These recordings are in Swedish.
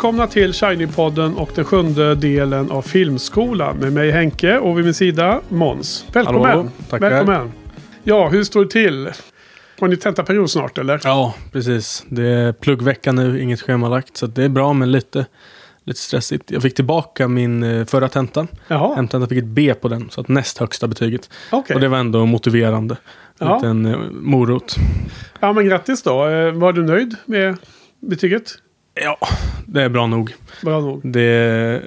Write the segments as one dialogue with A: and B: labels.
A: Välkomna till Shiny-podden och den sjunde delen av Filmskolan med mig Henke och vid min sida Måns. Välkommen!
B: Hallå, tackar.
A: Välkommen! Ja, hur står det till? Har ni tentaperiod snart eller?
B: Ja, precis. Det är pluggvecka nu, inget schemalagt. Så det är bra, men lite, lite stressigt. Jag fick tillbaka min eh, förra tenta.
A: Jaha,
B: fick ett B på den, så att näst högsta betyget.
A: okej.
B: Och det var ändå motiverande. En
A: Ja.
B: liten eh, morot.
A: Ja, men grattis då. Eh, Var du nöjd med betyget?
B: Ja, det är bra nog.
A: Bra nog.
B: Det,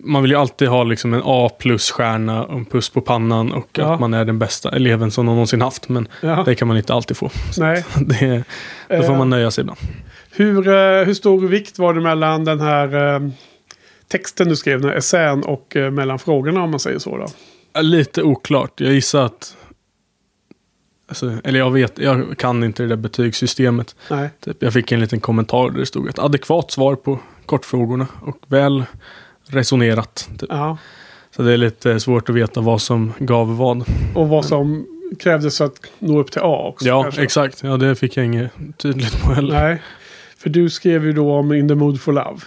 B: man vill ju alltid ha liksom en A plus-stjärna och en puss på pannan och
A: Ja.
B: att man är den bästa eleven som någon någonsin haft. Men
A: Ja.
B: det kan man inte alltid få.
A: Nej.
B: Det, då får
A: Eh,
B: man nöja sig ibland.
A: Hur, eh, hur stor vikt var det mellan den här eh, texten du skrev, den här essän, och eh, mellan frågorna om man säger så? Då?
B: Lite oklart. Jag gissar att... Alltså, eller jag vet, jag kan inte det där betygssystemet.
A: Nej.
B: Typ, jag fick en liten kommentar där det stod ett adekvat svar på kortfrågorna och väl resonerat. Typ. Så det är lite svårt att veta vad som gav vad.
A: Och vad som krävdes för att nå upp till A också.
B: Ja,
A: kanske.
B: exakt. Ja, det fick jag inget tydligt på heller.
A: Nej. För du skrev ju då om In the Mood for Love.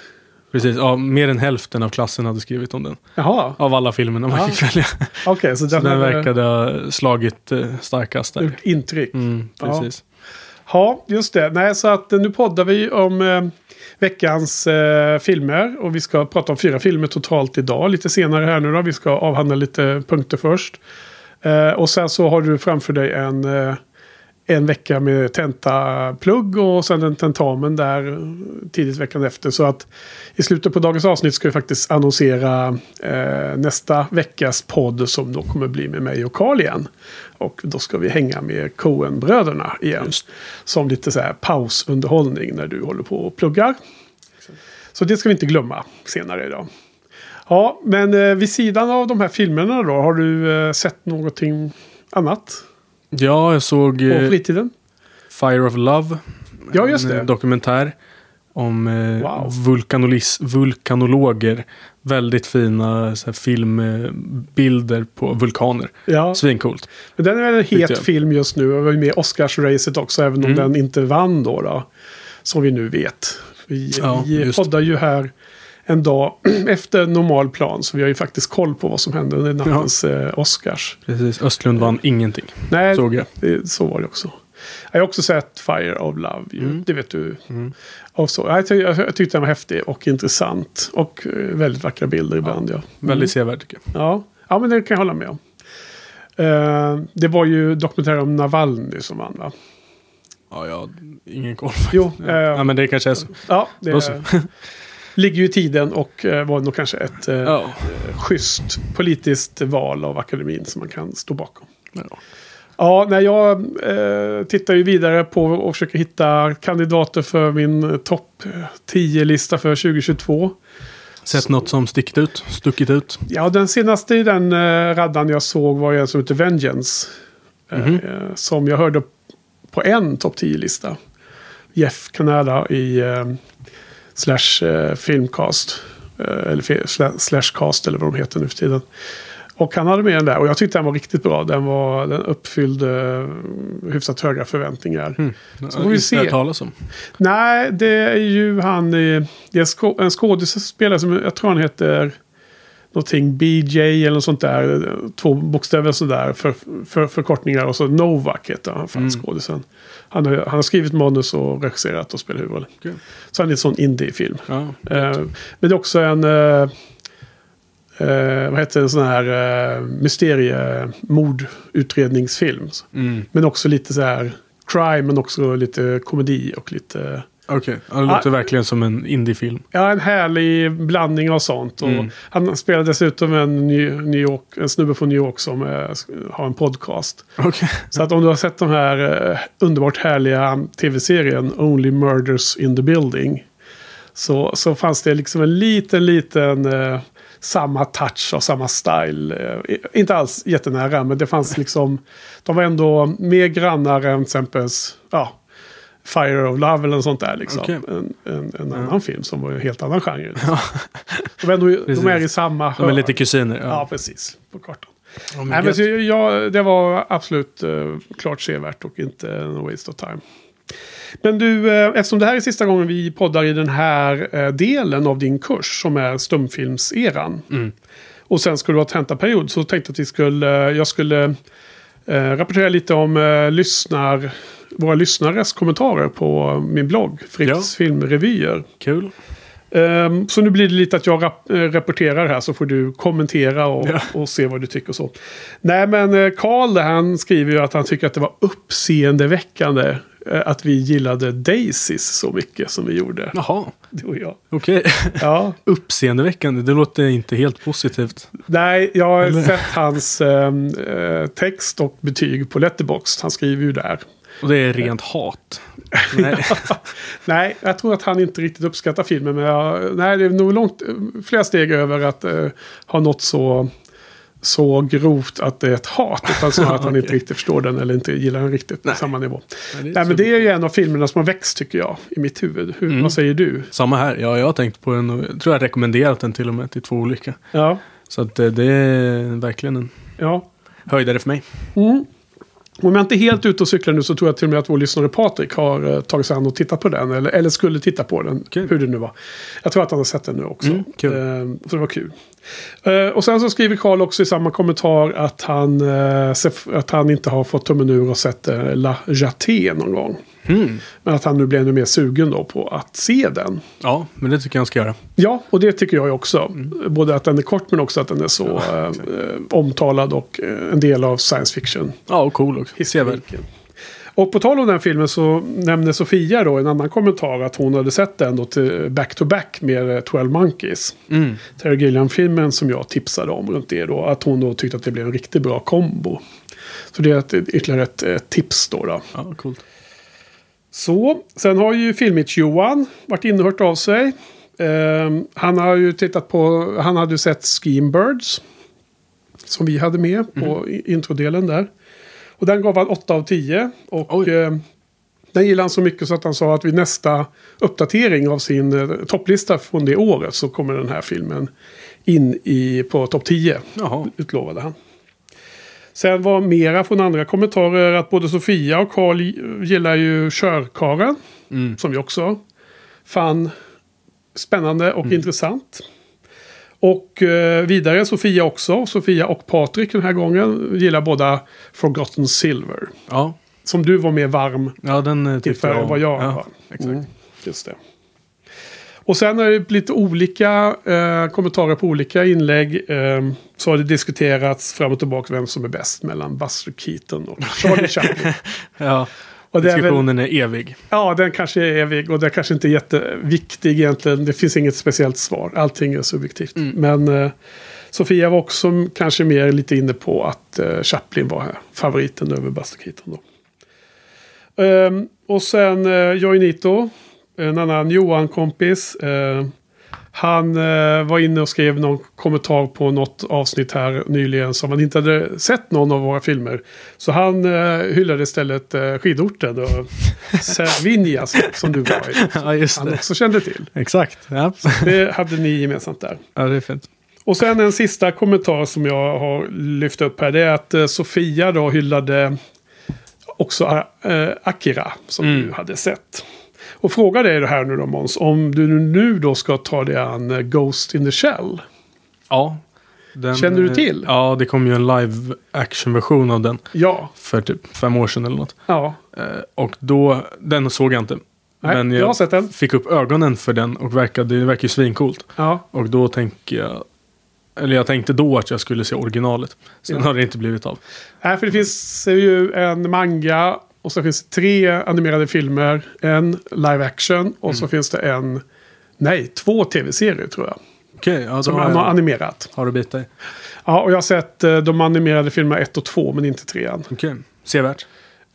B: Precis, ja, mer än hälften av klassen hade skrivit om den.
A: Jaha,
B: Av alla filmerna man
A: Ja.
B: fick välja.
A: okej. så
B: Så
A: den,
B: verkade ha slagit eh, starkast där.
A: intryck.
B: Mm,
A: Ja.
B: precis.
A: Ja, just det. Nej, så att eh, nu poddar vi om eh, veckans eh, filmer. Och vi ska prata om fyra filmer totalt idag. Lite senare här nu då. Vi ska avhandla lite punkter först. Eh, och sen så har du framför dig en, eh, en vecka med tentaplugg och sen en tentamen där tidigt veckan efter. Så att i slutet på dagens avsnitt ska vi faktiskt annonsera eh, nästa veckas podd som då kommer bli med mig och Carl igen. Och då ska vi hänga med Coen-bröderna igen.
B: Just.
A: Som lite så här pausunderhållning när du håller på och pluggar. Så det ska vi inte glömma senare idag. Ja, men eh, vid sidan av de här filmerna då, har du eh, sett någonting annat
B: Ja, jag såg
A: på
B: eh,
A: fritiden?
B: Fire of Love.
A: Ja, just
B: en
A: det.
B: eh, dokumentär om eh,
A: Wow.
B: vulkanolis- vulkanologer. Väldigt fina här, filmbilder på vulkaner.
A: Ja,
B: Svincoolt.
A: men den är väl en het
B: jag.
A: film just nu. Och var med i Oscarsracet också, även om
B: Mm.
A: den inte vann då, då. Som vi nu vet. Vi,
B: Ja,
A: vi poddar ju här en dag efter normal plan. Så vi har ju faktiskt koll på vad som hände under nattens eh, Oscars.
B: Precis. Östlund vann ingenting.
A: Nej,
B: Såg jag.
A: Det, så var det också. Jag har också sett Fire of Love. Ju.
B: Mm.
A: Det vet du. Och så, jag, ty jag, tyckte den var häftig och intressant. Och eh, väldigt vackra bilder ibland. Ja.
B: Väldigt sevärd tycker jag.
A: Ja. ja, men det kan jag hålla med om. Eh, det var ju dokumentär om Navalny som vann va?
B: Ja, jag har ingen koll.
A: Jo,
B: Ja.
A: eh,
B: ja, men det kanske är så.
A: ja, det
B: så.
A: ligger ju i tiden och eh, var nog kanske ett eh,
B: Ja.
A: schysst politiskt val av akademin som man kan stå bakom.
B: Ja.
A: Ja, när jag eh, tittar ju vidare på och försöker hitta kandidater för min eh, topp 10-lista för 2022.
B: Sett något som stickit ut? Stuckit ut?
A: Ja, den senaste i den eh, raddan jag såg var en som heter Vengeance. Eh,
B: Mhm.
A: eh, som jag hörde på en topp 10-lista. Jeff Canada i eh, Slash eh, Filmcast. Eh, eller fe- sla- Slash Cast eller vad de heter nu för tiden. Och han hade med den där och jag tyckte den var riktigt bra. Den, var, den uppfyllde eh, hyfsat höga förväntningar.
B: Mm.
A: Så får vi se.
B: Talas om.
A: Nej, det är ju han. Det är en skådespelare som jag tror han heter någonting BJ eller något sånt där. Två bokstäver sådär för, för förkortningar. Och så Novak heter han,
B: Mm.
A: skådisen. Han har, han har skrivit manus och regisserat och spelat huvudroll.
B: Kul.
A: Så han är en sån indie-film.
B: Ja.
A: Eh, men det är också en... Eh, eh, vad heter det? En sån här eh, mysteriemordutredningsfilm.
B: Mm.
A: Men också lite så här crime, men också lite komedi och lite
B: Okej, ja, det låter verkligen som en indiefilm.
A: Ja, en härlig blandning av sånt. Och
B: Mm.
A: Han spelar dessutom en New York, en snubbe från New York som eh, har en podcast.
B: Okej.
A: Så att om du har sett den här eh, underbart härliga tv-serien Only Murders in the Building. Så, så fanns det liksom en liten, liten eh, samma touch och samma style. Eh, inte alls jättenära, men det fanns liksom... De var ändå mer grannar än till exempel ja, Fire of Love eller något sånt där. Liksom.
B: Okej.
A: En, en, en annan film som var en helt annan genre. de, är ändå, de är i samma
B: De är lite kusiner.
A: Ja,
B: Ja.
A: precis. På kartan.
B: Ja, men
A: Nej, men så jag, det var absolut eh, klart sevärt och inte en waste of time. Men du, eh, eftersom det här är sista gången vi poddar i den här eh, delen av din kurs som är stumfilmseran.
B: Mm.
A: Och sen ska du ha tentaperiod så tänkte jag att vi skulle, jag skulle eh, rapportera lite om eh, lyssnar, våra lyssnares kommentarer på min blogg, Fritz
B: Ja.
A: filmrevyer.
B: Kul.
A: Ehm, så nu blir det lite att jag rap- eh, rapporterar här så får du kommentera och,
B: Ja.
A: och se vad du tycker och så. Nej men eh, Karl han skriver ju att han tycker att det var uppseendeväckande eh, att vi gillade Daisies så mycket som vi gjorde.
B: Jaha,
A: Du och jag.
B: okej.
A: Ja,
B: Uppseendeväckande, det låter inte helt positivt.
A: nej jag har
B: Eller?
A: sett hans eh, text och betyg på Letterboxd. Han skriver ju där.
B: Och det är rent hat. Nej.
A: Nej, jag tror att han inte riktigt uppskattar filmen. Men jag, nej, det är nog långt, flera steg över att eh, ha nått så, så grovt att det är ett hat. Utan snarare att han inte riktigt förstår den eller inte gillar den riktigt på
B: Nej.
A: samma nivå.
B: Nej, det
A: Nej, men det är ju en av filmerna som har växt tycker jag i mitt huvud. Hur,
B: Mm.
A: Vad säger du?
B: Samma här. Ja, jag har tänkt på den jag tror jag har rekommenderat den till och med till två olika.
A: Ja,
B: Så att eh, det är verkligen en
A: ja.
B: höjdare för mig.
A: Mm. Om jag inte är helt ute och cyklar nu så tror jag till och med att vår lyssnare Patrik har eh, tagit sig an och tittat på den. Eller, eller skulle titta på den.
B: Kul.
A: Hur det nu var. Jag tror att han har sett den nu också.
B: Mm, kul.
A: Eh, så det var kul. Eh, och sen så skriver Karl också i samma kommentar att han, eh, att han inte har fått tummen ur och sett eh, La Jaté någon gång.
B: Mm.
A: Men att han nu blir ännu mer sugen då på att se den.
B: Ja, men det tycker jag han ska göra.
A: Ja, och det tycker jag också. Både att den är kort men också att den är så
B: Mm. Ja,
A: omtalad och en del av science fiction.
B: Ja, och cool och sevärd.
A: Och på tal om den filmen så nämnde Sofia då en annan kommentar att hon hade sett den då till back to back med eh, 12 Monkeys.
B: Mm.
A: Terry Gilliam-filmen som jag tipsade om runt det då. Att hon då tyckte att det blev en riktigt bra kombo. Så det är ett, ytterligare ett, ett tips då. då.
B: Ja, coolt.
A: Så, sen har ju Filmich-Johan varit inne och hört av sig. Ehm, han har ju tittat på, han hade ju sett Scheme-Birds. Som vi hade med på i- introdelen där. Och den gav han 8 av 10. Och eh, den gillade han så mycket så att han sa att vid nästa uppdatering av sin eh, topplista från det året så kommer den här filmen in i, på topp 10
B: Jaha.
A: utlovade han. Sen var mera från andra kommentarer att både Sofia och Karl gillar ju Körkaren.
B: Mm.
A: Som vi också fann spännande och intressant. Och eh, vidare Sofia också. Sofia och Patrik den här gången gillar båda Forgotten Silver.
B: Ja.
A: Som du var mer varm
B: ja, den eh, tyckte jag
A: vad jag
B: ja,
A: var.
B: Exakt.
A: Mm, just det. Och sen är det lite olika eh, kommentarer på olika inlägg. Eh, så har det diskuterats fram och tillbaka vem som är bäst mellan Buster Keaton och Charlie Chaplin.
B: Ja,
A: Och det är väl,
B: diskussionen är evig.
A: ja, den kanske är evig och det kanske inte är jätteviktig egentligen. Det finns inget speciellt svar. Allting är subjektivt.
B: Mm.
A: Men eh, Sofia var också kanske mer lite inne på att eh, Chaplin var här, favoriten över Buster Keaton. Då. Ehm, och sen eh, Joinito, en annan Johan-kompis. Eh, han eh, var inne och skrev någon kommentar på något avsnitt här nyligen som han inte hade sett någon av våra filmer. Så han eh, hyllade istället eh, skidorten och Cervinia som du var i.
B: Ja, just
A: Han
B: det.
A: också kände till.
B: Exakt. Ja.
A: Det hade ni gemensamt där.
B: ja, det är fint.
A: Och sen en sista kommentar som jag har lyft upp här. Det är att eh, Sofia då hyllade också eh, Akira som
B: Mm.
A: du hade sett. Och fråga dig det här nu då Måns. Om du nu då ska ta dig an eh, Ghost in the Shell.
B: Ja. Den,
A: Känner du
B: eh,
A: till?
B: Ja, det kom ju en live action-version av den
A: Ja,
B: för typ fem år sedan eller något.
A: ja.
B: Eh, och då, den såg jag inte.
A: Nej,
B: men
A: jag den.
B: fick upp ögonen för den och verkade, det verkar ju svincoolt.
A: ja.
B: Och då tänker jag, eller jag tänkte då att jag skulle se originalet. Sen
A: Ja.
B: har det inte blivit av.
A: Nej, för det finns ju en manga Och så finns det tre animerade filmer. En live action och så finns det en... Nej, två tv-serier tror jag.
B: Okej, ja, då
A: Som han har animerat.
B: har du bitar i.
A: Ja, och jag har sett eh, de animerade filmerna 1 och 2 men inte 3
B: Okej, sevärt.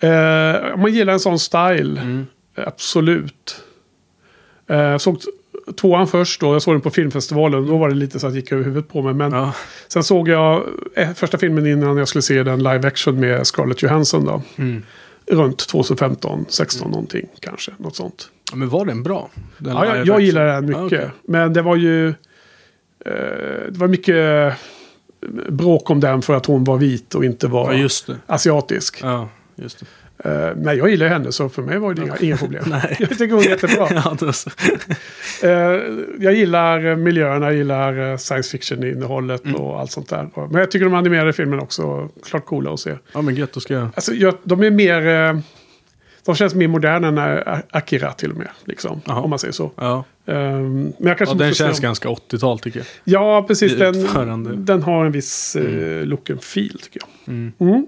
A: eh, man gillar en sån style,
B: Mm.
A: absolut. Eh, såg tvåan först då, jag såg den på filmfestivalen. Då var det lite så att det gick över huvudet på mig. Men
B: Ja,
A: sen såg jag eh, första filmen innan jag skulle se den live action med Scarlett Johansson då.
B: mm.
A: Runt 2015, 16 någonting kanske. Något sånt.
B: Ja, men var den bra? Den
A: Ja, jag, jag gillar den mycket.
B: Ja, okej.
A: Men det var ju... Eh, det var mycket bråk om den för att hon var vit och inte var
B: Ja,
A: asiatisk.
B: Ja, just det.
A: Eh, men jag gillar henne så för mig var det inga, inga problem.
B: Nej.
A: Jag tycker hon är jättebra.
B: Ja.
A: Eh, jag gillar eh, miljöerna, jag gillar eh, science fiction-innehållet
B: Mm.
A: och allt sånt där. Men jag tycker de animerade filmerna också klart coola att se.
B: ja men gött, då ska jag...
A: Alltså, jag, de är mer... Eh, de känns mer moderna än eh, Akira till och med. Liksom, om man säger så.
B: Ja,
A: Um, men jag kanske
B: ja den känns
A: om-
B: ganska 80-tal tycker jag.
A: Ja, precis. Den, den har en viss eh, look and feel tycker jag.
B: Mm.
A: Mm.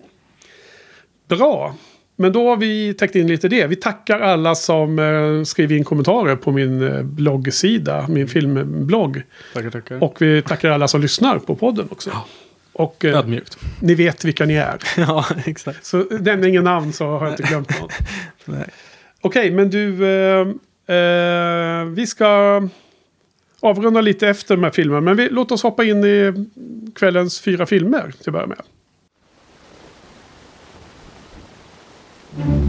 A: Bra. Men då har vi täckt in lite det. Vi tackar alla som eh, skriver in kommentarer på min eh, bloggsida, min filmblogg.
B: Tackar, tackar.
A: Och vi tackar alla som lyssnar på podden också.
B: Ja.
A: Och eh,
B: Ödmjukt.
A: ni vet vilka ni är.
B: ja, exakt.
A: Så nämn ingen namn så har jag inte glömt något.
B: Nej.
A: Okej, men du, eh, eh, vi ska avrunda lite efter de här filmerna. Men vi, låt oss hoppa in i kvällens fyra filmer till att börja med. Thank you.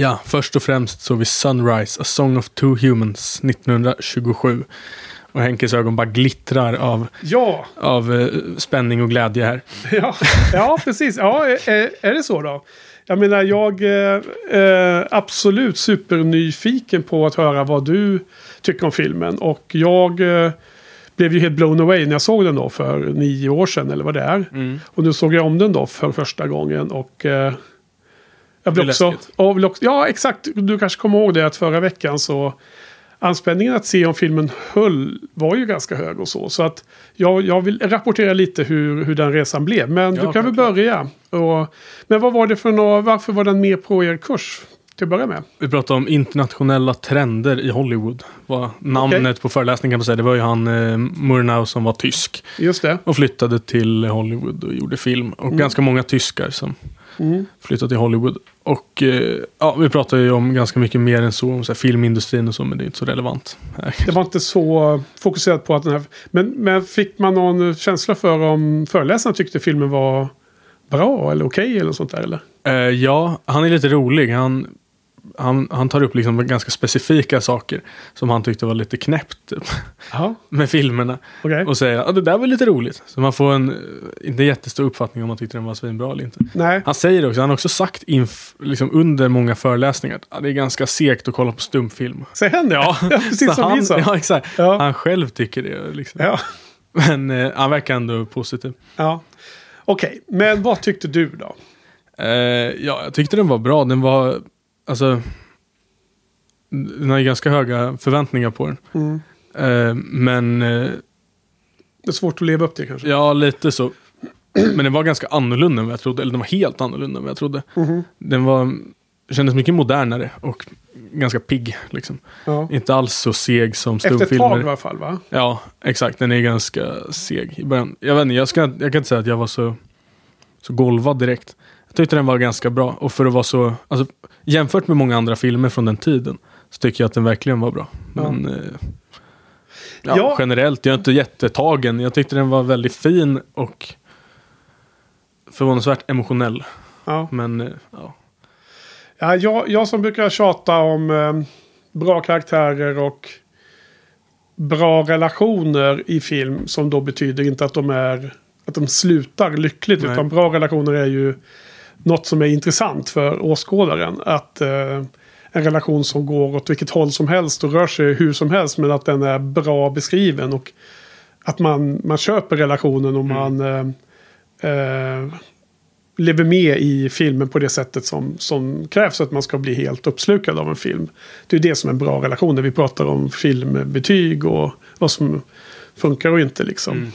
B: Ja, först och främst såg vi Sunrise, A Song of Two Humans 1927. Och Henkes ögon bara glittrar av,
A: Ja,
B: av eh, spänning och glädje här.
A: ja, ja precis. Ja, är, är det så då? Jag menar, jag är eh, absolut supernyfiken på att höra vad du tycker om filmen. Och jag eh, blev ju helt blown away när jag såg den då för nio år sedan, eller vad det är.
B: Mm.
A: Och nu såg jag om den då för första gången. Och eh, jag blev också, och vill också... Ja, exakt. Du kanske kommer ihåg det att förra veckan så... Anspänningen att se om filmen höll var ju ganska hög och så. Så att jag, jag vill rapportera lite hur, hur den resan blev. Men
B: Ja,
A: du kan väl börja. Och, men vad var det för något, varför var den med på er kurs? Till att börja med.
B: Vi pratade om internationella trender i Hollywood. Var namnet på föreläsningen kan man säga. Det var ju han eh, Murnau som var tysk.
A: Just det.
B: Och flyttade till Hollywood och gjorde film. Och ganska många tyskar som
A: Mm.
B: flyttade till Hollywood. Och eh, ja, vi pratade ju om ganska mycket mer än så. Om så filmindustrin och så. Men det är inte så relevant.
A: Det var inte så fokuserat på att den här... Men, men fick man någon känsla för om föreläsaren tyckte filmen var bra eller okej eller något sånt där? Eller?
B: Eh, ja, han är lite rolig. Han, han, han tar upp liksom ganska specifika saker som han tyckte var lite knäppt typ, med filmerna.
A: okej.
B: Och säger att det där var lite roligt. Så man får en inte jättestor uppfattning om man tyckte den var svinbra eller inte.
A: Nej,
B: Han säger också, han har också sagt inf, liksom under många föreläsningar att ja, det är ganska segt att kolla på stumfilm.
A: säg henne ja. Precis som
B: han, ja, exakt.
A: Ja.
B: Han själv tycker det. Liksom.
A: Ja.
B: Men eh, han verkar ändå positiv.
A: ja. Okej, men vad tyckte du då?
B: Eh, ja, jag tyckte den var bra. Den var, alltså, den har ju ganska höga förväntningar på den.
A: Mm.
B: Eh, men eh,
A: Det är svårt att leva upp till kanske.
B: ja, lite så. Men den var ganska annorlunda än vad jag trodde. Eller den var helt annorlunda än vad jag trodde.
A: Mhm.
B: Den var, kändes mycket modernare och ganska pigg. Liksom.
A: Ja.
B: Inte alls så seg som
A: Efter ett tag i
B: stumfilmer.
A: alla fall va?
B: Ja, exakt. Den är ganska seg i början. Jag vet inte, jag, ska, jag kan inte säga att jag var så, så golvad direkt. Jag tyckte den var ganska bra. Och för att vara så, alltså, jämfört med många andra filmer från den tiden, så tycker jag att den verkligen var bra. Men eh, ja,
A: Ja.
B: generellt, jag är inte jättetagen. Jag tyckte den var väldigt fin och förvånansvärt emotionell.
A: Ja.
B: Men eh, ja.
A: Ja, jag, jag som brukar tjata om eh, bra karaktärer och bra relationer i film. Som då betyder inte att de är att de slutar lyckligt.
B: Nej.
A: Utan bra relationer är ju något som är intressant för åskådaren. Att eh, en relation som går åt vilket håll som helst och rör sig hur som helst. Men att den är bra beskriven. Och att man, man köper relationen och man eh, eh, lever med i filmen på det sättet som, som krävs för att man ska bli helt uppslukad av en film. Det är det som är en bra relation när vi pratar om filmbetyg och vad som funkar och inte. Liksom. Mm.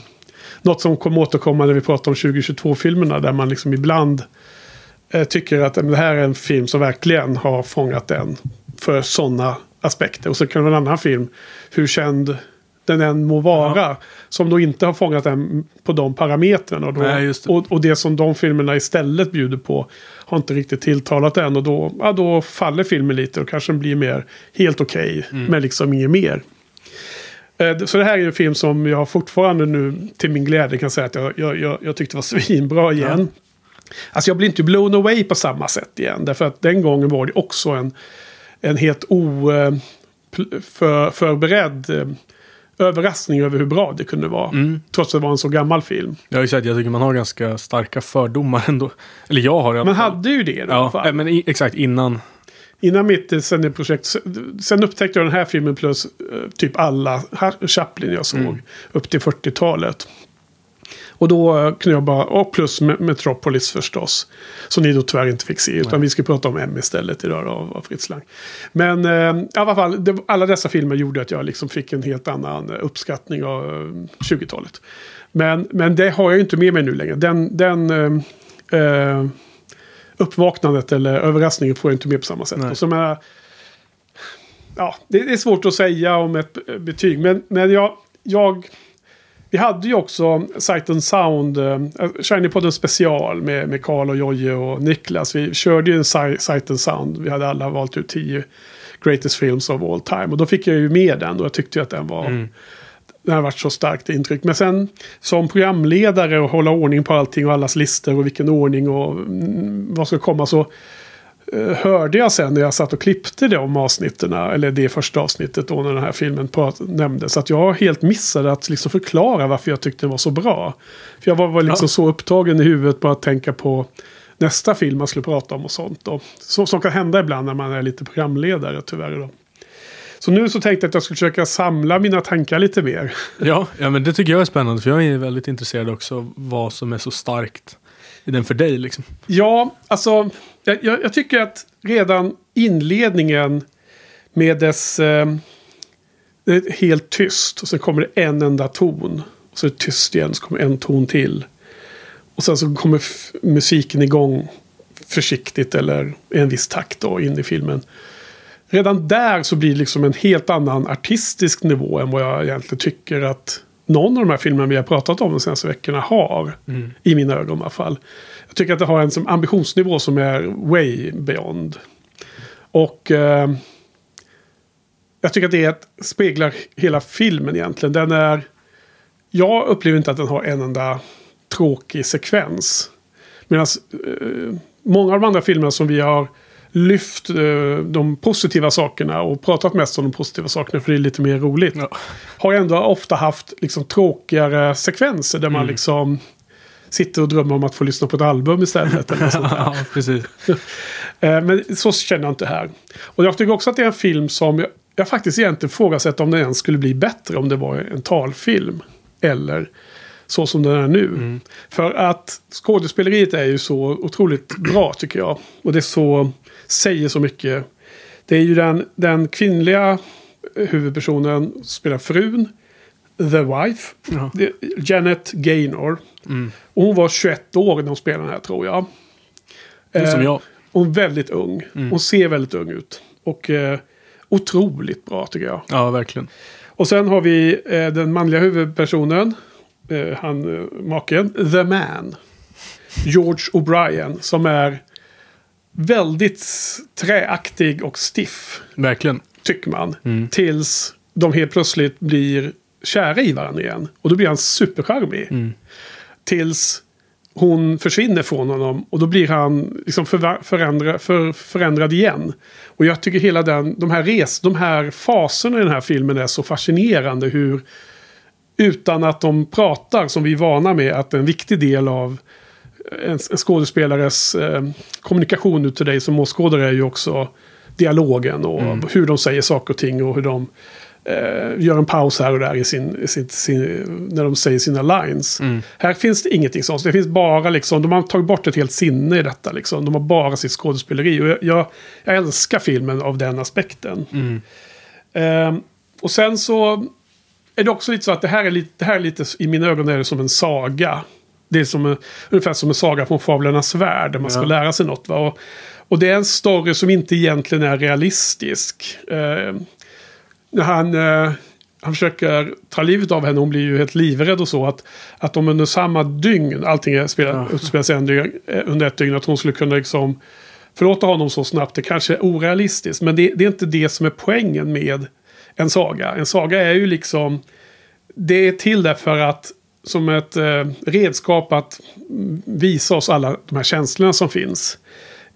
A: Något som kommer återkomma när vi pratar om 2022-filmerna där man liksom ibland tycker att det här är en film som verkligen har fångat den för sådana aspekter. Och så kan det vara en annan film, hur känd den än må vara. Ja. Som då inte har fångat den på de parametrarna. Och, då, Nej, det. Och, och, det som de filmerna istället bjuder på har inte riktigt tilltalat än. Och då, ja, då faller filmen lite och kanske blir mer helt okej. Okay, mm. Men liksom inget mer. Eh, så det här är en film som jag fortfarande nu till min glädje kan säga att jag, jag, jag, jag tyckte var svinbra igen. Ja. Alltså jag blir inte blown away på samma sätt igen. Därför att den gången var det också en, en helt oförberedd eh, överraskning över hur bra det kunde vara. Mm. Trots att det var en så gammal film.
B: Ja, exakt. Jag tycker man har ganska starka fördomar ändå. Eller jag har det
A: Man hade ju det då,
B: ja, i fall. men i, exakt innan.
A: Innan mitt projekt. Sen upptäckte jag den här filmen plus typ alla Chaplin jag såg. Mm. Upp till 40-talet. Och då kunde jag bara, och plus Metropolis förstås. Som ni då tyvärr inte fick se. Utan Nej. vi ska prata om M istället idag av, av Fritz Lang. Men eh, i alla fall, det, alla dessa filmer gjorde att jag liksom fick en helt annan uppskattning av 20-talet. Men, men det har jag inte med mig nu längre. Den, den eh, eh, uppvaknandet eller överraskningen får jag inte med på samma sätt. Och som är, ja, det är svårt att säga om ett betyg. Men, men jag, jag vi hade ju också Sight and Sound, uh, Shiny-podden special med, med Carl och Jojje och Niklas. Vi körde ju en Sight and Sound. Vi hade alla valt ut tio greatest films of all time. Och då fick jag ju med den och jag tyckte att den var... Mm. Den har varit så starkt intryck. Men sen som programledare och hålla ordning på allting och allas listor och vilken ordning och mm, vad ska komma så Eh, hörde jag sen när jag satt och klippte de avsnitten, eller det första avsnittet då när den här filmen nämndes, att jag helt missade att liksom förklara varför jag tyckte den var så bra. För jag var, var liksom ja. så upptagen i huvudet på att tänka på nästa film man skulle prata om och sånt. Då. Så, som kan hända ibland när man är lite programledare tyvärr. Då. Så nu så tänkte jag att jag skulle försöka samla mina tankar lite mer.
B: Ja, ja men det tycker jag är spännande för jag är väldigt intresserad också av vad som är så starkt är den för dig liksom.
A: Ja, alltså jag, jag, tycker att redan inledningen med dess... Eh, det är helt tyst och sen kommer det en enda ton. Och så är det tyst igen, så kommer en ton till. Och sen så kommer musiken igång försiktigt eller i en viss takt då in i filmen. Redan där så blir det liksom en helt annan artistisk nivå än vad jag egentligen tycker att någon av de här filmerna vi har pratat om de senaste veckorna har. Mm. I mina ögon i alla fall. Jag tycker att det har en som ambitionsnivå som är way beyond. Och eh, jag tycker att det speglar hela filmen egentligen. Den är... Jag upplever inte att den har en enda tråkig sekvens. Medan eh, många av de andra filmerna som vi har lyft eh, de positiva sakerna och pratat mest om de positiva sakerna för det är lite mer roligt. Ja. Har ändå ofta haft liksom tråkigare sekvenser där mm. man liksom sitter och drömmer om att få lyssna på ett album istället. Eller sånt
B: ja, precis.
A: Eh, men så känner jag inte här. Och jag tycker också att det är en film som jag, jag faktiskt egentligen ifrågasätter om den ens skulle bli bättre om det var en talfilm. Eller så som den är nu. Mm. För att skådespeleriet är ju så otroligt bra tycker jag. Och det är så, säger så mycket. Det är ju den, den kvinnliga huvudpersonen spelar frun. The Wife. Ja. Janet Gaynor. Mm. Hon var 21 år när hon spelade den här tror jag.
B: Eh, som jag.
A: Hon är väldigt ung. Mm. Hon ser väldigt ung ut. Och eh, otroligt bra tycker jag.
B: Ja, verkligen.
A: Och sen har vi eh, den manliga huvudpersonen. Eh, han, eh, maken. The Man. George O'Brien. Som är väldigt träaktig och stiff.
B: Verkligen.
A: Tycker man. Mm. Tills de helt plötsligt blir kära i varandra igen. Och då blir han supercharmig. Mm. Tills hon försvinner från honom och då blir han liksom förändrad, för, förändrad igen. Och jag tycker hela den, de här res, de här faserna i den här filmen är så fascinerande hur utan att de pratar som vi är vana med att en viktig del av en, skådespelares eh, kommunikation ut till dig som åskådare är ju också dialogen och hur de säger saker och ting och hur de eh, gör en paus här och där i sin, i sin, sin, när de säger sina lines. Här finns det ingenting sånt. Det finns bara liksom, de har tagit bort ett helt sinne i detta. Liksom. De har bara sitt skådespeleri. Och jag, jag, jag älskar filmen av den aspekten. Eh, och sen så är det också lite så att det här är lite, det här är lite i mina ögon är det som en saga. Det är som ungefär som en saga från Fablernas värld. Där man ska
B: Ja.
A: lära sig något. Va? Och, och det är en story som inte egentligen är realistisk. Eh, när han, eh, han försöker ta livet av henne, hon blir ju helt livrädd och så. Att, att de under samma dygn, allting är spelar,
B: Ja.
A: utspelar sig eh, under ett dygn, att hon skulle kunna liksom förlåta honom så snabbt. Det kanske är orealistiskt, men det, det är inte det som är poängen med en saga. En saga är ju liksom, det är till därför att som ett eh, redskap att visa oss alla de här känslorna som finns.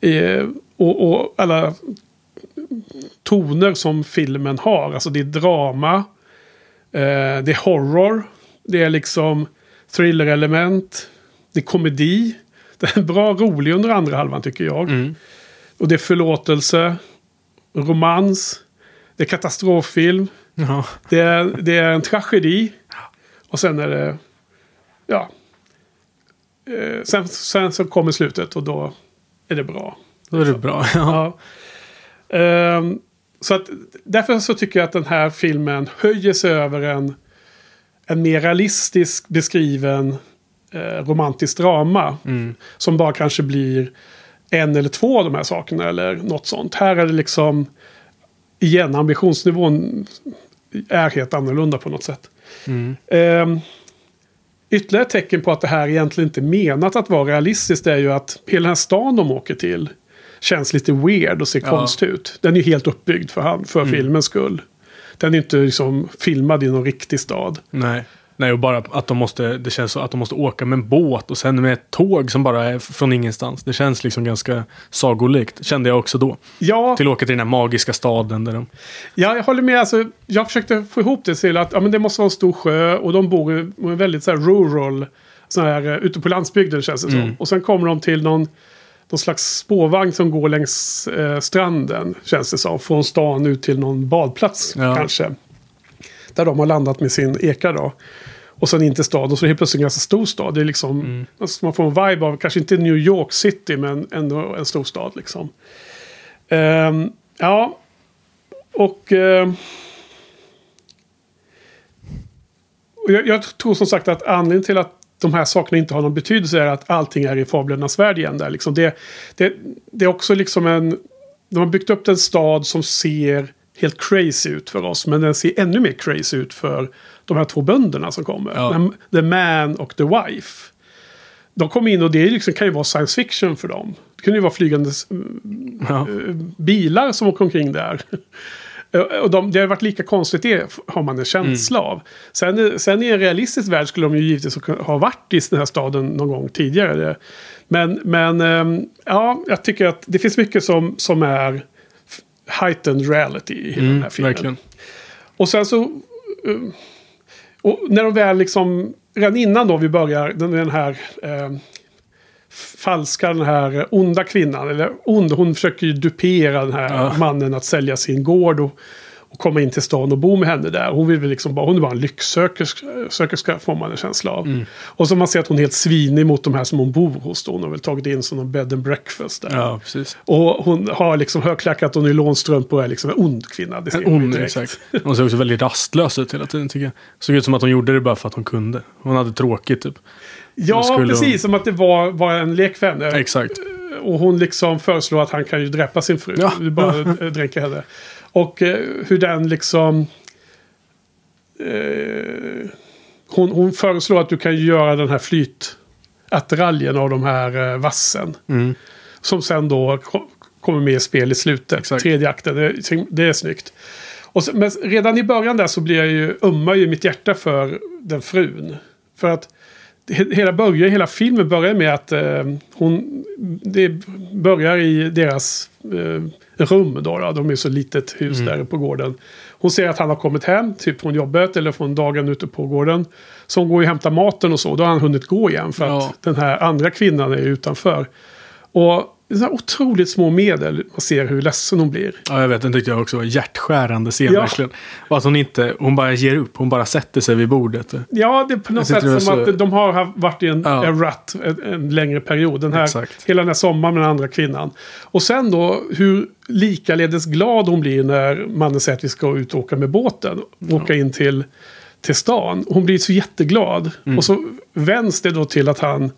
A: Eh, och, och alla toner som filmen har. Alltså det är drama, eh, det är horror, det är liksom thriller-element, det är komedi. Det är bra rolig under andra halvan tycker jag.
B: Mm.
A: Och det är förlåtelse, romans, det är katastroffilm,
B: Ja.
A: det är, det är en tragedi. Och sen är det, ja. Eh, sen, sen så kommer slutet och då är det bra.
B: Då är det bra. Ja.
A: Ja. Ehm, så att därför så tycker jag att den här filmen höjer sig över en, en mer realistisk beskriven eh, romantisk drama.
B: Mm.
A: Som bara kanske blir en eller två av de här sakerna eller något sånt. Här är det liksom igen ambitionsnivån är helt annorlunda på något sätt.
B: Mm.
A: Ehm, ytterligare ett tecken på att det här egentligen inte är menat att vara realistiskt är ju att hela den här stan de åker till känns lite weird och ser
B: Ja.
A: konstig ut. Den är ju helt uppbyggd för, han, för filmens skull. Den är inte liksom filmad i någon riktig stad.
B: Nej. Nej, och bara att de måste, det känns så att de måste åka med en båt och sen med ett tåg som bara är från ingenstans. Det känns liksom ganska sagolikt, kände jag också då.
A: Ja,
B: Till att åka till den här magiska staden där de...
A: Ja, jag håller med. Alltså, jag försökte få ihop det till att ja, men det måste vara en stor sjö och de bor i en väldigt så här, rural, så här, eh, ute på landsbygden känns det som. Och sen kommer de till någon, någon slags spårvagn som går längs eh, stranden, känns det som. Från stan ut till någon badplats
B: Ja.
A: kanske. Där de har landat med sin eka då. Och sen in till stad och så är det helt plötsligt en ganska stor stad. Det är liksom, alltså, man får en vibe av, kanske inte New York City, men ändå en stor stad liksom. Ehm, ja, och... och jag, jag tror som sagt att anledningen till att de här sakerna inte har någon betydelse är att allting är i fablernas värld igen. Där. Liksom det, det, det är också liksom en... De har byggt upp en stad som ser helt crazy ut för oss. Men den ser ännu mer crazy ut för de här två bönderna som kommer.
B: Ja.
A: The, man och the wife. De kommer in och det liksom, kan ju vara science fiction för dem. Det kunde ju vara flygande
B: Ja.
A: eh, bilar som åker omkring där. Eh, Och de, det har varit lika konstigt det har man en känsla av. Sen, sen i en realistisk värld skulle de ju givetvis ha varit i den här staden någon gång tidigare. Men, men ehm, ja, jag tycker att det finns mycket som, som är heightened reality i hela den här
B: Mm,
A: filmen.
B: verkligen.
A: Och sen så... eh, och när de väl liksom... Redan innan då vi börjar, den, här... Eh, falska, den här onda kvinnan. Eller ond, hon försöker ju dupera den här
B: Ja.
A: mannen att sälja sin gård. Och komma in till stan och bo med henne där. Hon vill väl liksom bara, hon är bara en lycksökerska får man en känsla av.
B: Mm.
A: Och så man ser att hon är helt svinig mot de här som hon bor hos. Då. Hon har väl tagit in som någon bed and breakfast där.
B: Ja.
A: Och hon har liksom högklackat och nylonstrumpor och är liksom en ond kvinna. Det ser
B: En ond, exakt. Hon såg också väldigt rastlös ut hela tiden tycker jag. Såg ut som att hon gjorde det bara för att hon kunde. Hon hade tråkigt typ.
A: Ja, precis.
B: hon-
A: Som att det var, var en lek för henne.
B: Exakt.
A: Och hon liksom föreslår att han kan ju dräpa sin fru.
B: Ja.
A: Bara dränka henne. Och eh, hur den liksom... Eh, hon, hon föreslår att du kan göra den här flytattiraljen av de här eh, vassen.
B: Mm.
A: Som sen då ko- kommer med i spel i slutet.
B: Exakt.
A: Tredje akten. Det, det är snyggt. Och så, men redan i början där så blir jag ju, ömmar ju mitt hjärta för den frun. För att he- hela, börjar, hela filmen börjar med att eh, hon... Det börjar i deras eh, rum då, då. De är så litet hus där på gården. Hon ser att han har kommit hem, typ från jobbet eller från dagen ute på gården. Så hon går och hämtar maten och så. Då har han hunnit gå igen för att
B: Ja.
A: den här andra kvinnan är utanför. Och så här otroligt små medel. Man ser hur ledsen hon blir.
B: Ja, jag vet. Den tyckte jag också var hjärtskärande scen
A: Ja.
B: verkligen. Och att hon inte, hon bara ger upp. Hon bara sätter sig vid bordet.
A: Ja, det är på något sätt
B: det
A: som
B: så-
A: att de har varit i en,
B: Ja.
A: en rut en, en längre period. Den här,
B: Exakt.
A: hela den här sommaren med den andra kvinnan. Och sen då hur likaledes glad hon blir när mannen säger att vi ska ut och åka med båten. Åka in till, till stan. Hon blir så jätteglad.
B: Mm.
A: Och så vänds det då till att han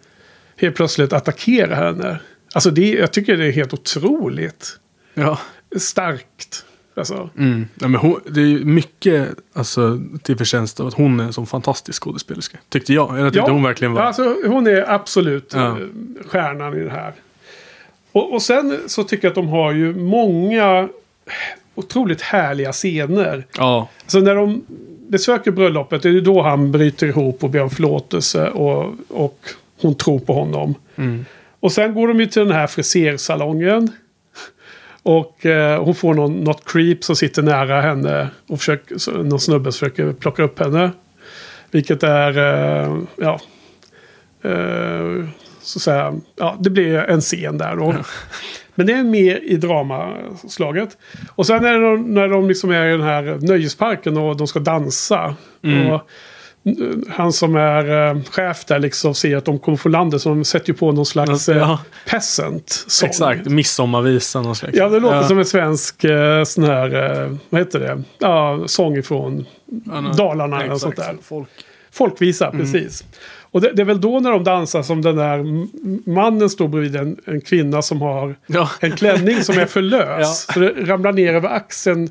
A: helt plötsligt attackerar henne. Alltså det, jag tycker det är helt otroligt
B: Ja.
A: starkt. Alltså,
B: Mm. ja men hon, det är mycket alltså, till förtjänst av att hon är en sån fantastisk skådespelerska. Tyckte jag. Jag tyckte hon verkligen var...
A: Alltså, hon är absolut
B: Ja.
A: eh, stjärnan i det här. Och, och sen så tycker jag att de har ju många otroligt härliga scener.
B: Ja.
A: Så när de besöker bröllopet, det är ju då han bryter ihop och ber om förlåtelse och, och hon tror på honom.
B: Mm.
A: Och sen går de ju till den här frisersalongen. Och eh, hon får någon, något creep som sitter nära henne. Och försöker, någon snubbe som försöker plocka upp henne. Vilket är, eh, ja. Eh, så att säga, ja, det blir en scen där då. Men det är mer i dramaslaget. Och sen är det när de liksom är i den här nöjesparken och de ska dansa.
B: Mm.
A: Och han som är eh, chef där liksom ser att de kommer få landet. Så de sätter ju på någon slags eh,
B: Ja.
A: peasant-sång.
B: Exakt. Midsommarvisan och slags.
A: Ja, det låter
B: ja.
A: som en svensk eh, sån här, eh, vad heter det? Ja, sång ifrån
B: Ja.
A: Dalarna eller
B: Exakt.
A: sånt där.
B: Folk.
A: Folkvisa,
B: Mm.
A: precis. Och det, det är väl då när de dansar som den där mannen står bredvid en, en kvinna som har
B: Ja.
A: en klänning som är för lös.
B: Ja.
A: Så det ramlar ner över axeln,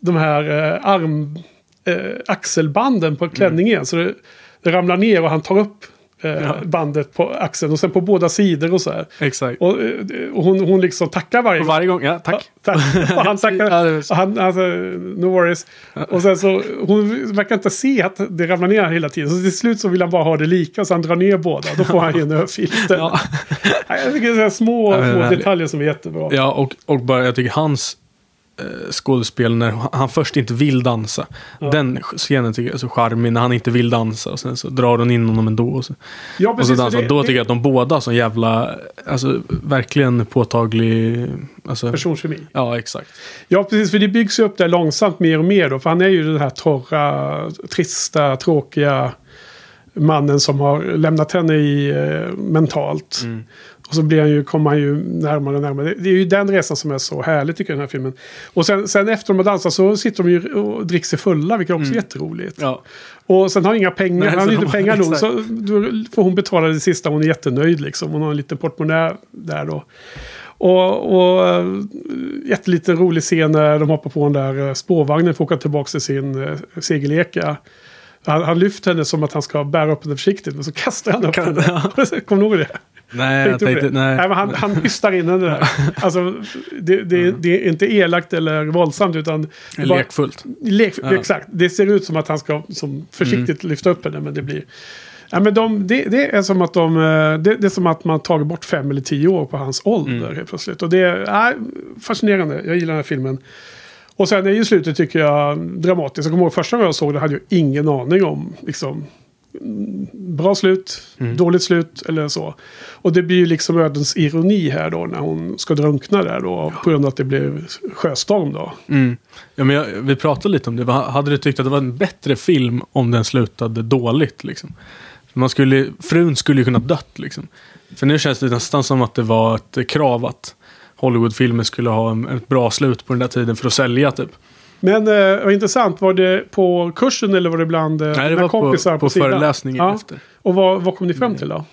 A: de här eh, arm, eh, axelbanden på klänningen. Så det, det ramlar ner och han tar upp eh,
B: Ja.
A: bandet på axeln. Och sen på båda sidor och så här.
B: Exakt.
A: Och, eh, och hon, hon liksom tackar varje gång.
B: varje gång, ja tack.
A: Ja, tack. Och han tackar.
B: Ja,
A: han, alltså, no worries. Och sen så, hon verkar inte se att det ramlar ner hela tiden. Så till slut så vill han bara ha det lika. Så han drar ner båda. Då får han ju en.
B: Ja.
A: Nej, Jag tycker det är små, små detaljer som är jättebra.
B: Ja, och, och bara jag tycker hans skådespel när han först inte vill dansa. Den scenen tycker jag är så charmig när han inte vill dansa och sen så drar hon in honom ändå. Och så,
A: Ja,
B: och så dansar.
A: det,
B: Då tycker jag att de båda sån jävla, alltså verkligen påtaglig, alltså,
A: Personkemi.
B: ja exakt.
A: Ja, precis. För det byggs ju upp där långsamt mer och mer då. För han är ju den här torra, trista, tråkiga mannen som har lämnat henne i eh, mentalt.
B: Mm.
A: Och så blir han ju, kommer han ju närmare och närmare. Det, är ju den resan som är så härlig tycker jag i den här filmen. Och sen, sen efter de har dansat så sitter de ju och dricker sig fulla, vilket också är jätteroligt.
B: Ja.
A: Och sen har inga pengar,
B: Nej,
A: han har inte pengar nog. Så får hon betala det sista, hon är jättenöjd liksom. Hon har en liten portmonnä där då. Och, och jätteliten rolig scen när de hoppar på den där eh, spårvagnen för att åka tillbaka till sin äh, segeleka. Han, han lyfter henne som att han ska bära upp henne försiktigt, men så kastar han upp henne. Kommer du ihåg det?
B: Nej, jag
A: Tänkte det?
B: nej.
A: Nej, han, han hystar in henne där. Alltså, det, det, det är inte elakt eller våldsamt, utan... bara-
B: Lekfullt.
A: Lek,
B: Ja.
A: Exakt. Det ser ut som att han ska som försiktigt lyfta upp henne. Men det blir... Ja, men de, det, det är som att de... eh, Det, det är som att man tagit bort fem eller tio år på hans ålder helt plötsligt. Och det är fascinerande. Jag gillar den här filmen. Och sen är ju slutet tycker jag dramatiskt. Jag kommer ihåg första gången jag såg det hade jag ingen aning om liksom, mm, bra slut, dåligt slut eller så. Och det blir ju liksom ödens ironi här då när hon ska drunkna där då på grund av att det blev sjöstorm då.
B: Mm. Ja, men jag, vi pratade lite om det. Hade du tyckt att det var en bättre film om den slutade dåligt? Liksom? Man skulle, frun skulle ju kunna dött. Liksom. För nu känns det nästan som att det var ett krav att Hollywoodfilmer skulle ha en, ett bra slut på den där tiden för att sälja typ.
A: Men eh, vad intressant, var det på kursen eller var det bland eh,
B: Nej, det var på,
A: kompisar
B: på,
A: sidan?
B: föreläsningen
A: Ja.
B: efter.
A: Och vad, vad kom ni fram till då?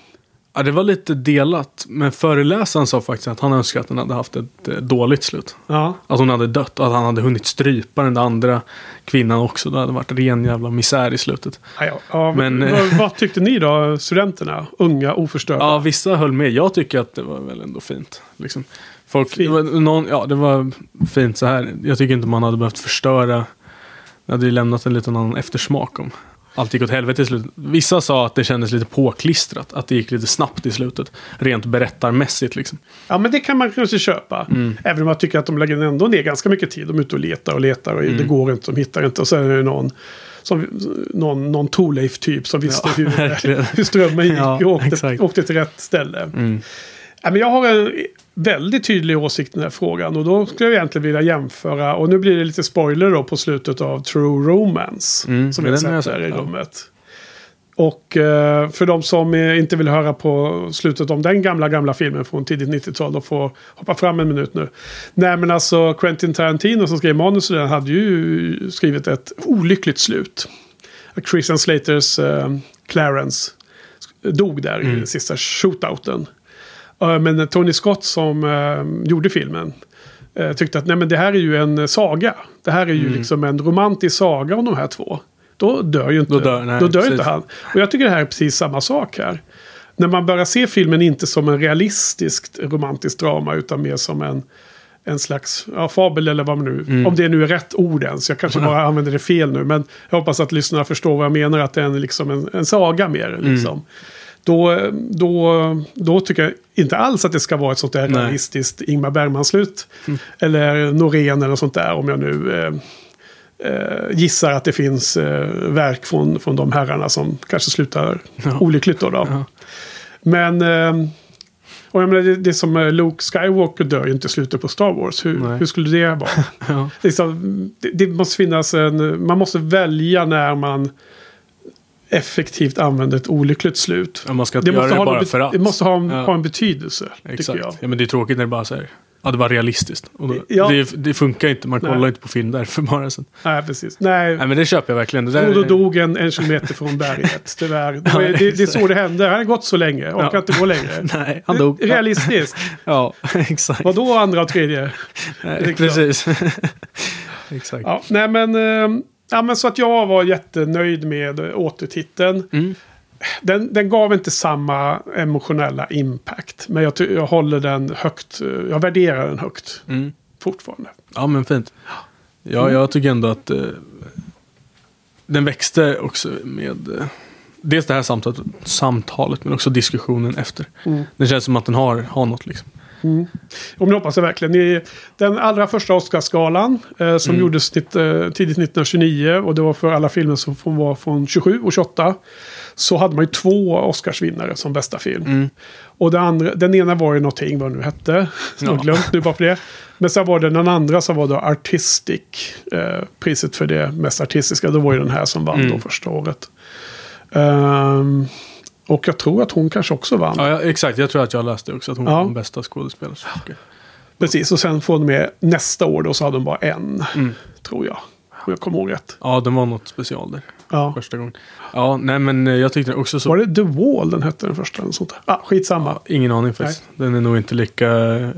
B: Ja, det var lite delat. Men föreläsaren sa faktiskt att han önskade att den hade haft ett eh, dåligt slut.
A: Ja.
B: Att hon hade dött och att han hade hunnit strypa den där andra kvinnan också. Det hade varit ren jävla misär i slutet.
A: Ja, ja.
B: Men,
A: men,
B: eh,
A: vad, vad tyckte ni då, studenterna? Unga, oförstörda?
B: Ja, vissa höll med. Jag tycker att det var väl ändå fint. Liksom. Folk. Det, var någon, ja, det var fint så här. Jag tycker inte man hade behövt förstöra. Det hade ju lämnat en liten annan eftersmak om allt gick åt helvete i slutet. Vissa sa att det kändes lite påklistrat. Att det gick lite snabbt i slutet. Rent berättarmässigt liksom.
A: Ja, men det kan man kanske köpa.
B: Mm.
A: Även om jag tycker att de lägger ändå ner ganska mycket tid. De är ute och letar och letar och
B: Mm.
A: det går inte, de hittar inte. Och sen är det någon, som, någon, någon Thorleif-typ som visste
B: Ja,
A: hur,
B: verkligen.
A: hur strömmen gick
B: Ja,
A: och åkte, åkte till rätt ställe.
B: Mm.
A: Ja, men jag har en väldigt tydlig åsikt i den här frågan. Och då skulle jag egentligen vilja jämföra, och nu blir det lite spoiler då på slutet av True Romance.
B: Mm,
A: som
B: den har
A: sett
B: sett,
A: i rummet. Och eh, för de som eh, inte vill höra på slutet om den gamla, gamla filmen från tidigt 90-tal, de får hoppa fram en minut nu. Nej men alltså Quentin Tarantino som skrev manus den hade ju skrivit ett olyckligt slut. Christian Slaters eh, Clarence dog där i den sista shootouten. Eh, Men Tony Scott som eh, gjorde filmen eh, tyckte att nej, men det här är ju en saga. Det här är ju liksom en romantisk saga om de här två. Då dör ju inte,
B: Då dör- nej,
A: då dör inte han. Och jag tycker det här är precis samma sak här. När man börjar se filmen inte som en realistiskt romantisk drama utan mer som en, en slags ja, fabel eller vad man nu...
B: Mm.
A: Om det nu är rätt ord ens. Jag kanske bara använder det fel nu. Men jag hoppas att lyssnarna förstår vad jag menar. Att det är en, liksom en, en saga mer.
B: Mm.
A: Liksom. Då, då, då tycker jag inte alls att det ska vara ett sånt där
B: Nej.
A: realistiskt Ingmar Bergman-slut. Eller Norén eller sånt där. Om jag nu eh, eh, gissar att det finns eh, verk från, från de herrarna som kanske slutar
B: Ja.
A: olyckligt då. då.
B: Ja.
A: Men... Eh, och jag menar, det, det som eh, Luke Skywalker dör ju inte i slutet på Star Wars. Hur, hur skulle det vara?
B: Ja.
A: liksom, det, det måste finnas en... Man måste välja när man effektivt använder ett olyckligt slut.
B: Ja, man ska
A: Det
B: göra
A: måste,
B: det
A: ha,
B: bara för att.
A: det måste ha en,
B: Ja.
A: ha en betydelse,
B: Exakt.
A: jag.
B: Ja, men det är tråkigt när det bara säger Ja, det var realistiskt. Och då,
A: Ja.
B: det, det funkar inte. Man
A: Nej.
B: kollar inte på film därför bara. Så.
A: Nej, precis. Nej,
B: Nej, men det köper jag verkligen. Det där,
A: Frodo dog en, en kilometer från berget, tyvärr. Det, var- det, det är så det hände. Han har gått så länge, orkar
B: Ja.
A: inte gå längre.
B: Nej, han dog.
A: Realistiskt.
B: Ja, exakt.
A: Vad då andra och tredje?
B: Nej, precis. exakt.
A: Ja, nej men, eh, ja, men så att jag var jättenöjd med återtiteln.
B: Mm.
A: Den, den gav inte samma emotionella impact. Men jag, jag håller den högt. Jag värderar den högt
B: Mm.
A: fortfarande.
B: Ja, men fint. Ja, jag tycker ändå att eh, den växte också med eh, dels det här samtalet, samtalet men också diskussionen efter.
A: Mm.
B: Det känns som att den har, har något liksom.
A: Om ni hoppas jag verkligen. I den allra första Oscarsgalan eh, som
B: Mm.
A: gjordes nitt, eh, tidigt 1929 och det var för alla filmer som var från 27 och 28. Så hade man ju två Oscarsvinnare som bästa film.
B: Mm.
A: Och den, andra, den ena var ju någonting, vad det nu hette. Jag glömt nu bara för det. Men sen var det den andra som var då Artistic. Eh, priset för det mest artistiska. Då var ju den här som vann
B: Mm.
A: då första året. Ehm, och jag tror att hon kanske också vann.
B: Ja, exakt. Jag tror att jag läste också att hon
A: Ja.
B: var den bästa skådespelerskan. Okej.
A: Precis, och sen från och med nästa år då så hade de bara en.
B: Mm.
A: Tror jag. Om jag kommer ihåg rätt.
B: Ja, den var något special där
A: Ja.
B: första gången. Ja, nej men eh, jag tyckte också så.
A: Var det The Wall den hette den första? Eller sånt där? Ah, skitsamma.
B: Ja, ingen aning faktiskt. Den är nog inte lika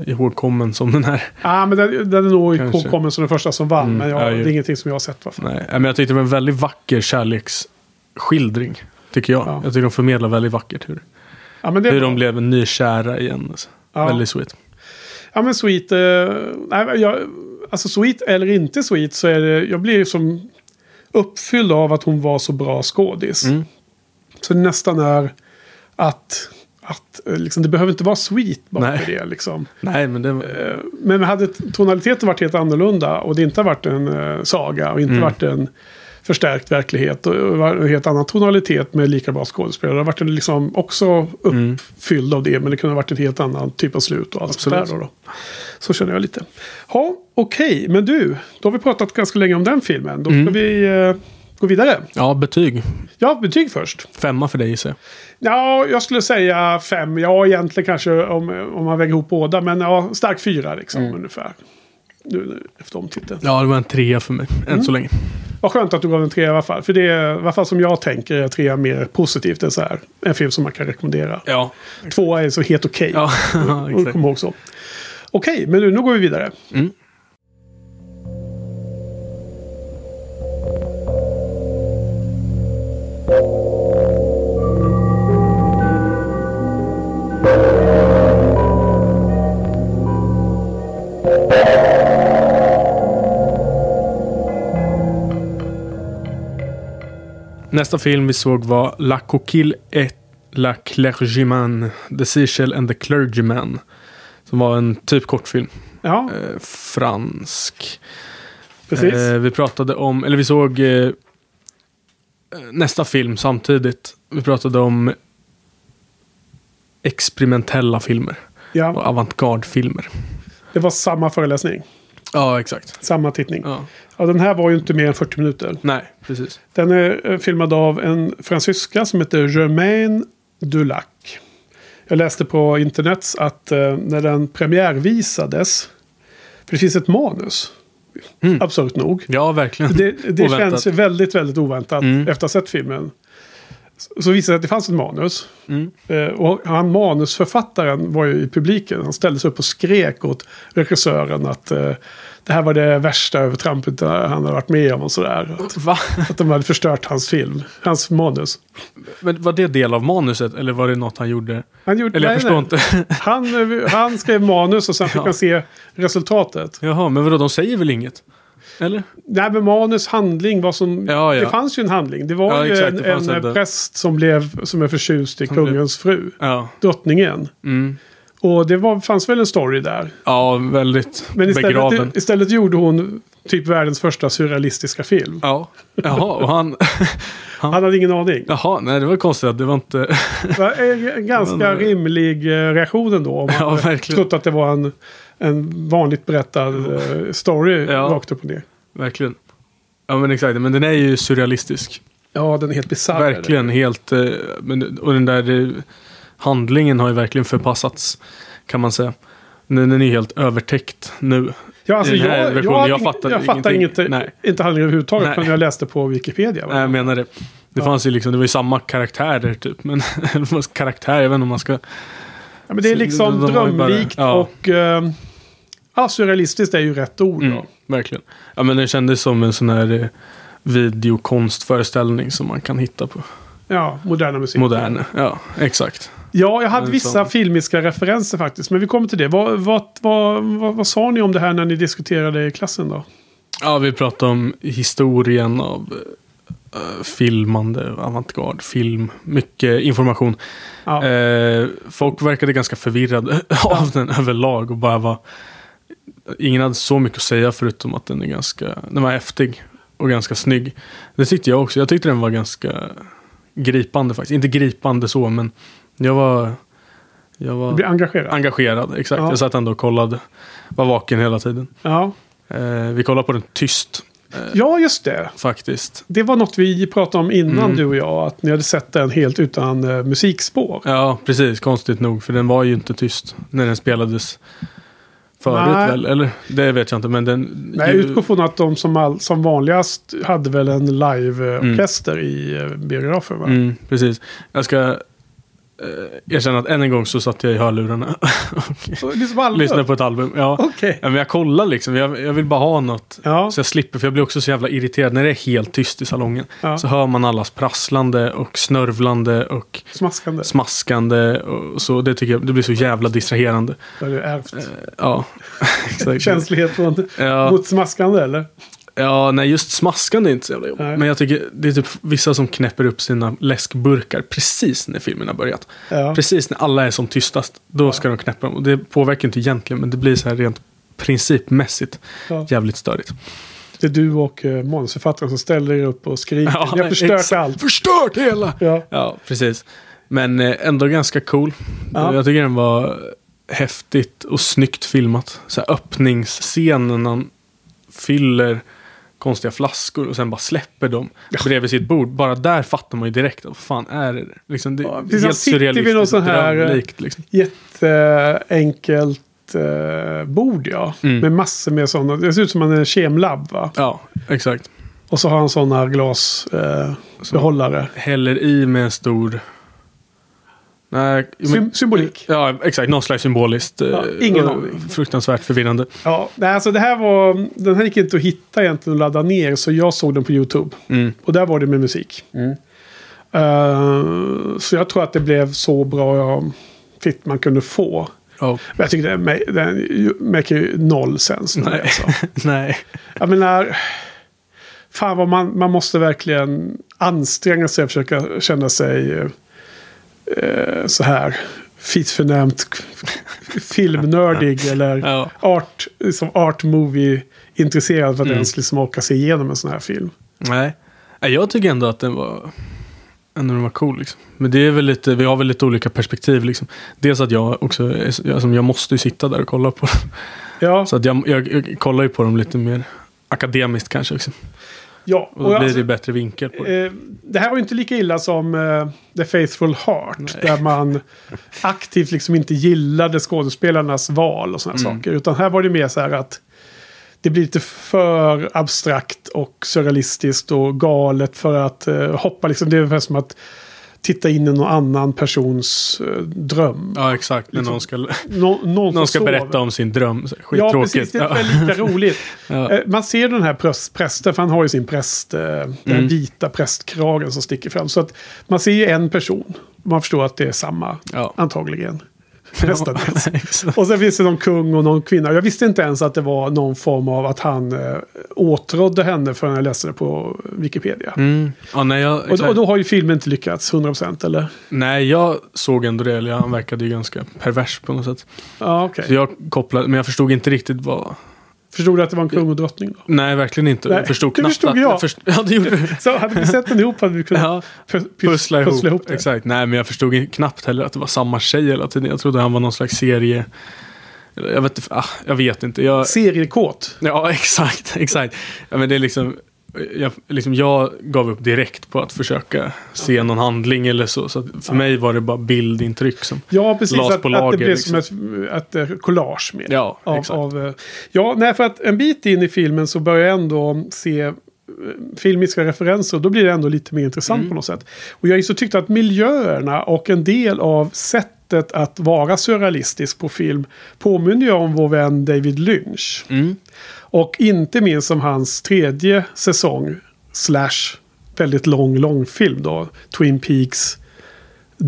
B: ihågkommen som den här.
A: Ja, ah, men den, den är nog
B: Kanske.
A: ihågkommen som den första som vann.
B: Mm,
A: men jag,
B: ja,
A: det är ingenting som jag har sett. Varför.
B: Nej, men jag tyckte det var en väldigt vacker kärleksskildring. Tycker jag.
A: Ja.
B: Jag tycker de förmedlar väldigt vackert hur,
A: Ja,
B: hur
A: bra.
B: de blev nykära igen. Alltså.
A: Ja.
B: Väldigt sweet.
A: Ja, men Sweet. Eh, nej, jag, alltså Sweet eller inte Sweet så är det... Jag blir som uppfylld av att hon var så bra skådis.
B: Mm.
A: Så det nästan är att... att eh, liksom, det behöver inte vara sweet bara
B: Nej.
A: det. Liksom.
B: Nej, men det.
A: Eh, Men hade tonaliteten varit helt annorlunda och det inte har varit en eh, saga och inte
B: Mm.
A: varit en förstärkt verklighet och helt annan tonalitet med lika bra skådespelare. Det har varit liksom också
B: Mm.
A: uppfylld av det men det kunde ha varit en helt annan typ av slut och allt sånt där.
B: Absolut.
A: Då, då. Så känner jag lite. Ja, okej, men du, då har vi pratat ganska länge om den filmen. Då ska
B: Mm.
A: vi eh, gå vidare.
B: Ja, betyg.
A: Ja, betyg först.
B: Femma för dig gissar.
A: Ja, jag skulle säga fem. Ja, egentligen kanske om, om man väger ihop båda. Men ja, stark fyra liksom
B: Mm.
A: ungefär. Efter omtiteln.
B: Ja, det var en trea för mig. Än
A: Mm.
B: så länge.
A: Vad skönt att du gav en trea i alla fall. För det är, i alla fall som jag tänker, är trea mer positivt än så här. En film som man kan rekommendera.
B: Ja.
A: Tvåa är så helt okej.
B: Ja,
A: Och
B: exakt.
A: kom ihåg så. Okej, men nu, nu går vi vidare.
B: Mm. Nästa film vi såg var La Coquille et la Clergyman, The Seashell and the Clergyman. Som var en typ kortfilm.
A: Ja,
B: Eh, fransk.
A: precis.
B: Eh, vi pratade om, eller vi såg eh, nästa film samtidigt. Vi pratade om experimentella filmer.
A: Ja,
B: och avantgarde-filmer.
A: det var samma föreläsning.
B: Ja, exakt.
A: Samma tittning.
B: Ja.
A: Ja, den här var ju inte mer än 40 minuter.
B: Nej, precis.
A: Den är eh, filmad av en fransyska som heter Germaine Dulac. Jag läste på internet att eh, när den premiärvisades, för det finns ett manus,
B: Mm.
A: absurt nog.
B: Ja, verkligen.
A: Det, det känns väldigt, väldigt oväntat
B: Mm.
A: efter att ha sett filmen. Så- visade det sig att det fanns ett manus.
B: Mm.
A: Eh, Och han manusförfattaren var ju i publiken. Han ställde sig upp och skrek åt regissören att eh, det här var det värsta övertrampet han hade varit med om och sådär. Att,
B: Va?
A: att de hade förstört hans film, hans manus.
B: Men var det del av manuset eller var det något han gjorde?
A: Han, gjorde,
B: Eller jag
A: nej,
B: förstår
A: nej.
B: inte.
A: Han, eh, han skrev manus och sen fick
B: Ja.
A: man se resultatet.
B: Jaha, men vadå, de säger väl inget? Eller?
A: Nej, men manus, handling, vad som...
B: Ja, ja.
A: Det fanns ju en handling. Det var
B: Ja,
A: ju
B: exakt,
A: en,
B: det
A: en
B: en-
A: präst som blev, som är förtjust i
B: Som blev-
A: kungens fru.
B: Ja.
A: Drottningen.
B: Mm.
A: Och det var, fanns väl en story där.
B: Ja, väldigt
A: Men
B: begraven.
A: istället, istället gjorde hon typ världens första surrealistiska film.
B: Ja, jaha, och han...
A: Han hade ingen aning.
B: Jaha, nej det var konstigt det var inte...
A: Det en ganska
B: Men-
A: rimlig eh, reaktion ändå. Om man
B: Ja, verkligen.
A: trott att det var en, en vanligt berättad eh, story
B: Ja.
A: rakt upp och ner.
B: Verkligen. Ja men exakt, men den är ju surrealistisk.
A: Ja, den är helt bisarr.
B: verkligen helt... eh, Men, och den där eh, handlingen har ju verkligen förpassats. Kan man säga. Den, den är helt övertäckt nu.
A: Ja, alltså, jag, jag,
B: jag
A: jag,
B: fattar
A: jag fattar inget,
B: Nej.
A: inte handlingen överhuvudtaget
B: Nej.
A: förrän jag läste på Wikipedia.
B: Nej, jag menar det. Det
A: Ja.
B: fanns ju liksom, det var ju samma karaktärer typ. Men karaktär, jag vet inte om man ska...
A: Ja, men det är liksom
B: ju bara-
A: drömlikt
B: ja.
A: och... Ja, surrealistiskt är ju rätt ord.
B: Mm, verkligen. Ja men den kändes som en sån här eh, videokonstföreställning som man kan hitta på.
A: Ja, moderna musik.
B: Modern. Ja, exakt.
A: Ja, jag hade
B: Men
A: vissa filmiska referenser faktiskt. Men vi kommer till det. Vad, vad, vad, vad, vad sa ni om det här när ni diskuterade i klassen då?
B: Ja, vi pratade om historien av eh, filmande, avantgarde, film, mycket information.
A: Ja,
B: Eh, folk verkade ganska förvirrade av den överlag och bara var... Ingen hade så mycket att säga förutom att den är ganska... Den var häftig och ganska snygg. Det tyckte jag också. Jag tyckte den var ganska gripande faktiskt. Inte gripande så, men jag var... Jag
A: du
B: var
A: blir engagerad.
B: engagerad, exakt.
A: Ja.
B: Jag satt ändå och kollade. Var vaken hela tiden.
A: ja.
B: Eh, vi kollade på den tyst, eh,
A: ja, just det.
B: faktiskt.
A: Det var något vi pratade om innan
B: Mm.
A: du och jag. Att ni hade sett den helt utan eh, musikspår.
B: Ja, precis. Konstigt nog. För den var ju inte tyst när den spelades förut
A: Nej.
B: väl? Eller? Det vet jag inte. Men den...
A: Nej, jag utgår från att de som, all, som vanligast hade väl en live-orkester
B: Mm.
A: i eh, biografen. Va?
B: Mm, precis. Jag ska eh, erkänna att än en gång så satt jag i hörlurarna
A: liksom
B: och lyssnade på ett album. Ja.
A: Okej.
B: Ja, men jag kollar liksom. Jag, jag vill bara ha något.
A: Ja.
B: Så jag slipper, för jag blir också så jävla irriterad när det är helt tyst i salongen.
A: Ja.
B: Så hör man allas prasslande och snörvlande och
A: Smaskande.
B: smaskande. Och så, det tycker jag det blir så jävla distraherande.
A: Det har du ärvt.
B: Eh, Ja, exakt.
A: Känslighet från,
B: Ja.
A: mot smaskande eller?
B: Ja, nej just smaskande är inte så jävla jobbigt.
A: Nej.
B: Men jag tycker det är typ vissa som knäpper upp sina läskburkar precis när filmen har börjat.
A: Ja.
B: Precis när alla är som tystast. Då ska de knäppa dem. Och det påverkar inte egentligen, men det blir så här rent principmässigt
A: Ja.
B: jävligt störigt.
A: Det är du och uh, manusförfattaren som ställer er upp och skriker.
B: Ja,
A: Ni har förstört
B: exakt.
A: allt.
B: Förstört hela!
A: Ja.
B: Ja, precis. Men eh, ändå ganska cool.
A: Ja.
B: Jag tycker den var häftigt och snyggt filmat. Så här öppningsscenen han fyller konstiga flaskor och sen bara släpper dem bredvid sitt bord. Bara där fattar man ju direkt vad fan är det? Liksom, det
A: Ja,
B: är helt
A: sitter vid
B: surrealistiskt
A: sån här, eh,
B: drömlikt. Liksom.
A: Jätteenkelt uh, bord ja.
B: Mm.
A: Med massor med sådana. Det ser ut som en kemlabb va?
B: Ja, exakt.
A: Och så har han sådana glasbehållare. Behållare.
B: häller i med en stor... Nej, men-
A: Sym symbolik.
B: Ja, exakt. Någon slags symboliskt.
A: Ja,
B: eh,
A: ingen aning.
B: Fruktansvärt förvirrande.
A: Ja, nej, alltså det här var... Den här gick inte att hitta egentligen och ladda ner. Så jag såg den på YouTube.
B: Mm.
A: Och där var det med musik. Eh, så jag tror att det blev så bra fit man kunde få.
B: Ja.
A: Men jag tycker den, den make ju noll sens.
B: Nej.
A: Alltså.
B: Nej.
A: Jag menar... Fan vad man, man måste verkligen anstränga sig och försöka känna sig eh, så här fitförnämt filmnördig eller
B: Ja.
A: art, som art movie intresserad för att
B: Mm.
A: ens liksom orka se igenom en sån här film.
B: Nej. Jag tycker ändå att den var... än när den var cool. Liksom. Men det är väl lite, vi har väl lite olika perspektiv. Liksom. Dels att jag också, är- alltså, jag måste ju sitta där och kolla på dem.
A: Ja,
B: Så att jag, jag, jag kollar ju på dem lite mer akademiskt kanske. Också.
A: Ja.
B: Och då blir
A: alltså,
B: det bättre vinkel på det.
A: eh, det här var ju inte lika illa som eh, The Faithful Heart.
B: Nej.
A: Där man aktivt liksom inte gillade skådespelarnas val och sådana
B: Mm.
A: saker. Utan här var det mer så här att det blir lite för abstrakt och surrealistiskt och galet för att eh, hoppa. Liksom, det är ungefär som att titta in i någon annan persons eh, dröm.
B: Ja, exakt.
A: Liksom-
B: någon ska,
A: Nå, någon
B: någon ska berätta om sin dröm. Så,
A: Ja,
B: Skittråkigt.
A: precis. Det är lika roligt.
B: Ja.
A: Eh, Man ser den här präst, prästen, för han har ju sin präst, eh, den
B: Mm.
A: vita prästkragen som sticker fram. Så att man ser ju en person. Man förstår att det är samma,
B: Ja.
A: antagligen. Mestadels. Och sen finns det någon kung och någon kvinna. Jag visste inte ens att det var någon form av att han eh, åtrådde henne förrän jag läste det på Wikipedia.
B: Mm. Ja, nej, jag,
A: Och, då- och då har ju filmen inte lyckats 100% eller?
B: nej, jag såg ändå det. Han verkade ju ganska pervers på något sätt.
A: Ja, okej.
B: Så jag kopplade, men jag förstod inte riktigt vad...
A: Förstod du att det var en kung och drottning då?
B: Nej, verkligen inte.
A: Nej,
B: jag förstod
A: det
B: knappt
A: förstod
B: att...
A: jag.
B: först- ja, det gjorde du.
A: Så hade vi sett den ihop hade vi kunnat
B: Ja,
A: pu- pu-
B: pussla ihop.
A: det.
B: Exakt. Nej, men jag förstod knappt heller att det var samma tjej hela tiden. Jag trodde han var någon slags serie... Jag vet, inte- ah, jag vet inte. Jag,
A: Seriekåt.
B: ja, exakt. exakt. Ja, men det är liksom, jag, liksom... Jag gav upp direkt på att försöka se någon handling eller så. Så för mig var det bara bildintryck som...
A: Ja, precis.
B: Las
A: Att,
B: på
A: att det
B: lager,
A: blev
B: liksom.
A: som ett, ett eh, collage med.
B: Ja,
A: av,
B: exakt.
A: av, eh, ja, nej, för att en bit in i filmen så börjar jag ändå se eh, filmiska referenser. Och då blir det ändå lite mer intressant
B: Mm.
A: på något sätt. Och jag har ju så tyckt att miljöerna och en del av sättet att vara surrealistisk på film påminner ju om vår vän David Lynch.
B: Mm.
A: Och inte minst om hans tredje säsong slash väldigt lång långfilm då. Twin Peaks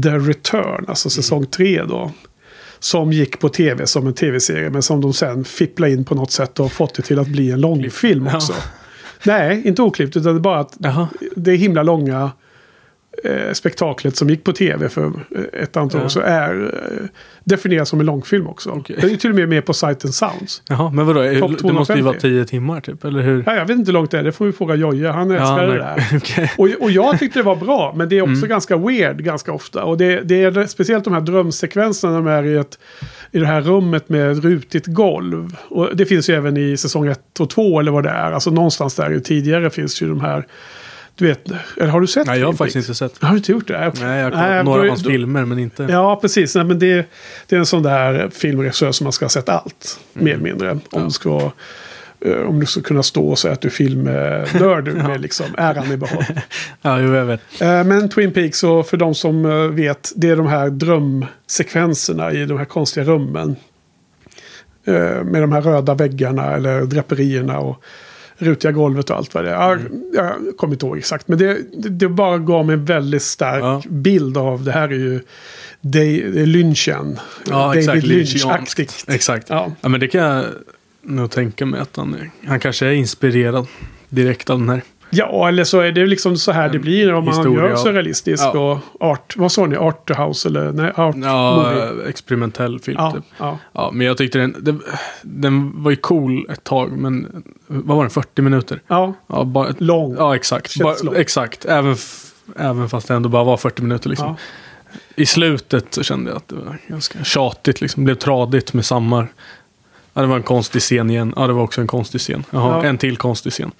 A: The Return, alltså säsong tre då. Som gick på tv som en tv-serie men som de sen fipplade in på något sätt och fått det till att bli en långfilm
B: Ja.
A: också. Nej, inte oklippt utan det är bara att
B: Jaha.
A: det himla långa eh, spektaklet som gick på tv för eh, ett antal
B: Ja.
A: år så är eh, definieras som en långfilm också.
B: Okej.
A: Det är ju till och med med på Sight and Sounds.
B: Jaha, men vadå? Det måste ju
A: 250.
B: vara tio timmar typ, eller hur?
A: Ja, jag vet inte hur långt det är, det får vi fråga Jojje. Han älskar det där.
B: okej.
A: Och, och jag tyckte det var bra, men det är också
B: Mm.
A: ganska weird ganska ofta. Och det, det är speciellt de här drömsekvenserna när de är i, ett, i det här rummet med rutigt golv. Och det finns ju även i säsong 1 och 2 eller vad det är. Alltså någonstans där tidigare finns ju de här, du vet, eller har du sett?
B: Nej, jag har
A: Twin
B: faktiskt
A: Peaks?
B: inte sett.
A: Har du inte gjort det? Okej.
B: Nej, jag har
A: Nej,
B: kollat några av hans
A: då-
B: filmer, men inte...
A: Ja, precis. Nej, men det, det är en sån där filmregissör som man ska ha sett allt, mer eller mindre. Om,
B: Ja.
A: du ska, eh, om du ska kunna stå och säga att du filmnörd med liksom äran i behåll.
B: Ja, jo, jag vet.
A: Eh, Men Twin Peaks, och för de som eh, vet, det är de här drömsekvenserna i de här konstiga rummen. Med de här röda väggarna eller draperierna och rutiga golvet och allt vad det är.
B: Mm.
A: jag kommer inte ihåg exakt, men det, det, det bara gav mig en väldigt stark
B: Ja.
A: bild av det här är ju Day, Lynchen.
B: Ja,
A: David
B: exakt.
A: Lynch-aktigt.
B: Exakt.
A: Ja.
B: Ja, men det kan jag nog tänka mig att han, är- han kanske är inspirerad direkt av den här.
A: Ja, eller så är det liksom så här det blir om man gör surrealistisk
B: Ja.
A: och art. Vad sa ni? Arthouse eller? Nej, art movie.
B: Ja, experimentell film
A: Ja,
B: typ.
A: ja.
B: Ja, men jag tyckte den, den, den var ju cool ett tag, men vad var den, 40 minuter?
A: ja,
B: Ja, bara,
A: lång.
B: ja exakt. Bara, exakt, även, även fast det ändå bara var 40 minuter liksom. I slutet så kände jag att det var ganska tjatigt, liksom. blev tradigt med samma... Ja, det var en konstig scen igen. Ja, det var också en konstig scen. Jaha,
A: Ja.
B: en till konstig scen.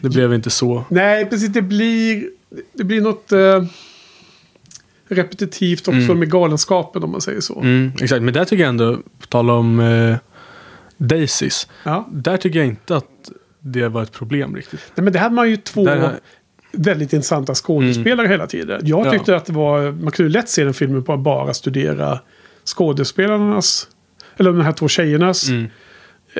B: Det blev inte så...
A: Nej, precis. Det blir, det blir något eh, repetitivt också
B: Mm.
A: med galenskapen om man säger så.
B: Mm, exakt, men där tycker jag ändå, på tal om eh, Daisies.
A: Ja.
B: Där tycker jag inte att det var ett problem riktigt.
A: Nej, men det hade man ju två
B: Där,
A: väldigt intressanta skådespelare hela tiden. Jag
B: Ja.
A: tyckte att det var, man kunde lätt se den filmen på att bara studera skådespelarnas, eller de här två tjejernas
B: mm,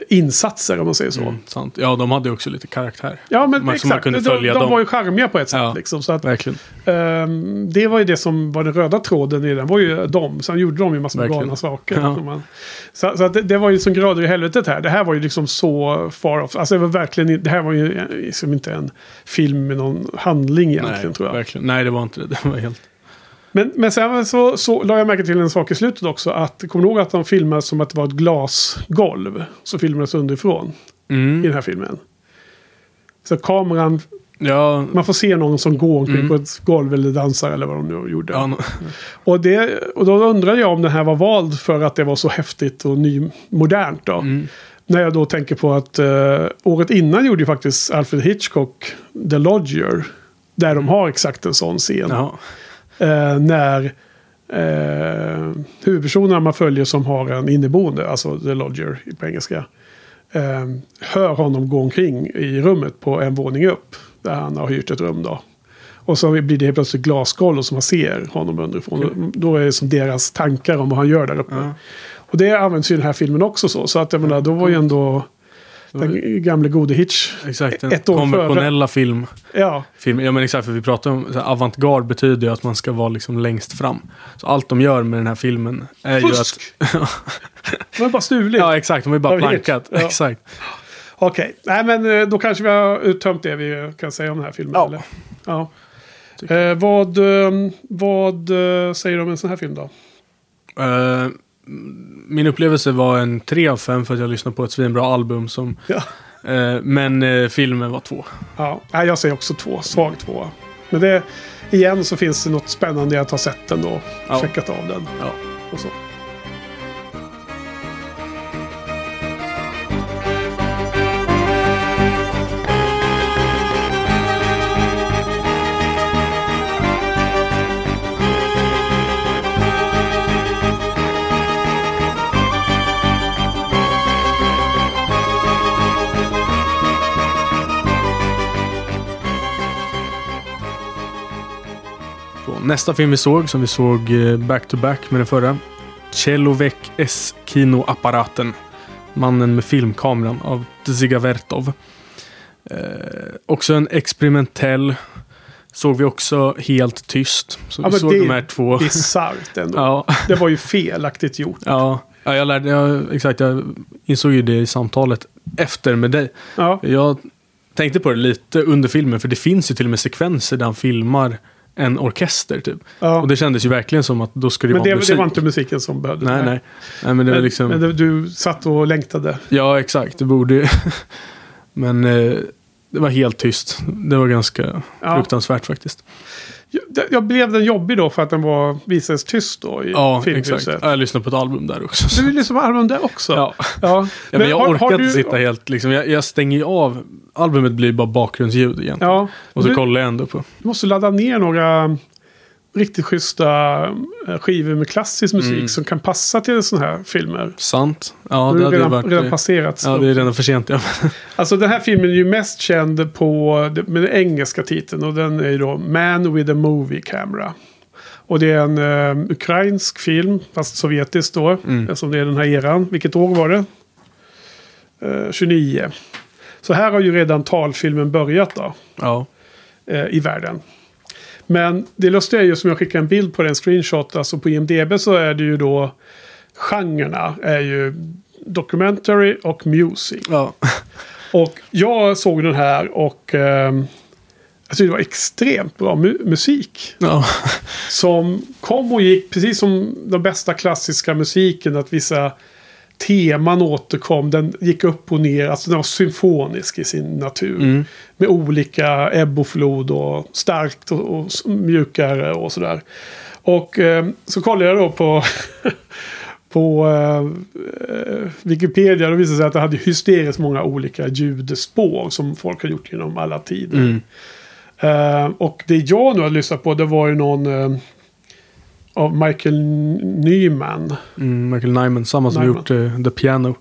A: insatser om man säger så.
B: mm, sant. Ja, de hade också lite karaktär.
A: Ja, men
B: Man- man
A: exakt.
B: kunde
A: de,
B: följa
A: de
B: dem.
A: var ju charmiga på ett sätt.
B: Ja.
A: Liksom, så att,
B: Verkligen.
A: ehm, det var ju det som var den röda tråden i den. var ju de. Sen gjorde de ju massor med galna saker.
B: Ja.
A: Så, man, så, så att det, det var ju som grader i helvetet här. Det här var ju liksom så far off. Alltså det var verkligen, det här var ju liksom inte en film med någon handling egentligen
B: Nej,
A: tror jag.
B: verkligen. Nej, det var inte det. Det var helt...
A: Men, men sen så, så la jag märke till en sak i slutet också. Att, kommer du ihåg att de filmade som att det var ett glasgolv? Så filmades underifrån i
B: Mm.
A: den här filmen. Så kameran
B: Ja,
A: Man får se någon som går omkring
B: Mm.
A: på ett golv eller dansar eller vad de nu gjorde.
B: ja, no-
A: Och, det, och då undrade jag om den här var vald för att det var så häftigt och nymodernt. Då.
B: mm,
A: När jag då tänker på att eh, året innan gjorde ju faktiskt Alfred Hitchcock The Lodger. Där de har exakt en sån scen.
B: ja,
A: Eh, när eh, huvudpersonen man följer som har en inneboende, alltså The Lodger på engelska. Eh, hör honom gå omkring i rummet på en våning upp. Där han har hyrt ett rum då. Och så blir det helt plötsligt glasgolv så man ser honom underifrån. Då är det som deras tankar om vad han gör där uppe.
B: ja.
A: Och det används ju i den här filmen också så. Så att jag menar, då var ju ändå den gamle gode Hitch.
B: Exakt, den
A: Ett år
B: konventionella film,
A: Ja,
B: film. Ja men exakt, för vi pratar om avantgarde betyder ju att man ska vara liksom längst fram. Så allt de gör med den här filmen är
A: fusk!
B: ju att...
A: De har bara stulit.
B: ja exakt, de har ju bara plankat.
A: Ja.
B: Exakt.
A: Okej, nej men eh, då kanske vi har uttömt det vi kan säga om den här filmen.
B: Ja.
A: Eller? ja. Eh, vad eh, vad eh, säger du om en sån här film då?
B: Eh, min upplevelse var en 3 av 5 för att jag lyssnade på ett svinbra album som...
A: Ja.
B: eh, men eh, filmen var 2.
A: Ja, jag säger också två, svag två. Men det, igen så finns det något spännande i att ha sett den då.
B: Ja.
A: Checkat av den
B: Ja.
A: och så.
B: Nästa film vi såg, som vi såg eh, back-to-back med den förra. Celovek S. Kinoapparaten. Mannen med filmkameran av Dziga Vertov. Eh, också en experimentell. Såg vi också helt tyst. Så
A: Ja,
B: vi såg
A: det-
B: de här två.
A: Bisarrt ändå.
B: ja,
A: Det var ju felaktigt gjort.
B: ja, ja, jag lärde, ja, exakt, jag insåg ju det i samtalet efter med dig.
A: Ja,
B: Jag tänkte på det lite under filmen, för det finns ju till och med sekvenser där han filmar en orkester typ.
A: ja.
B: Och det kändes ju verkligen som att då ska det
A: men
B: vara
A: det,
B: musik.
A: det var inte musiken som behövdes.
B: Nej, nej. Nej, men det var
A: Men,
B: liksom...
A: men du satt och längtade.
B: Ja, exakt. Det borde ju... men eh, det var helt tyst. Det var ganska
A: Ja.
B: fruktansvärt faktiskt.
A: Jag, blev den jobbig då för att den var visades tyst då i
B: Ja,
A: filmhuset.
B: exakt. Jag lyssnade på ett album där också. så-
A: Du vill lyssna på album där också?
B: Ja.
A: ja.
B: Ja, men jag
A: har-
B: orkar
A: har
B: inte
A: du-
B: sitta helt liksom. Jag, jag stänger ju av. Albumet blir bara bakgrundsljud egentligen.
A: Ja.
B: Och så
A: du,
B: kollar jag ändå på.
A: du måste ladda ner några riktigt schyssta eh, skivor med klassisk musik
B: Mm.
A: som kan passa till sådana här filmer.
B: Sant. Ja, det
A: det redan,
B: varit...
A: redan passerat.
B: Ja, det är redan för sent. Ja.
A: Alltså den här filmen är ju mest känd på med den engelska titeln. Och den är ju då Man with a Movie Camera. Och det är en eh, ukrainsk film, fast sovjetisk då.
B: Mm.
A: Eftersom det är den här eran. Vilket år var det? Eh, 29. Så här har ju redan talfilmen börjat då.
B: ja.
A: eh, i världen. Men det lustiga är ju som jag skickar en bild på den screenshot. Alltså på IMDB så är det ju då genrerna är ju documentary och music.
B: ja.
A: Och jag såg den här och eh, jag tyckte det var extremt bra mu- musik.
B: ja.
A: Som kom och gick, precis som den bästa klassiska musiken. Att vissa teman återkom. Den gick upp och ner. Alltså den var symfonisk i sin natur.
B: Mm.
A: Med olika ebb och flod och starkt och, och mjukare och sådär. Och eh, så kollade jag då på, på eh, Wikipedia. Då visade det sig att det hade hysteriskt många olika ljudspår som folk har gjort genom alla tider.
B: Mm.
A: Eh, och det jag nu har lyssnat på det var ju någon eh, av Michael Nyman.
B: Mm, Michael Nyman, samma som
A: Nyman.
B: gjort eh, The Piano.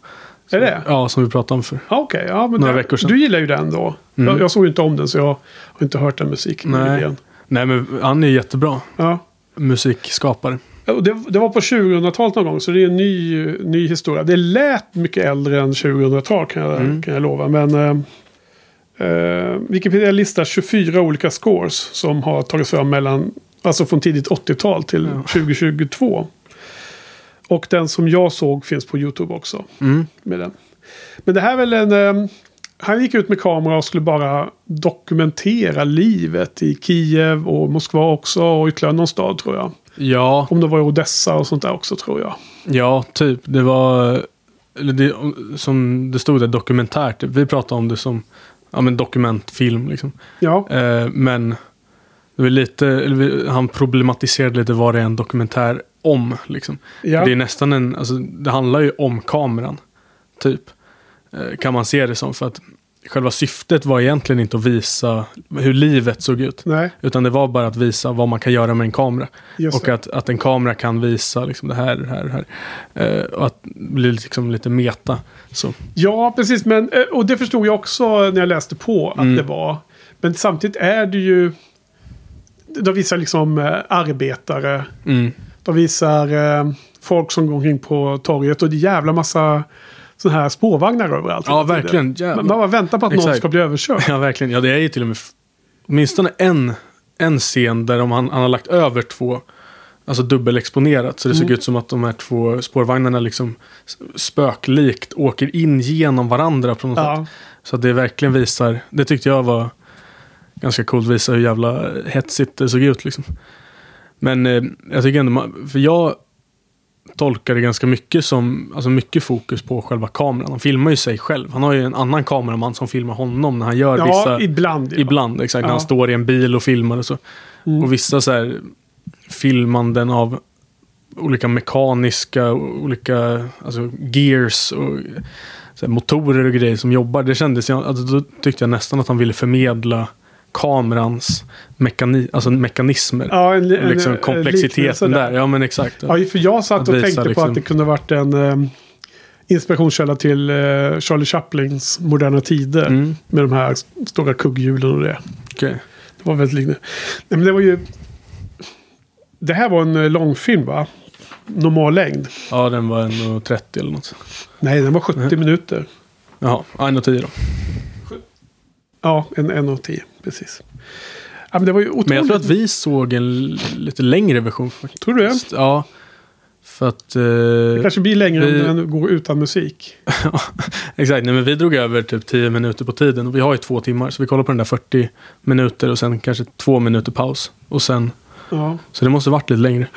A: Är det?
B: Ja, som vi pratade om för.
A: Ja, Okej, ja, men
B: Några
A: det-
B: veckor sedan.
A: du gillar ju den då.
B: Mm.
A: Jag, jag såg ju inte om den så jag har inte hört den musiken.
B: Nej.
A: nyligen.
B: Nej, men han är jättebra
A: Ja.
B: musikskapare.
A: Det, det var på 2000-talet någon gång så det är en ny, ny historia. Det lät mycket äldre än 2000-tal kan jag,
B: Mm.
A: kan jag lova. Men eh, eh, Wikipedia listar 24 olika scores som har tagits fram mellan, alltså från tidigt 80-tal till
B: Ja.
A: 2022. Och den som jag såg finns på YouTube också.
B: Mm.
A: Med den. Men det här är väl en... eh, han gick ut med kamera och skulle bara dokumentera livet i Kiev och Moskva också och ytterligare någon stad tror jag.
B: Ja,
A: Om det var i Odessa och sånt där också tror jag.
B: ja, typ. Det var, det, som det stod där, dokumentärt. Vi pratade om det som ja, men dokumentfilm. Liksom.
A: Ja,
B: Eh, men det var lite, han problematiserade lite vad det är en dokumentär om. Liksom.
A: ja.
B: Det är nästan en, alltså, det handlar ju om kameran. Typ. Eh, kan man se det som. För att själva syftet var egentligen inte att visa hur livet såg ut.
A: Nej,
B: Utan det var bara att visa vad man kan göra med en kamera.
A: just
B: Och
A: det.
B: att, att en kamera kan visa liksom det här, det här, det här. Eh, och att bli liksom lite meta. Så.
A: Ja, precis. Men, eh, och det förstod jag också när jag läste på att
B: Mm.
A: det var. Men samtidigt är det ju... De visar liksom eh, arbetare.
B: Mm.
A: De visar eh, folk som går omkring på torget. Och det är jävla massa sådana här spårvagnar överallt.
B: Ja, verkligen.
A: Man
B: Jävlar.
A: man bara väntar på att någon
B: Exakt.
A: ska bli överkörd.
B: Ja, verkligen. Ja, det är ju till och med åtminstone en, en scen där de, han, han har lagt över två, alltså dubbelexponerat. Så det såg
A: Mm.
B: ut som att de här två spårvagnarna liksom spöklikt åker in genom varandra på något sätt.
A: Ja,
B: Så att det verkligen visar, det tyckte jag var ganska coolt, visa hur jävla hetsigt det såg ut liksom. Men eh, jag tycker ändå, man, för jag tolkar det ganska mycket som, alltså mycket fokus på själva kameran. Han filmar ju sig själv. Han har ju en annan kameraman som filmar honom när han gör
A: ja
B: vissa,
A: ibland. Ja.
B: ibland, exakt, när
A: Ja.
B: han står i en bil och filmar och så.
A: Mm.
B: Och vissa så här filmanden av olika mekaniska, olika alltså gears och så här, motorer och grejer som jobbar. Det kändes, alltså, då tyckte jag nästan att han ville förmedla kamerans mekani, alltså mekanismer.
A: Ja, en,
B: liksom
A: en, en
B: komplexiteten
A: liknelse
B: där. Ja men exakt.
A: Ja, för jag satt
B: Att
A: och
B: visa
A: tänkte på
B: liksom-
A: att det kunde varit en eh, inspirationskälla till eh, Charlie Chaplins Moderna Tider.
B: Mm,
A: Med de här stora kugghjulen och det.
B: okej.
A: Det var väldigt liknande. Nej, men det var ju... Det här var en eh, långfilm va? Normal längd.
B: Ja den var 1.30 eller något.
A: Nej, den var 70 minuter.
B: Jaha, ja, 1.10 då.
A: Ja, en, en och tio. Precis. Ja, men det var ju otroligt.
B: Men jag tror att vi såg en lite längre version faktiskt.
A: Tror du det?
B: Ja. För att... Eh,
A: Det kanske blir längre
B: vi-
A: om den går utan musik.
B: Exakt, nej, men vi drog över typ 10 minuter på tiden och vi har ju två timmar. Så vi kollar på den där 40 minuter och sen kanske två minuter paus. Och sen,
A: Ja,
B: så det måste varit lite längre.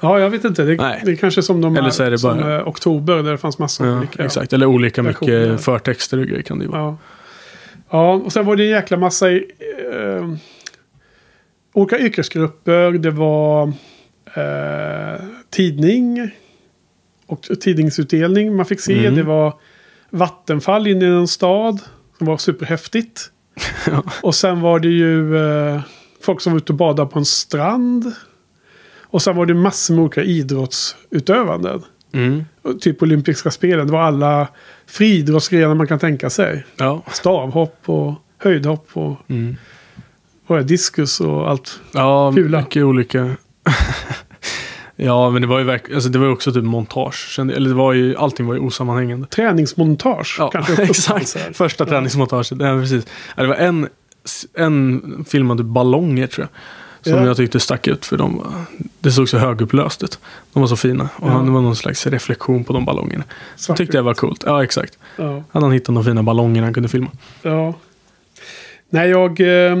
A: ja jag vet inte. Det,
B: Nej.
A: det är kanske som de
B: Eller så är det
A: som
B: bara-
A: eh, Oktober där det fanns massa
B: Ja,
A: olika.
B: exakt, eller olika mycket förtexter och grejer kan det ju vara.
A: Ja. Ja, och sen var det en jäkla massa eh, olika yrkesgrupper. Det var eh, tidning och tidningsutdelning man fick se.
B: Mm.
A: Det var Vattenfall inne i en stad som var superhäftigt. Och sen var det ju eh, folk som var ute och badade på en strand. Och sen var det massor med olika idrottsutövanden.
B: Mm.
A: Typ olympiska spelen. Det var alla friidrottsgrenar man kan tänka sig.
B: Ja.
A: Stavhopp och höjdhopp och
B: Mm.
A: vad är diskus och allt.
B: Ja,
A: Kula.
B: mycket olika. ja, men det var ju verkligen, alltså det var också typ montage. Eller det var ju, allting var ju osammanhängande.
A: Träningsmontage.
B: Ja,
A: kanske
B: exakt. Första träningsmontaget. Ja, precis. Ja, det var en, en filmade ballonger tror jag. Som
A: Ja.
B: jag tyckte stack ut för de det såg så högupplöst ut. De var så fina. Och
A: Ja.
B: han- var någon slags reflektion på de ballongerna.
A: Svart-
B: tyckte jag var coolt. Ja, exakt.
A: Ja.
B: Hade han hittat några fina ballonger han kunde filma.
A: ja. Nej, jag... Eh,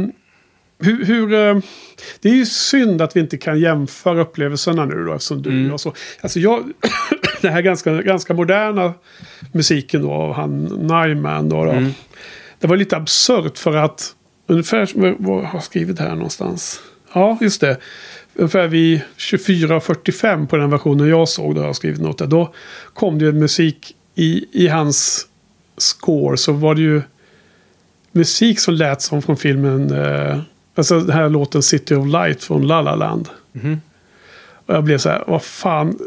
A: hur... hur eh, det är ju synd att vi inte kan jämföra upplevelserna nu då. Eftersom du
B: Mm.
A: och så. Alltså jag... den här ganska, ganska moderna musiken då av han Nyman då. då.
B: Mm.
A: Det var lite absurt för att ungefär, som- vad har jag skrivit här någonstans? Ja, just det. Ungefär vid 24.45 på den versionen jag såg, då har jag skrivit något där. Då kom det ju musik i, i hans score så var det ju musik som lät som från filmen, eh, alltså den här låten City of Light från La La Land.
B: Mhm.
A: Och jag blev så här, vad fan,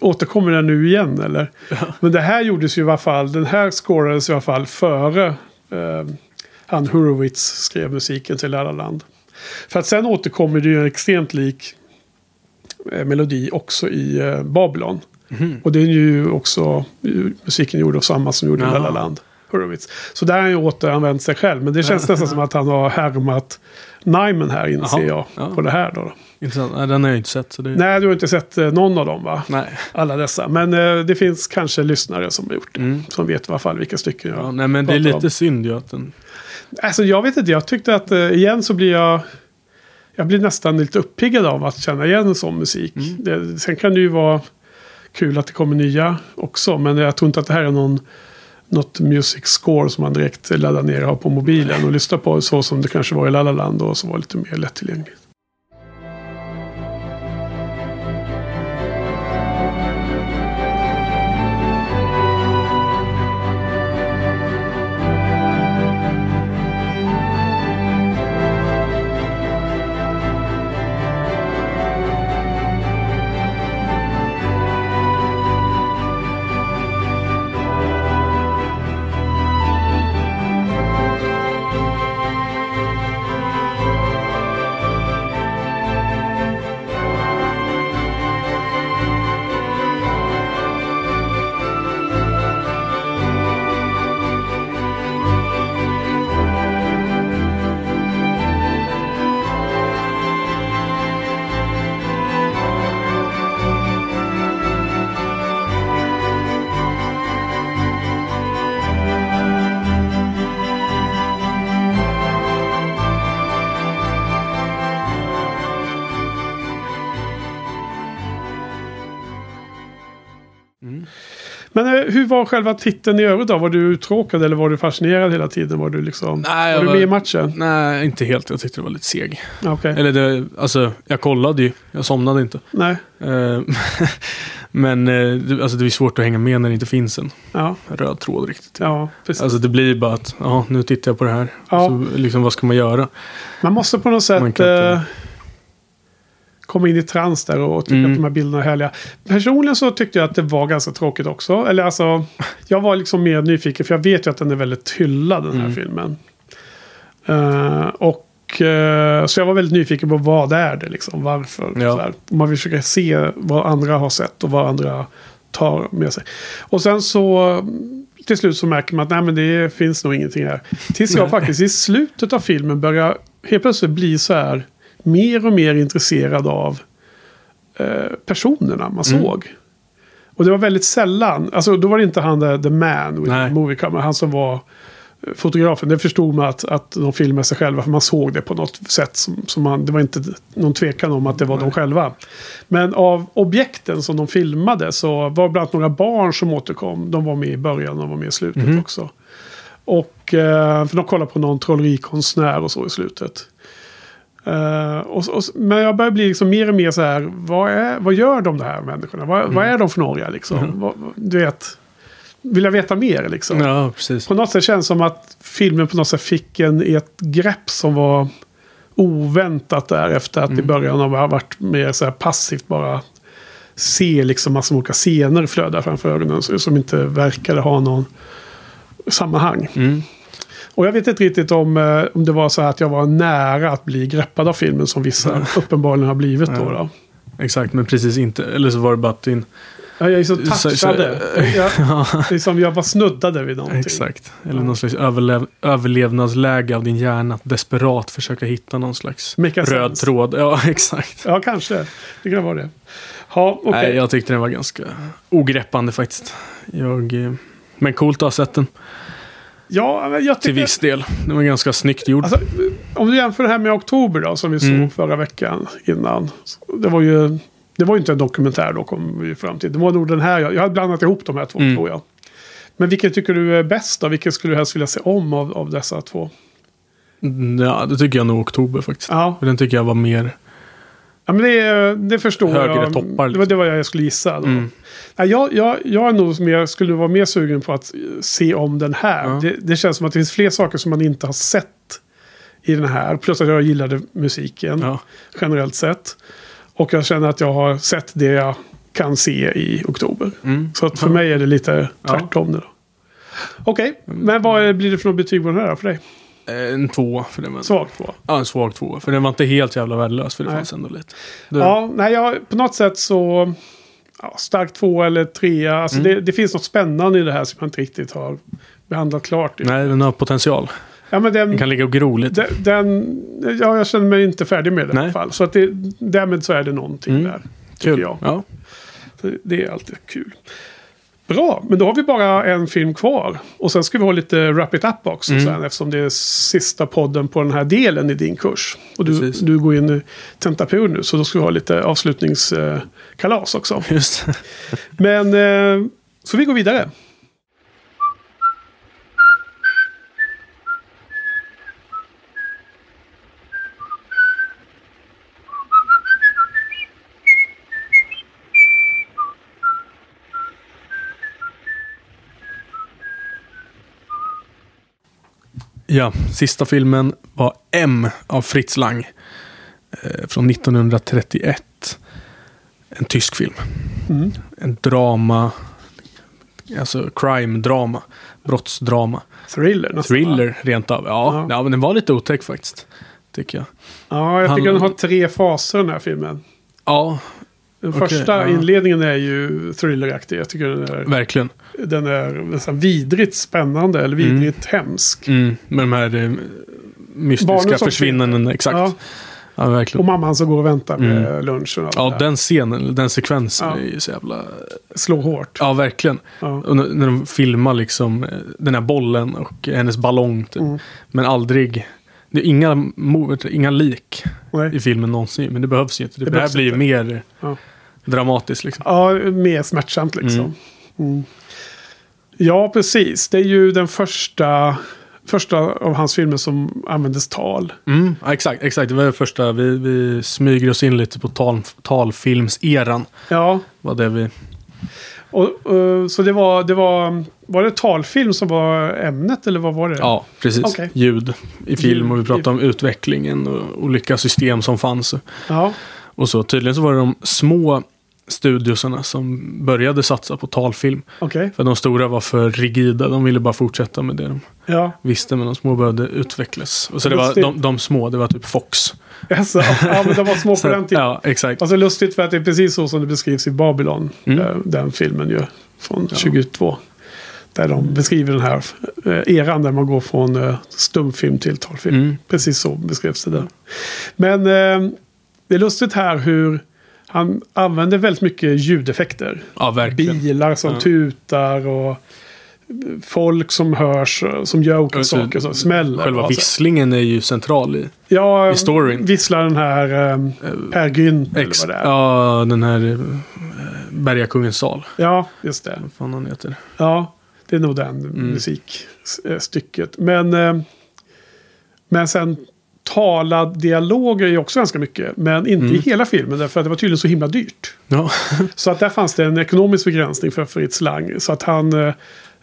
A: återkommer den nu igen eller? Men det här gjordes ju i alla fall, den här scorades i alla fall före eh, han Horowitz skrev musiken till La La Land. För att sen återkommer det ju en extremt lik eh, melodi också i eh, Babylon.
B: Mhm.
A: Och det är ju också ju, musiken gjord av samma som gjorde. La La Land. Horowitz. Så där har han ju återanvänt sig själv. Men det känns nästan som att han har härmat Nyman här inser jag.
B: ja.
A: På det här då.
B: Intressant. Nej, den har jag inte sett. Så det...
A: Nej, du har inte sett eh, någon av dem va?
B: Nej.
A: Alla dessa. Men eh, det finns kanske lyssnare som har gjort det.
B: Mm.
A: Som vet i alla fall vilka stycken jag
B: Ja, nej, men det är
A: pratar om.
B: lite synd ju att den...
A: Alltså jag vet inte, jag tyckte att eh, igen så blir jag... Jag blir nästan lite uppiggad av att känna igen en sån musik.
B: Mm.
A: Det, sen kan det ju vara kul att det kommer nya också. Men jag tror inte att det här är någon något music score som man direkt laddar ner och har på mobilen och lyssnar på så som det kanske var i La La Land och som var lite mer lättillgängligt. Var själva titeln i övrigt då? Var du uttråkad eller var du fascinerad hela tiden? Var du liksom...
B: Nej,
A: var du
B: var-
A: med i matchen?
B: Nej, inte helt. Jag tyckte det var lite seg.
A: Okej.
B: Eller det, alltså, jag kollade ju. Jag somnade inte.
A: Nej.
B: Eh, Men eh, alltså, det är svårt att hänga med när det inte finns en
A: Ja.
B: röd tråd riktigt.
A: Ja, precis.
B: Alltså det blir bara att, ja, nu tittar jag på det här.
A: Ja.
B: Så, liksom, vad ska man göra?
A: Man måste på något
B: Man
A: sätt
B: kan inte-
A: eh, komma in i trans där och tycka
B: Mm.
A: att de här bilderna är härliga. Personligen så tyckte jag att det var ganska tråkigt också. Eller alltså, jag var liksom mer nyfiken för jag vet ju att den är väldigt hyllad den här
B: Mm.
A: filmen. Eh, och eh, så jag var väldigt nyfiken på vad är det liksom, varför.
B: Ja.
A: Så här. Man vill försöka se vad andra har sett och vad andra tar med sig. Och sen så till slut så märker man att nej, men det finns nog ingenting här. Tills jag faktiskt i slutet av filmen börjar helt plötsligt bli så här mer och mer intresserad av eh, personerna man
B: Mm.
A: såg. Och det var väldigt sällan, alltså då var det inte han the, the man with
B: Nej.
A: the movie camera, han som var eh, fotografen. Det förstod man att, att de filmade sig själva, för man såg det på något sätt. Som, som man, det var inte någon tvekan om att det var de själva. Men av objekten som de filmade så var det bland annat några barn som återkom. De var med i början och var med i slutet
B: Mhm.
A: också. Och eh, för de kollade på någon trollerikonstnär och så i slutet. Eh, och, och, men jag börjar bli liksom mer och mer så här, vad, är, vad gör de här människorna? Vad, vad är de för några liksom?
B: Mm.
A: Vad, du vet, vill jag veta mer liksom?
B: Ja, precis.
A: På något sätt känns det som att filmen på något sätt fick en, ett grepp som var oväntat där efter att i
B: Mm.
A: början har varit mer så här passivt bara se liksom massor med olika scener flöda framför ögonen som inte verkade ha någon sammanhang.
B: Mm.
A: Och jag vet inte riktigt om, eh, om det var så här att jag var nära att bli greppad av filmen som vissa uppenbarligen har blivit då.
B: Ja.
A: då.
B: Exakt, men precis inte. Eller så var det bara att din...
A: Ja, jag är så
B: Så- så-
A: touchade. Jag,
B: Ja,
A: liksom, jag bara snuddade vid någonting.
B: exakt. Eller
A: Ja.
B: någon slags överlev, överlevnadsläge av din hjärna. Att desperat försöka hitta någon slags
A: Make a
B: röd
A: sense.
B: tråd. Ja, exakt.
A: Ja, kanske. Det kan vara det. Ja, okej.
B: Nej, jag tyckte den var ganska ogreppande faktiskt. Jag, eh, men coolt att ha sett den.
A: Ja, men jag
B: Till
A: tycker...
B: viss del. Den var ganska snyggt gjord.
A: Alltså, om du jämför det här med Oktober då, som vi såg
B: Mm.
A: förra veckan innan. Det var ju... Det var ju inte en dokumentär då, kom vi fram till. Det var nog den här. Jag jag hade blandat ihop de här två,
B: Mm.
A: tror jag. Men vilken tycker du är bäst då? Vilken skulle du helst vilja se om av, av dessa två?
B: Mm, Ja, det tycker jag nog oktober faktiskt.
A: Ja,
B: Den tycker jag var mer...
A: ja men det, det förstår
B: Högre
A: jag.
B: toppar,
A: Det var
B: liksom.
A: det var jag skulle gissa.
B: Mm.
A: Nej, jag, jag, jag är nog mer, skulle vara mer sugen på att se om den här.
B: Ja.
A: Det, det känns som att det finns fler saker som man inte har sett i den här. Plus att jag gillade musiken
B: Ja.
A: generellt sett. Och jag känner att jag har sett det jag kan se i oktober.
B: Mm.
A: Så att för mig är det lite
B: Ja. Mm.
A: tvärtom då. Okej, men vad blir det för något betyg på den här för dig?
B: Eh, En två. För den var,
A: Svagt på.
B: Ja, en svag två. För den var inte helt jävla värdelös. För det
A: Nej.
B: fanns ändå lite. Det,
A: Ja, nej, jag, på något sätt så... Ja, stark två eller trea. Alltså
B: Mm.
A: det, det finns något spännande i det här som jag inte riktigt har behandlat klart.
B: Nej, den har potential.
A: Ja, men den,
B: Den kan ligga och gro lite.
A: den, ja, jag känner mig inte färdig med den i alla
B: Nej.
A: fall. Så att det, därmed så är det någonting
B: Mm.
A: där. Tycker
B: Kul.
A: jag.
B: Ja.
A: Så det är alltid kul. Bra, men då har vi bara en film kvar. Och sen ska vi ha lite wrap it up också
B: Mm.
A: sen. Eftersom det är sista podden på den här delen i din kurs. Och du,
B: Precis.
A: du går in i tentaperiod nu. Så då ska vi ha lite avslutningskalas kalas också.
B: Just.
A: Men, eh, så vi går vidare.
B: Ja, sista filmen var M av Fritz Lang. Eh, från 1931. En tysk film.
A: Mm.
B: En drama. Alltså crime-drama. Brottsdrama.
A: Thriller nästan. va?
B: Thriller rent av. Ja,
A: Ja.
B: ja. men den var lite otäck faktiskt. Tycker jag.
A: Ja, jag tycker
B: Han-
A: den har tre faser den här filmen.
B: Ja,
A: Den
B: Okej,
A: första
B: ja.
A: inledningen är ju thrilleraktig. Jag tycker den är,
B: verkligen.
A: den är nästan vidrigt spännande eller vidrigt hemsk.
B: Mm, med de här eh, mystiska försvinnanden. Exakt.
A: Ja,
B: Ja,
A: och
B: verkligen.
A: mamman som går och väntar med
B: Mm.
A: lunchen. Och
B: Ja, den scenen, den sekvensen
A: Ja.
B: är ju så jävla...
A: Slår hårt.
B: Ja, verkligen.
A: Ja.
B: Och när, när de filmar liksom eh, den här bollen och hennes ballong. Typ.
A: Mm.
B: Men aldrig... Det är inga, mord, inga lik
A: Nej.
B: i filmen någonsin. Men det behövs ju inte. Det,
A: Det
B: det här blir ju mer
A: Ja.
B: dramatiskt liksom.
A: Ja, mer smärtsamt liksom.
B: Mm.
A: Mm. Ja, precis. Det är ju den första, första av hans filmer som användes tal.
B: Mm, ja, exakt, exakt. Det var det första. Vi, vi smyger oss in lite på tal, talfilmseran.
A: Ja,
B: Var det vi...
A: och, eh, så det var, det var, var det talfilm som var ämnet eller vad var det?
B: Ja, precis.
A: Okej.
B: Ljud i film och vi pratade om utvecklingen och olika system som fanns.
A: Ja,
B: Och så tydligen så var det de små studiosarna som började satsa på talfilm.
A: okej.
B: För de stora var för rigida, de ville bara fortsätta med det de
A: Ja,
B: visste, men de små började utvecklas. Och så det var de, de små, det var typ Fox.
A: alltså, ja men de var små på den tiden.
B: ja, exakt.
A: Alltså lustigt för att det är precis så som det beskrivs i Babylon.
B: Mm.
A: eh, Den filmen ju. Från 22. Där de beskriver den här eh, eran där man går från eh, stumfilm till talfilm.
B: Mm.
A: Precis så beskrevs det där. Men det är lustigt här hur han använder väldigt mycket ljudeffekter.
B: Ja.
A: Bilar som
B: Ja.
A: tutar och folk som hörs, som gör olika saker. Så smäller.
B: Själva
A: och så.
B: visslingen är ju central i
A: Ja,
B: i storyn.
A: visslar den här eh, Per Gynt eller
B: Ex,
A: vad det är.
B: ja, den här eh, Bergakungens sal.
A: Ja, just det.
B: Vad fan han heter.
A: Ja, det är nog den
B: Mm.
A: musikstycket. Men, eh, men sen talad dialog är ju också ganska mycket. Men inte
B: Mm.
A: i hela filmen därför att det var tydligen så himla dyrt.
B: Ja,
A: Så att där fanns det en ekonomisk begränsning för Fritz Lang. Så att han...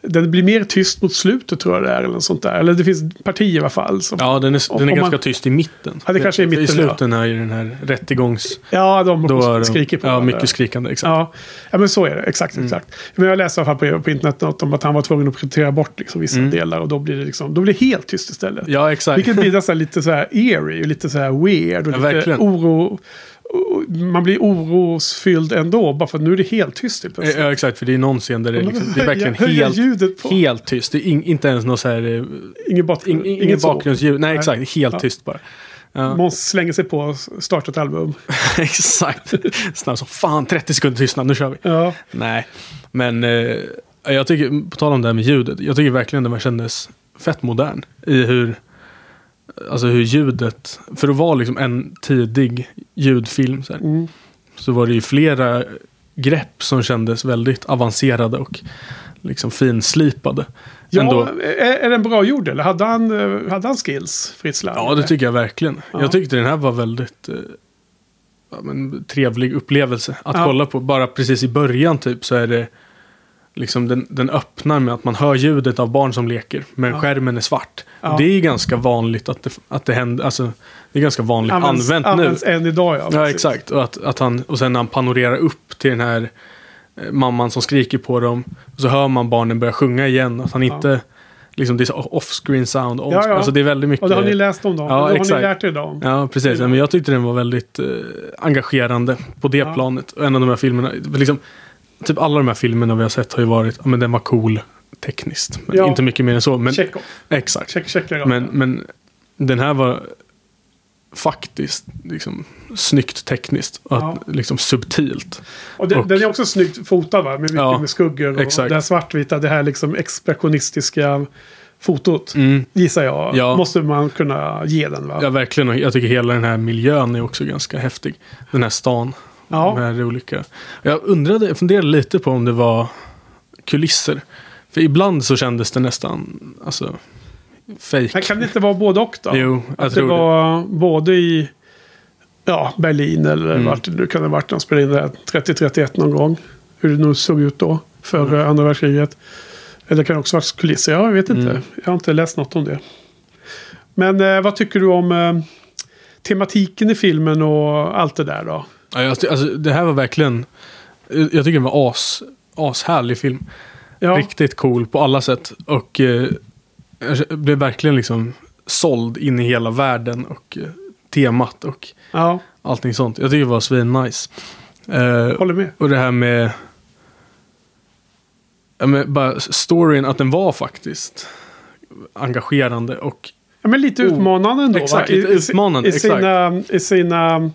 A: Den blir mer tyst mot slutet tror jag det är. Eller sånt där. Eller det finns partier i alla fall. Som,
B: ja den är,
A: Om-
B: den är ganska
A: man-
B: tyst i mitten.
A: Ja, det kanske är i
B: I
A: mitten,
B: slutet när i den här rättegångs...
A: ja de
B: Då är
A: skriker på
B: Ja, mycket skrikande. Exakt.
A: Ja, ja, men så är det. Exakt,
B: Mm.
A: exakt. Men jag läste i alla fall på, på internet något om att han var tvungen att prioritera bort liksom, vissa
B: Mm.
A: delar. Och då blir det liksom, då blir det helt tyst istället.
B: Ja, exakt.
A: Vilket blir nästan lite så här eerie och lite så här weird. Och
B: Ja,
A: lite
B: verkligen.
A: oro. Man blir orosfylld ändå. Bara för att nu är det helt tyst helt plötsligt.
B: Ja, exakt. För det är någon scen där det är, liksom, det är verkligen helt, helt tyst. Det är in, inte ens något så här... eh,
A: Ingen, bakgrund,
B: In,
A: inget
B: inget bakgrundsljud. Nej,
A: Nej.
B: exakt. Helt
A: Ja.
B: tyst bara. Ja,
A: Måns slänger sig på och startar ett album.
B: exakt. Snabbt som fan, 30 sekunder tystnad, nu kör vi.
A: Ja,
B: Nej, men eh, jag tycker, på tal om det här med ljudet, jag tycker verkligen den kändes fett modern. I hur, alltså hur ljudet, för att vara liksom en tidig ljudfilm så, här,
A: mm.
B: så var det ju flera grepp som kändes väldigt avancerade och liksom finslipade.
A: ja
B: Ändå.
A: är, är den bra gjord eller? Hade han, eh, hade han skills, Fritz Lang?
B: Ja, det tycker jag verkligen.
A: Ja.
B: Jag tyckte den här var väldigt eh, ja, men, trevlig upplevelse att kolla på. Bara precis i början typ så är det liksom den, den öppnar med att man hör ljudet av barn som leker. Men
A: Ja.
B: skärmen är svart.
A: Ja.
B: Det är ganska vanligt att det, att det händer. Alltså, det är ganska vanligt
A: Används,
B: använt
A: används
B: nu.
A: än idag ja.
B: Ja,
A: precis.
B: exakt. Och, att, att han, och sen när han panorerar upp till den här eh, mamman som skriker på dem. Och så hör man barnen börja sjunga igen. Att han
A: Ja.
B: inte, liksom det är off-screen sound. On
A: Ja, ja.
B: Alltså det är väldigt mycket.
A: Och det har ni läst om då?
B: Ja,
A: det har
B: exakt.
A: ni lärt er om?
B: Ja, precis. Ja, men jag tyckte den var väldigt eh, engagerande på det
A: Ja.
B: planet. Och en av de här filmerna, liksom, typ alla de här filmerna vi har sett har ju varit, ja men den var cool tekniskt.
A: Ja.
B: inte mycket mer än så. Men,
A: Check
B: exakt.
A: Check, checkar jag.
B: Men, men den här var faktiskt liksom, snyggt tekniskt. Och
A: Ja.
B: att, liksom subtilt.
A: och den,
B: och-
A: den är också snyggt fotad va? Med mycket
B: Ja,
A: med skuggor och
B: exakt.
A: det här svartvita, det här liksom expressionistiska fotot.
B: Mm.
A: Gissar jag.
B: Ja.
A: Måste man kunna ge den va?
B: Ja, verkligen. Jag tycker hela den här miljön är också ganska häftig. Den här stan.
A: Ja.
B: Med olika. Jag undrade, jag funderade lite på om det var kulisser. För ibland så kändes det nästan, alltså, fake.
A: Men kan det inte vara både och då?
B: Jo, jag
A: Att det
B: tror det.
A: var både i ja, Berlin eller
B: Mm.
A: vart det nu kan det ha varit. De spelade in det här 30-31 någon gång. Hur det nog såg ut då. Före
B: Mm.
A: andra världskriget. Eller det kan också ha varit kulisser. Ja, jag vet inte.
B: Mm.
A: Jag har inte läst något om det. Men eh, vad tycker du om eh, tematiken i filmen och allt det där då?
B: Ja, alltså, det här var verkligen... Jag tycker det var as, ashärlig film.
A: Ja,
B: Riktigt cool på alla sätt. Och eh, jag blev verkligen liksom såld in i hela världen och eh, temat och
A: ja
B: allting sånt. Jag tycker det var svinnice. Eh,
A: håller med.
B: och det här med... Ja, men bara storyn, att den var faktiskt engagerande och
A: Ja, men lite utmanande ändå.
B: exakt,
A: va?
B: lite utmanande,
A: I, sina, I sina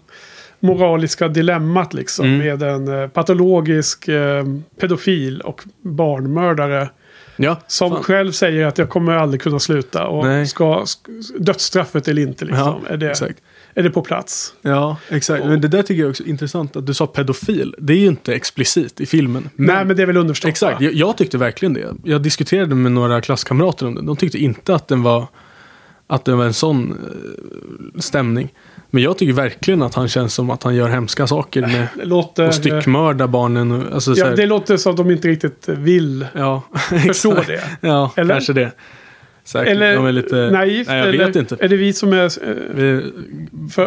A: moraliska dilemmat liksom.
B: Mm.
A: Med en eh, patologisk eh, pedofil och barnmördare.
B: ja,
A: Som
B: fan.
A: själv säger att jag kommer aldrig kunna sluta. Och
B: Nej.
A: ska, sk- dödsstraffet eller inte liksom.
B: Ja,
A: är, det,
B: exakt.
A: är det på plats?
B: Ja, exakt. Men det där tycker jag också är intressant att du sa pedofil. Det är ju inte explicit i filmen.
A: Nej, men det är väl underförstått.
B: Exakt, jag, jag tyckte verkligen det. Jag diskuterade med några klasskamrater om det. De tyckte inte att den var, att det var en sån eh, stämning. Men jag tycker verkligen att han känns som att han gör hemska saker med
A: Det låter,
B: att styckmörda barnen. Och, alltså, så
A: ja, det låter som att de inte riktigt vill
B: ja,
A: förstå det.
B: Ja,
A: Eller?
B: kanske det. Säkert.
A: Eller
B: De är lite...
A: naivt.
B: Nej, jag
A: eller
B: vet inte.
A: är det vi som är eh,
B: Vi är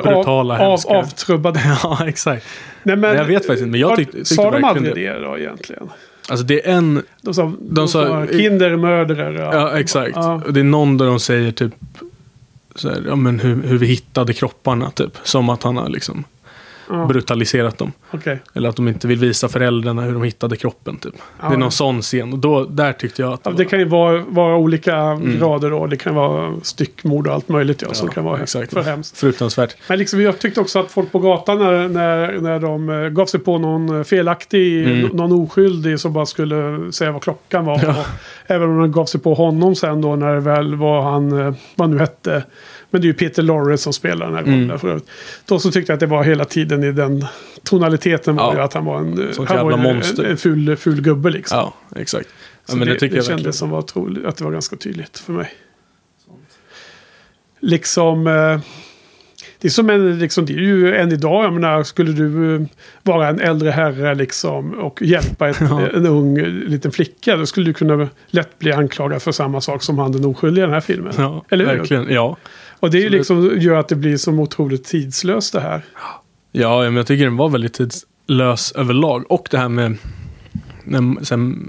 B: brutala,
A: av, av,
B: hemska.
A: avtrubbade?
B: Ja, exakt.
A: Nej, men,
B: jag vet faktiskt inte, men jag
A: har-
B: tyckte-
A: Sa de aldrig det. då egentligen?
B: Alltså det är en...
A: De sa, de
B: sa-
A: sa kindermördare.
B: Ja, exakt.
A: Ja.
B: Och Det är någon där de säger typ här, ja, men hur, hur vi hittade kropparna typ. Som att han har liksom
A: Ja,
B: brutaliserat dem.
A: okej.
B: Eller att de inte vill visa föräldrarna hur de hittade kroppen typ.
A: Ja,
B: det är någon sån scen. Och då, där tyckte jag att det
A: det
B: var-
A: kan ju vara, vara olika grader då. Det kan vara styckmord och allt möjligt ja, som kan vara
B: exakt.
A: för hemskt.
B: fruktansvärt.
A: Men liksom, jag tyckte också att folk på gatan när, när, när de eh, gav sig på någon eh, felaktig,
B: Mm.
A: någon oskyldig som bara skulle säga vad klockan var. Även om de gav sig på honom sen då när det väl var han, eh, vad nu hette. Men det är ju Peter Lorre som spelar den här rollen
B: Mm.
A: för övrigt. Då så tyckte jag att det var hela tiden i den tonaliteten var
B: Ja.
A: ju att han var en,
B: Sånt
A: han var en,
B: monster.
A: en ful, ful gubbe liksom.
B: Ja, exakt. Ja, det,
A: det
B: jag
A: kändes
B: verkligen.
A: som var troligt, att det var ganska tydligt för mig. Liksom... Eh, det är som en, liksom, det är ju än idag, jag menar, skulle du eh, vara en äldre herre liksom och hjälpa ett,
B: Ja.
A: en ung eh, liten flicka, då skulle du kunna lätt bli anklagad för samma sak som han den oskyldiga i den här filmen.
B: Ja,
A: Eller hur?
B: verkligen. Ja.
A: Och det är ju liksom, gör att det blir så otroligt tidslöst det här.
B: Ja, men jag tycker den var väldigt tidslös överlag. Och det här med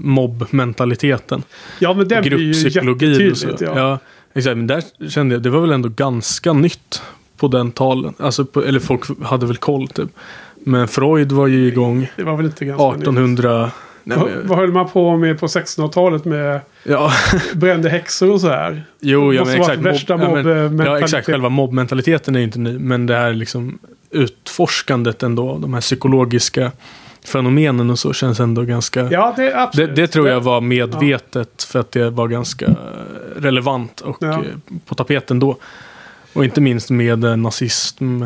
B: mobbmentaliteten.
A: Ja, men den blir ju jättetydligt.
B: Ja.
A: Ja.
B: exakt. Men där kände jag, det var väl ändå ganska nytt på den talen. Alltså på, eller folk hade väl koll typ. Men Freud var ju igång
A: Det var väl inte ganska nytt.
B: 1800... Nej,
A: Vad,
B: men,
A: vad höll man på med på 1600-talet med
B: ja,
A: brände häxor och så här?
B: jo, ja, men exakt.
A: värsta
B: ja, men, ja, exakt. Själva mobbmentaliteten är ju inte ny. Men det här liksom utforskandet ändå, de här psykologiska fenomenen och så känns ändå ganska...
A: Ja, det är
B: Det,
A: absolut.
B: det tror jag var medvetet för att det var ganska relevant och
A: Ja.
B: eh, på tapeten då. Och inte minst med nazism.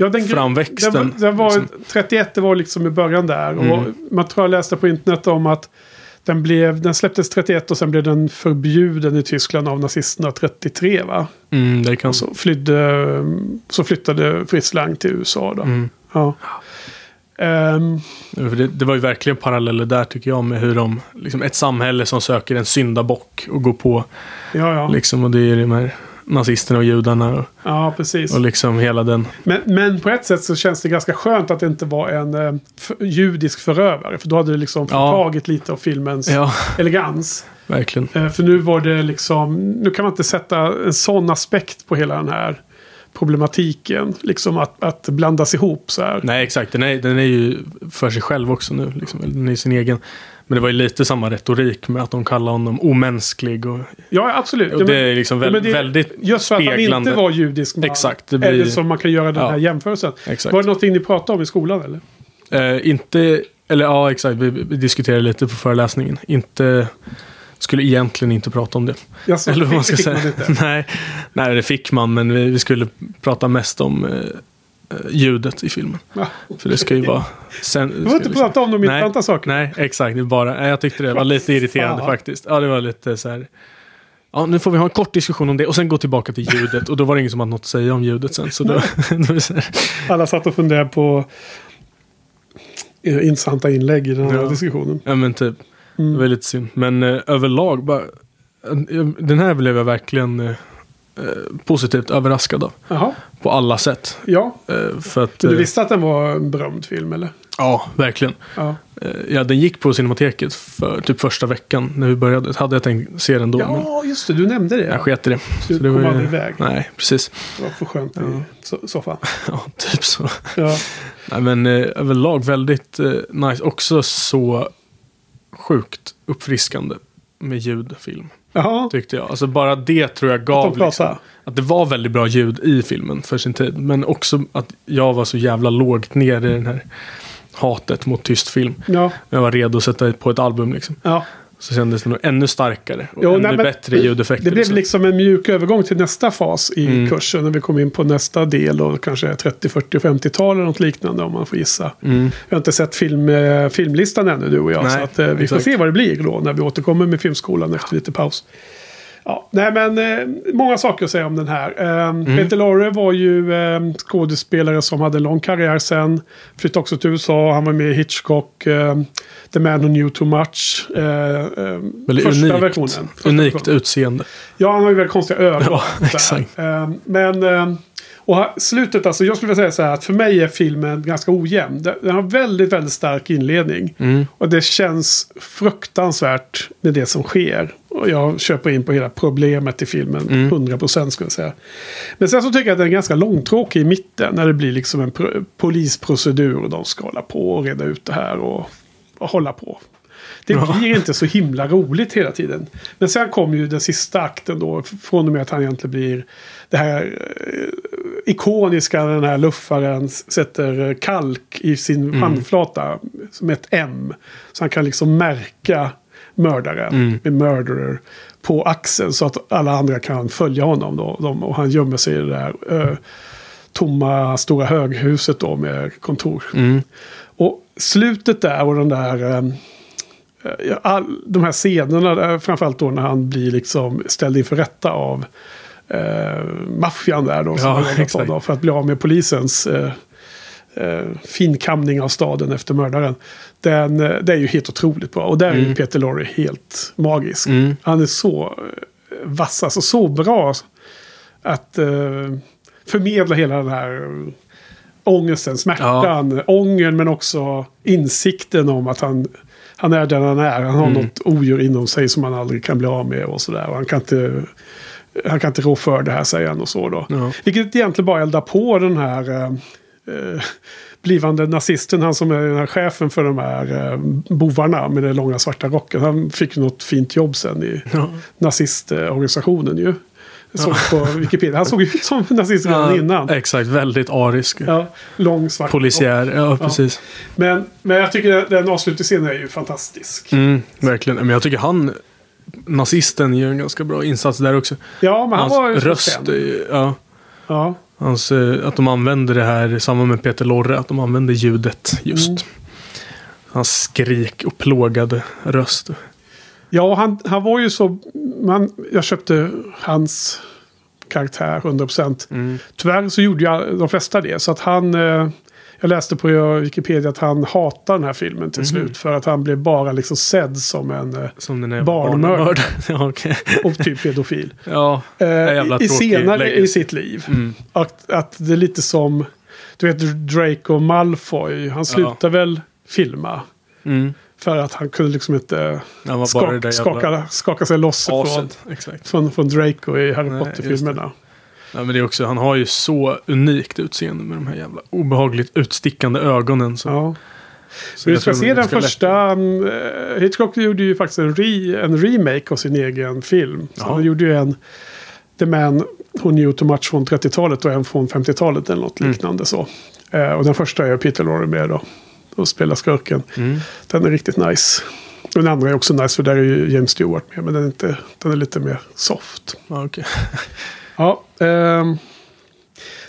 A: Ja, den,
B: framväxten,
A: Den, den var,
B: liksom.
A: 31 det var liksom i början där. Och
B: Mm.
A: man tror jag läste på internet om att den, blev, den släpptes 31 och sen blev den förbjuden i Tyskland av nazisterna 33 va?
B: Mm, det kan
A: Och så, flydde, så flyttade Fritz Lang till USA då.
B: Mm.
A: Ja.
B: För Det, det var ju verkligen paralleller där tycker jag med hur de, liksom ett samhälle som söker en syndabock och går på.
A: ja, ja.
B: Liksom, och det är de här nazisterna och judarna och,
A: ja, precis.
B: och liksom hela den.
A: Men, men på ett sätt så känns det ganska skönt att det inte var en eh, judisk förövare. För då hade det liksom
B: Ja.
A: förtagit lite av filmens
B: Ja,
A: elegans.
B: verkligen.
A: Eh, För nu var det liksom, nu kan man inte sätta en sån aspekt på hela den här problematiken. Liksom att, att blandas ihop så här.
B: Nej, exakt. Den är, den är ju för sig själv också nu. Liksom. Den är sin egen. Men det var ju lite samma retorik med att de kallar honom omänsklig. Och,
A: Ja, absolut.
B: och
A: Ja,
B: det är liksom
A: ja,
B: väl,
A: men det-
B: väldigt
A: Just för att han inte var judisk man.
B: Exakt, det blir-
A: Eller som man kan göra den
B: Ja.
A: här jämförelsen.
B: Exakt.
A: Var det någonting ni pratade om i skolan eller?
B: Eh, inte, eller ja exakt, vi, vi diskuterade lite på föreläsningen. Inte, skulle egentligen inte prata om det.
A: Jag sa,
B: eller vad man ska säga.
A: man
B: nej, nej, det fick man, men vi, vi skulle prata mest om eh, eh, ljudet i filmen.
A: Ja.
B: För det ska ju vara... Sen,
A: Du får inte prata om de
B: Nej,
A: intressanta sakerna.
B: Nej, exakt. Det bara, nej, jag tyckte det var lite irriterande
A: Fan.
B: faktiskt. Ja, det var lite så här... Ja, nu får vi ha en kort diskussion om det och sen gå tillbaka till ljudet. Och då var det ingen som hade något att säga om ljudet sen. Så då, då så
A: Alla satt och funderade på eh, intressanta inlägg i den här
B: Ja.
A: diskussionen.
B: ja men typ.
A: Mm.
B: Det var lite synd. Men eh, överlag, bara, eh, den här blev jag verkligen eh, eh, positivt överraskad av.
A: Jaha.
B: På alla sätt.
A: Ja.
B: Eh, för att,
A: du
B: eh,
A: visste att den var en berömd film eller?
B: Ja, verkligen.
A: Ja.
B: Eh, ja, den gick på Cinemateket för typ första veckan när vi började. Hade jag tänkt se den då,
A: Ja, just det. Du nämnde det.
B: jag sket i det.
A: Du
B: Så det
A: kom aldrig iväg.
B: Nej, precis.
A: Det var för skönt i so- soffan.
B: Ja, typ så.
A: Ja.
B: Nej, men eh, överlag väldigt eh, nice. Också så sjukt uppfriskande med ljudfilm.
A: Jaha.
B: Tyckte jag. Alltså bara det tror jag
A: Att
B: gav
A: de pratar.
B: liksom, att det var väldigt bra ljud i filmen för sin tid. Men också att jag var så jävla lågt ner i den här hatet mot tyst film.
A: Ja.
B: Jag var redo att sätta på ett album liksom.
A: ja.
B: Så kändes det nog ännu starkare och
A: Jo,
B: ännu
A: nej,
B: bättre ljudeffekter.
A: Det blev liksom en mjuk övergång till nästa fas i
B: Mm.
A: kursen. När vi kom in på nästa del och kanske 30, 40 och 50-tal eller något liknande om man får gissa.
B: Mm.
A: Vi har inte sett film, eh, filmlistan ännu du och jag.
B: Nej,
A: så att, eh, vi får se vad det blir då när vi återkommer med filmskolan efter lite paus. Ja, nej men eh, många saker att säga om den här. Eh,
B: Mm.
A: Peter Lorre var ju eh, skådespelare som hade en lång karriär sen. Flyttade också till USA. Han var med i Hitchcock. Eh, The Man Who Knew Too Much. Eh, eh, första
B: unikt,
A: versionen. Första
B: unikt
A: versionen.
B: utseende.
A: Ja, han har ju väldigt konstiga ögon.
B: Ja, exakt.
A: Men... Och slutet, alltså jag skulle vilja säga så här att för mig är filmen ganska ojämn. Den har väldigt, väldigt stark inledning.
B: Mm.
A: Och det känns fruktansvärt med det som sker. Och jag köper in på hela problemet i filmen.
B: Mm.
A: 100% skulle jag säga. Men sen så tycker jag att den är ganska långtråkig i mitten. När det blir liksom en pro- polisprocedur. Och de ska hålla på och reda ut det här. Och, och hålla på. Det
B: Ja.
A: blir inte så himla roligt hela tiden. Men sen kommer ju den sista akten då. Från och med att han egentligen blir det här eh, ikoniska. Den här luffaren sätter eh, kalk i sin handflata. Som ett M. Så han kan liksom märka mördaren.
B: Mm.
A: Med murderer. På axeln. Så att alla andra kan följa honom då. Och han gömmer sig i det där. eh, tomma stora höghuset då med kontor.
B: Mm.
A: Och slutet där och den där... ja, all, de här scenerna, framförallt då när han blir liksom ställd inför rätta av eh, maffian där då. Som
B: Ja,
A: då, för att bli av med polisens eh, eh, finkamning av staden efter mördaren. Den, eh, det är ju helt otroligt bra. Och där är ju
B: Mm.
A: Peter Lorre helt magisk.
B: Mm.
A: Han är så eh, vass, alltså så bra att eh, förmedla hela den här eh, ångesten, smärtan, ångern men också insikten om att han, han är den han är. Han har
B: Mm.
A: något odjur inom sig som han aldrig kan bli av med och sådär. Och han kan inte... Han kan inte rå för det här säger han och så då.
B: Ja.
A: Vilket egentligen bara eldar på den här eh, eh, blivande nazisten. Han som är den här chefen för de här eh, bovarna med den långa svarta rocken. Han fick något fint jobb sen i
B: Ja.
A: nazistorganisationen ju. Såg på Wikipedia. Han såg ut som nazist redan innan.
B: Exakt, väldigt arisk.
A: Ja, lång svart.
B: Polisiär, ja precis.
A: Men, men jag tycker den avslutningsscenen är ju fantastisk.
B: Mm, verkligen. Men jag tycker han, nazisten, gör en ganska bra insats där också.
A: Ja, men han
B: Hans
A: var ju
B: röst, är- ja.
A: Ja,
B: Hans, eh, att de använder det här i samband med Peter Lorre, att de använder ljudet just.
A: Mm.
B: Hans skrik och plågade röst.
A: ja han, han var ju så... Man, jag köpte hans karaktär 100%.
B: Mm.
A: Tyvärr så gjorde jag de flesta det. Så att han... Eh, jag läste på Wikipedia att han hatar den här filmen till
B: Mhm.
A: slut. För att han blev bara liksom sedd som en... Eh,
B: Som
A: Barnmördare.
B: ja, okej.
A: och typ pedofil.
B: ja,
A: Eh, i, senare
B: läge.
A: i sitt liv.
B: mm.
A: Att, att det är lite som... Du vet Draco Malfoy. Han slutar väl filma.
B: Mm.
A: För att han kunde liksom inte
B: Han där
A: skaka, skaka, sig loss från, från, från Draco i Harry
B: Nej,
A: Potter-filmerna.
B: Ja, men det är också, han har ju så unikt utseende med de här jävla obehagligt utstickande ögonen. Så,
A: Ja.
B: så
A: Vi ska se den
B: ganska lätt.
A: första... um, Hitchcock gjorde ju faktiskt en, re, en remake av sin egen film. Så
B: Ja.
A: han gjorde ju en The Man Who Knew Too Much från 30-talet och en från 50-talet eller något
B: Mm.
A: liknande så. Eh, och den första är Peter Lorre med då. Och spelar skurken.
B: Mm.
A: Den är riktigt nice. Och den andra är också nice för där är ju James Stewart med. Men den är, inte, den är lite mer soft.
B: Ja, okej.
A: Ja. ehm.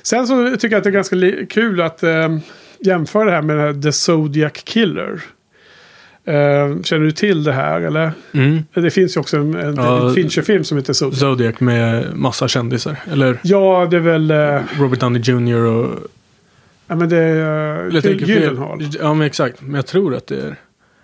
A: sen så tycker jag att det är ganska kul att ehm, jämföra det här med här The Zodiac Killer. Ehm, känner du till det här eller?
B: Mm.
A: Det finns ju också en, en
B: Ja.
A: Fincher-film som heter Zodiac.
B: Zodiac med massa kändisar. Eller
A: Ja, det är väl... eh,
B: Robert Downey Jr. och...
A: ja, men det är
B: Eller jag tänker fel.
A: Gyllenhaal.
B: Ja, men exakt. Men jag tror att det är...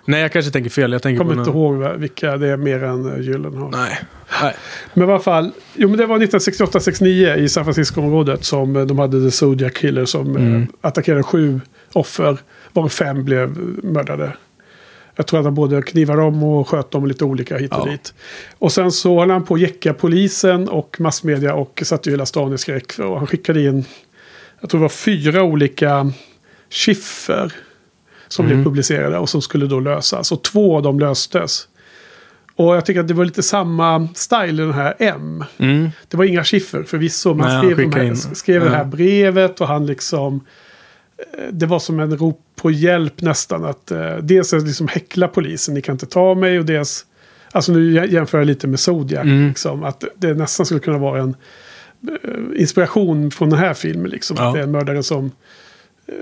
B: Nej, jag kanske tänker fel. Jag tänker
A: kommer inte
B: någon...
A: ihåg vilka det är mer än uh, Gyllenhaal.
B: Nej. Nej.
A: Men i alla fall, jo men det var 1968-69 i San Francisco-området som eh, de hade The Zodiac Killer som
B: Mm.
A: eh, attackerade sju offer. Varav fem blev mördade. Jag tror att han både knivade dem och sköt dem lite olika hit och
B: Ja.
A: dit. Och sen så höll han på att jäcka polisen och massmedia och satte ju hela stan i skräck. Och han skickade in, jag tror det var fyra olika chiffer som
B: Mm.
A: blev publicerade och som skulle då lösas. Och två av dem löstes. Och jag tycker att det var lite samma style i den här M.
B: Mm.
A: Det var inga chiffer förvisso. Man
B: Nej,
A: skrev, de här, skrev det här
B: Ja.
A: brevet och han liksom... eh, Det var som en rop på hjälp nästan. Att eh, dels liksom häckla polisen, ni kan inte ta mig. Och dels... Alltså nu jä- jämför jag lite med Zodiac.
B: Mm.
A: Liksom, att det nästan skulle kunna vara en inspiration från den här filmen. Liksom,
B: Ja.
A: Att det är en mördare som eh,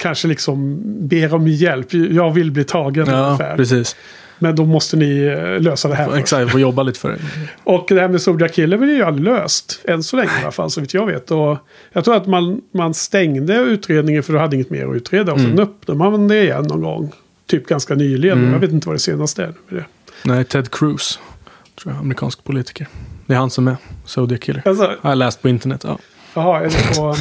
A: kanske liksom ber om hjälp. Jag vill bli tagen
B: Ja,
A: ungefär.
B: precis.
A: Men då måste ni eh, lösa det här.
B: Exakt, får jobba lite för det.
A: Och det här med Zodiac Killer är ju aldrig löst. Än så länge i alla fall, så vitt jag vet. Och jag tror att man, man stängde utredningen för du hade inget mer att utreda. Och sen
B: Mm.
A: öppnade man det igen någon gång. Typ ganska nyligen.
B: Mm.
A: Jag vet inte vad det senaste är. med det.
B: Nej, Ted Cruz. Tror jag, amerikansk politiker. Det är han som är Zodiac Killer.
A: Alltså,
B: Har jag läst på internet. Ja,
A: jaha, är det på...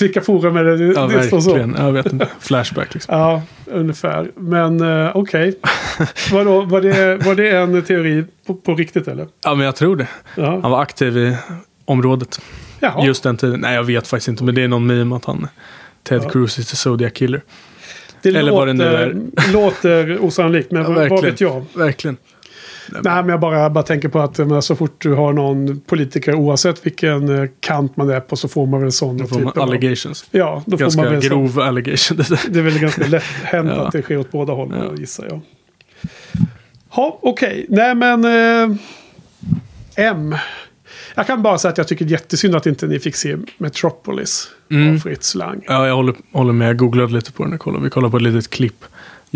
A: vilka forum är det? det
B: ja
A: det står så.
B: verkligen. Jag vet inte. Flashback liksom.
A: Ja, ungefär. Men uh, okej. Vadå, var, det, var det en teori på, på riktigt eller?
B: Ja, men jag tror det.
A: Ja.
B: Han var aktiv i området.
A: Jaha.
B: Just den tiden. Nej, jag vet faktiskt inte. Men det är någon meme att han... Ted
A: Ja.
B: Cruz is the Zodiac Killer.
A: det
B: eller
A: låter,
B: vad det nu är.
A: låter osannolikt, men
B: Ja,
A: vad, vet jag?
B: Verkligen.
A: Nej, men jag bara, bara tänker på att men, så fort du har någon politiker, oavsett vilken eh, kant man är på, så får man väl sån
B: Då får man
A: typ av-
B: allegations.
A: Ja, då får man
B: Ganska
A: väl sån.
B: grov allegation. det.
A: Det är väl ganska lätt hänt
B: Ja.
A: att det sker åt båda hållen,
B: Ja.
A: gissar jag. Ja, okej. Nej, men... Eh, M. Jag kan bara säga att jag tycker det är jättesynd att inte ni fick se Metropolis
B: Mm.
A: av Fritz Lang.
B: Ja, jag håller, håller med. Jag googlade lite på den. och kollade. Vi kollade på ett litet klipp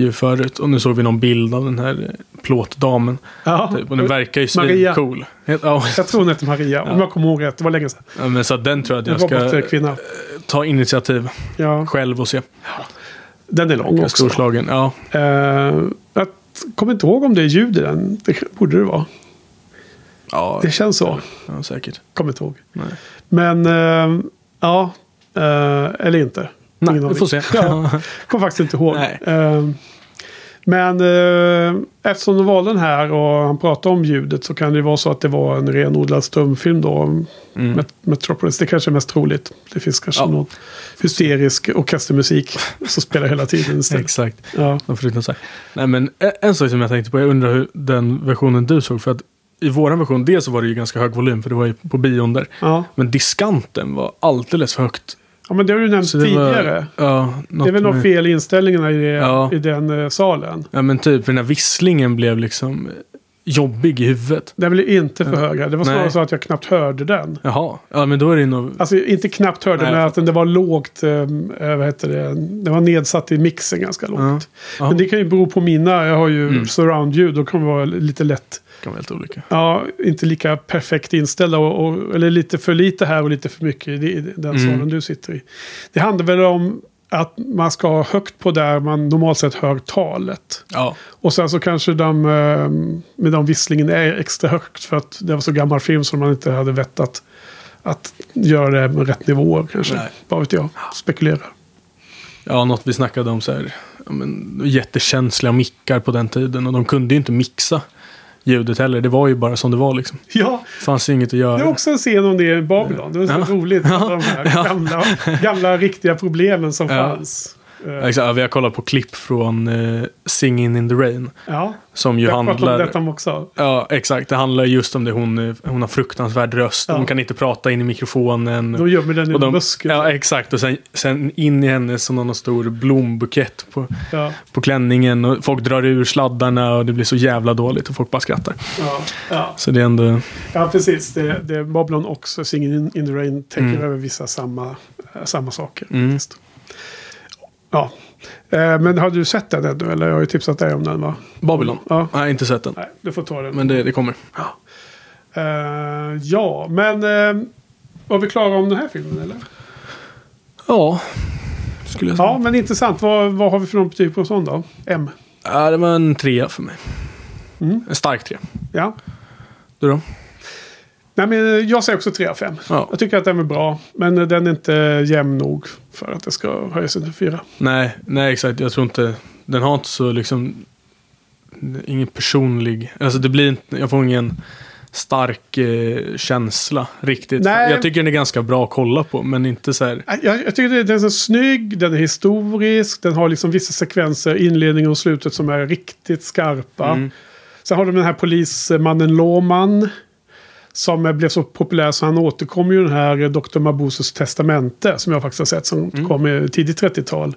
B: ju förut. Och nu såg vi någon bild av den här eh, plåtdamen.
A: Ja,
B: Typ. Och den verkar ju
A: Maria.
B: cool. Ja,
A: Jag tror hon hette Maria, om
B: Ja.
A: jag kommer ihåg rätt. Det var länge sedan.
B: ja, men så den tror jag att jag ska eh,
A: robotkvinna.
B: ta initiativ
A: Ja,
B: själv och se.
A: den är lång också.
B: Storslagen. Ja,
A: Eh, jag kommer inte ihåg om det är ljud i den. Det borde det vara.
B: ja,
A: Det känns så.
B: ja säkert.
A: Kommer inte ihåg.
B: Nej,
A: Men eh, ja, eh, eller inte.
B: Nej vi får se.
A: Ja, kommer faktiskt inte ihåg. Eh, men eh, eftersom de valde den här och han pratade om ljudet så kan det ju vara så att det var en renodlad stumfilm då.
B: Mm.
A: Met- Metropolis, det kanske är mest troligt. Det finns kanske
B: Ja.
A: någon hysterisk orkestermusik som spelar hela tiden istället.
B: Exakt.
A: Ja.
B: Nej men en, en sak som jag tänkte på. Jag undrar hur den versionen du såg. För att i våran version, dels så var det ju ganska hög volym. För det var ju på bion där.
A: Ja.
B: Men diskanten var alldeles för högt.
A: Ja, men det har du nämnt
B: det
A: tidigare.
B: Var, ja,
A: Det är väl något fel inställningarna i,
B: Ja.
A: i den eh, salen.
B: Ja men typ, för den här visslingen blev liksom jobbig i huvudet.
A: Den blev inte för
B: Ja.
A: höga. Det var snarare
B: Nej.
A: så att jag knappt hörde den.
B: Jaha, ja men då är det nog...
A: Alltså inte knappt hörde,
B: Nej,
A: men att det var lågt. Eh, vad heter det? Det var nedsatt i mixen ganska lågt.
B: Ja.
A: Men det kan ju bero på mina. Jag har ju
B: Mm.
A: surround-ljud. Då kan det vara lite lätt.
B: Kan vara helt olika.
A: Ja, inte lika perfekt inställda. Och, och, eller lite för lite här och lite för mycket i den
B: Mm.
A: salen du sitter i. Det handlar väl om att man ska ha högt på där man normalt sett hör talet.
B: Ja,
A: Och sen så kanske de eh, med de visslingen är extra högt för att det var så gammal film som man inte hade vett att, att göra det med rätt nivåer kanske.
B: Nej.
A: Bara vet jag. Spekulerar.
B: ja, något vi snackade om så här. Ja, men, jättekänsliga mickar på den tiden. Och de kunde ju inte mixa ljudet heller. Det var ju bara som det var liksom.
A: Ja,
B: Det fanns inget att göra.
A: det är också en scen om det i Babylon. Det var så
B: Ja.
A: roligt.
B: Ja.
A: De här gamla, gamla riktiga problemen som
B: Ja.
A: fanns. Eh,
B: Exakt, ja, vi har kollat på klipp från uh, Singing in the Rain.
A: Ja,
B: Som ju
A: jag om
B: handlar...
A: detta också.
B: Ja, exakt. Det handlar just om det. Hon, eh, hon har fruktansvärd röst.
A: Ja.
B: Hon kan inte prata in i mikrofonen.
A: De gömmer den i en
B: de,
A: buske.
B: ja, exakt. Och sen, sen in i henne som någon stor blombukett på,
A: Ja,
B: på klänningen. Och folk drar ur sladdarna och det blir så jävla dåligt och folk bara skrattar.
A: ja, ja.
B: Så det är ändå...
A: ja precis. Det, det är Babylon och Singing in, the Rain täcker
B: Mm.
A: över vissa samma, eh, samma saker.
B: Mm.
A: faktiskt. Ja. Eh, men har du sett den ännu? Eller jag har ju tipsat dig om den va?
B: Babylon.
A: Ja.
B: Nej, inte sett den.
A: Nej, du får ta den.
B: Men det, det kommer.
A: Eh, ja, men uh, var vi klara om den här filmen eller?
B: Ja, skulle jag säga.
A: Ja, men intressant. Vad, vad har vi för någon betyg på en sån då? M.
B: Ja, det var en trea för mig.
A: Mm.
B: En stark trea.
A: Ja.
B: Du då?
A: Nej, men jag säger också 3 av 5.
B: Ja.
A: Jag tycker att den är bra. Men den är inte jämn nog för att det ska höjas till 4.
B: Nej, nej exakt. Jag tror inte... Den har inte så liksom... Ingen personlig... Alltså det blir inte... Jag får ingen stark eh, känsla riktigt.
A: Nej.
B: Jag tycker den är ganska bra att kolla på, men inte så här...
A: Jag, jag tycker den är så snygg, den är historisk, den har liksom vissa sekvenser, inledningen och slutet som är riktigt skarpa.
B: Mm.
A: Sen har de den här polismannen Låman. Som blev så populär så han återkom ju den här Dr. Mabusos testamente. Som jag faktiskt har sett som
B: Mm.
A: kom i tidigt 30-tal.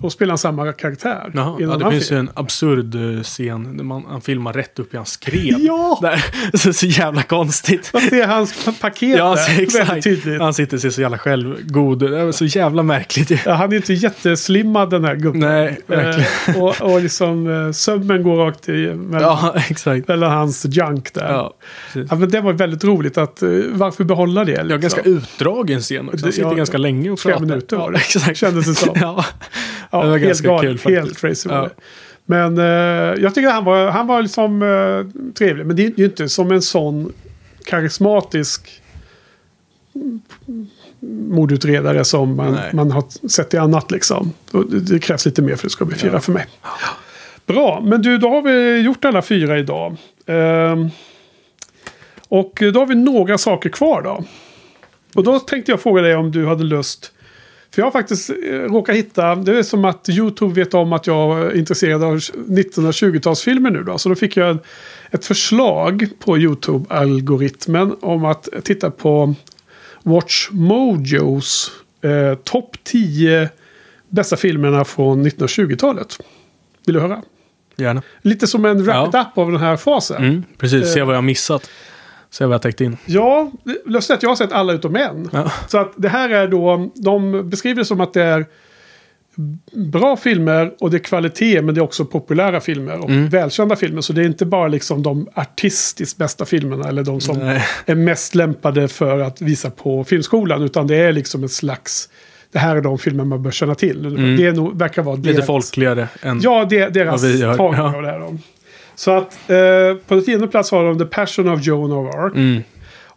A: Då spelar han samma karaktär.
B: Jaha, ja, det finns ju en absurd eh, scen där man, han filmar rätt upp i hans skrev.
A: Ja!
B: Där. Så, så jävla konstigt.
A: Man ser hans pa- paket
B: Ja,
A: där. Väldigt tydligt.
B: Han sitter ser så jävla självgod. Det var så jävla märkligt.
A: Ja, han är inte jätteslimmad den här gubben.
B: Nej, verkligen.
A: Eh, och, och liksom eh, sömmen går rakt i mellan,
B: Ja, exakt.
A: mellan hans junk där. Ja.
B: Ja,
A: men det var väldigt roligt att eh, varför behålla det? Liksom?
B: Ja, ganska utdragen scen också. Han
A: Det-
B: sitter
A: ja,
B: ganska länge och pratar.
A: minuter var det.
B: Ja, exakt.
A: Kändes det som.
B: Ja,
A: Ja,
B: det var
A: helt
B: ganska
A: galet,
B: kul faktiskt.
A: Helt crazy
B: Ja.
A: Men eh, jag tycker han var, han var liksom eh, trevlig. Men det är ju inte som en sån karismatisk mordutredare som man,
B: Nej.
A: man har sett i annat liksom. Det, det krävs lite mer för att det ska bli fyra
B: Ja.
A: för mig. Bra, men du, då har vi gjort alla fyra idag. Ehm, och då har vi några saker kvar då. Och då tänkte jag fråga dig om du hade lust. För jag har faktiskt eh, råkat hitta, det är som att YouTube vet om att jag är intresserad av 1920-talsfilmer nu då. Så då fick jag ett förslag på YouTube-algoritmen om att titta på Watch Mojos eh, topp 10 bästa filmerna från 1920-talet. Vill du höra?
B: gärna.
A: Lite som en
B: Ja.
A: wrap-up av den här fasen.
B: Mm, precis, se
A: Eh.
B: vad jag har missat. Se vad jag har täckt in.
A: Ja, lustigt att jag har sett alla utom en.
B: Ja.
A: Så att det här är då, de beskriver det som att det är bra filmer och det är kvalitet men det är också populära filmer och
B: Mm.
A: välkända filmer. Så det är inte bara liksom de artistiskt bästa filmerna eller de som
B: Nej.
A: är mest lämpade för att visa på filmskolan. Utan det är liksom ett slags, det här är de filmer man bör känna till.
B: Mm.
A: Det är nog, verkar vara
B: Lite
A: deras-
B: folkligare än...
A: Ja, det, deras
B: Vad vi gör, ja.
A: av det här. Då. Så att eh, på tionde plats har de The Passion of Joan of Arc.
B: Mm.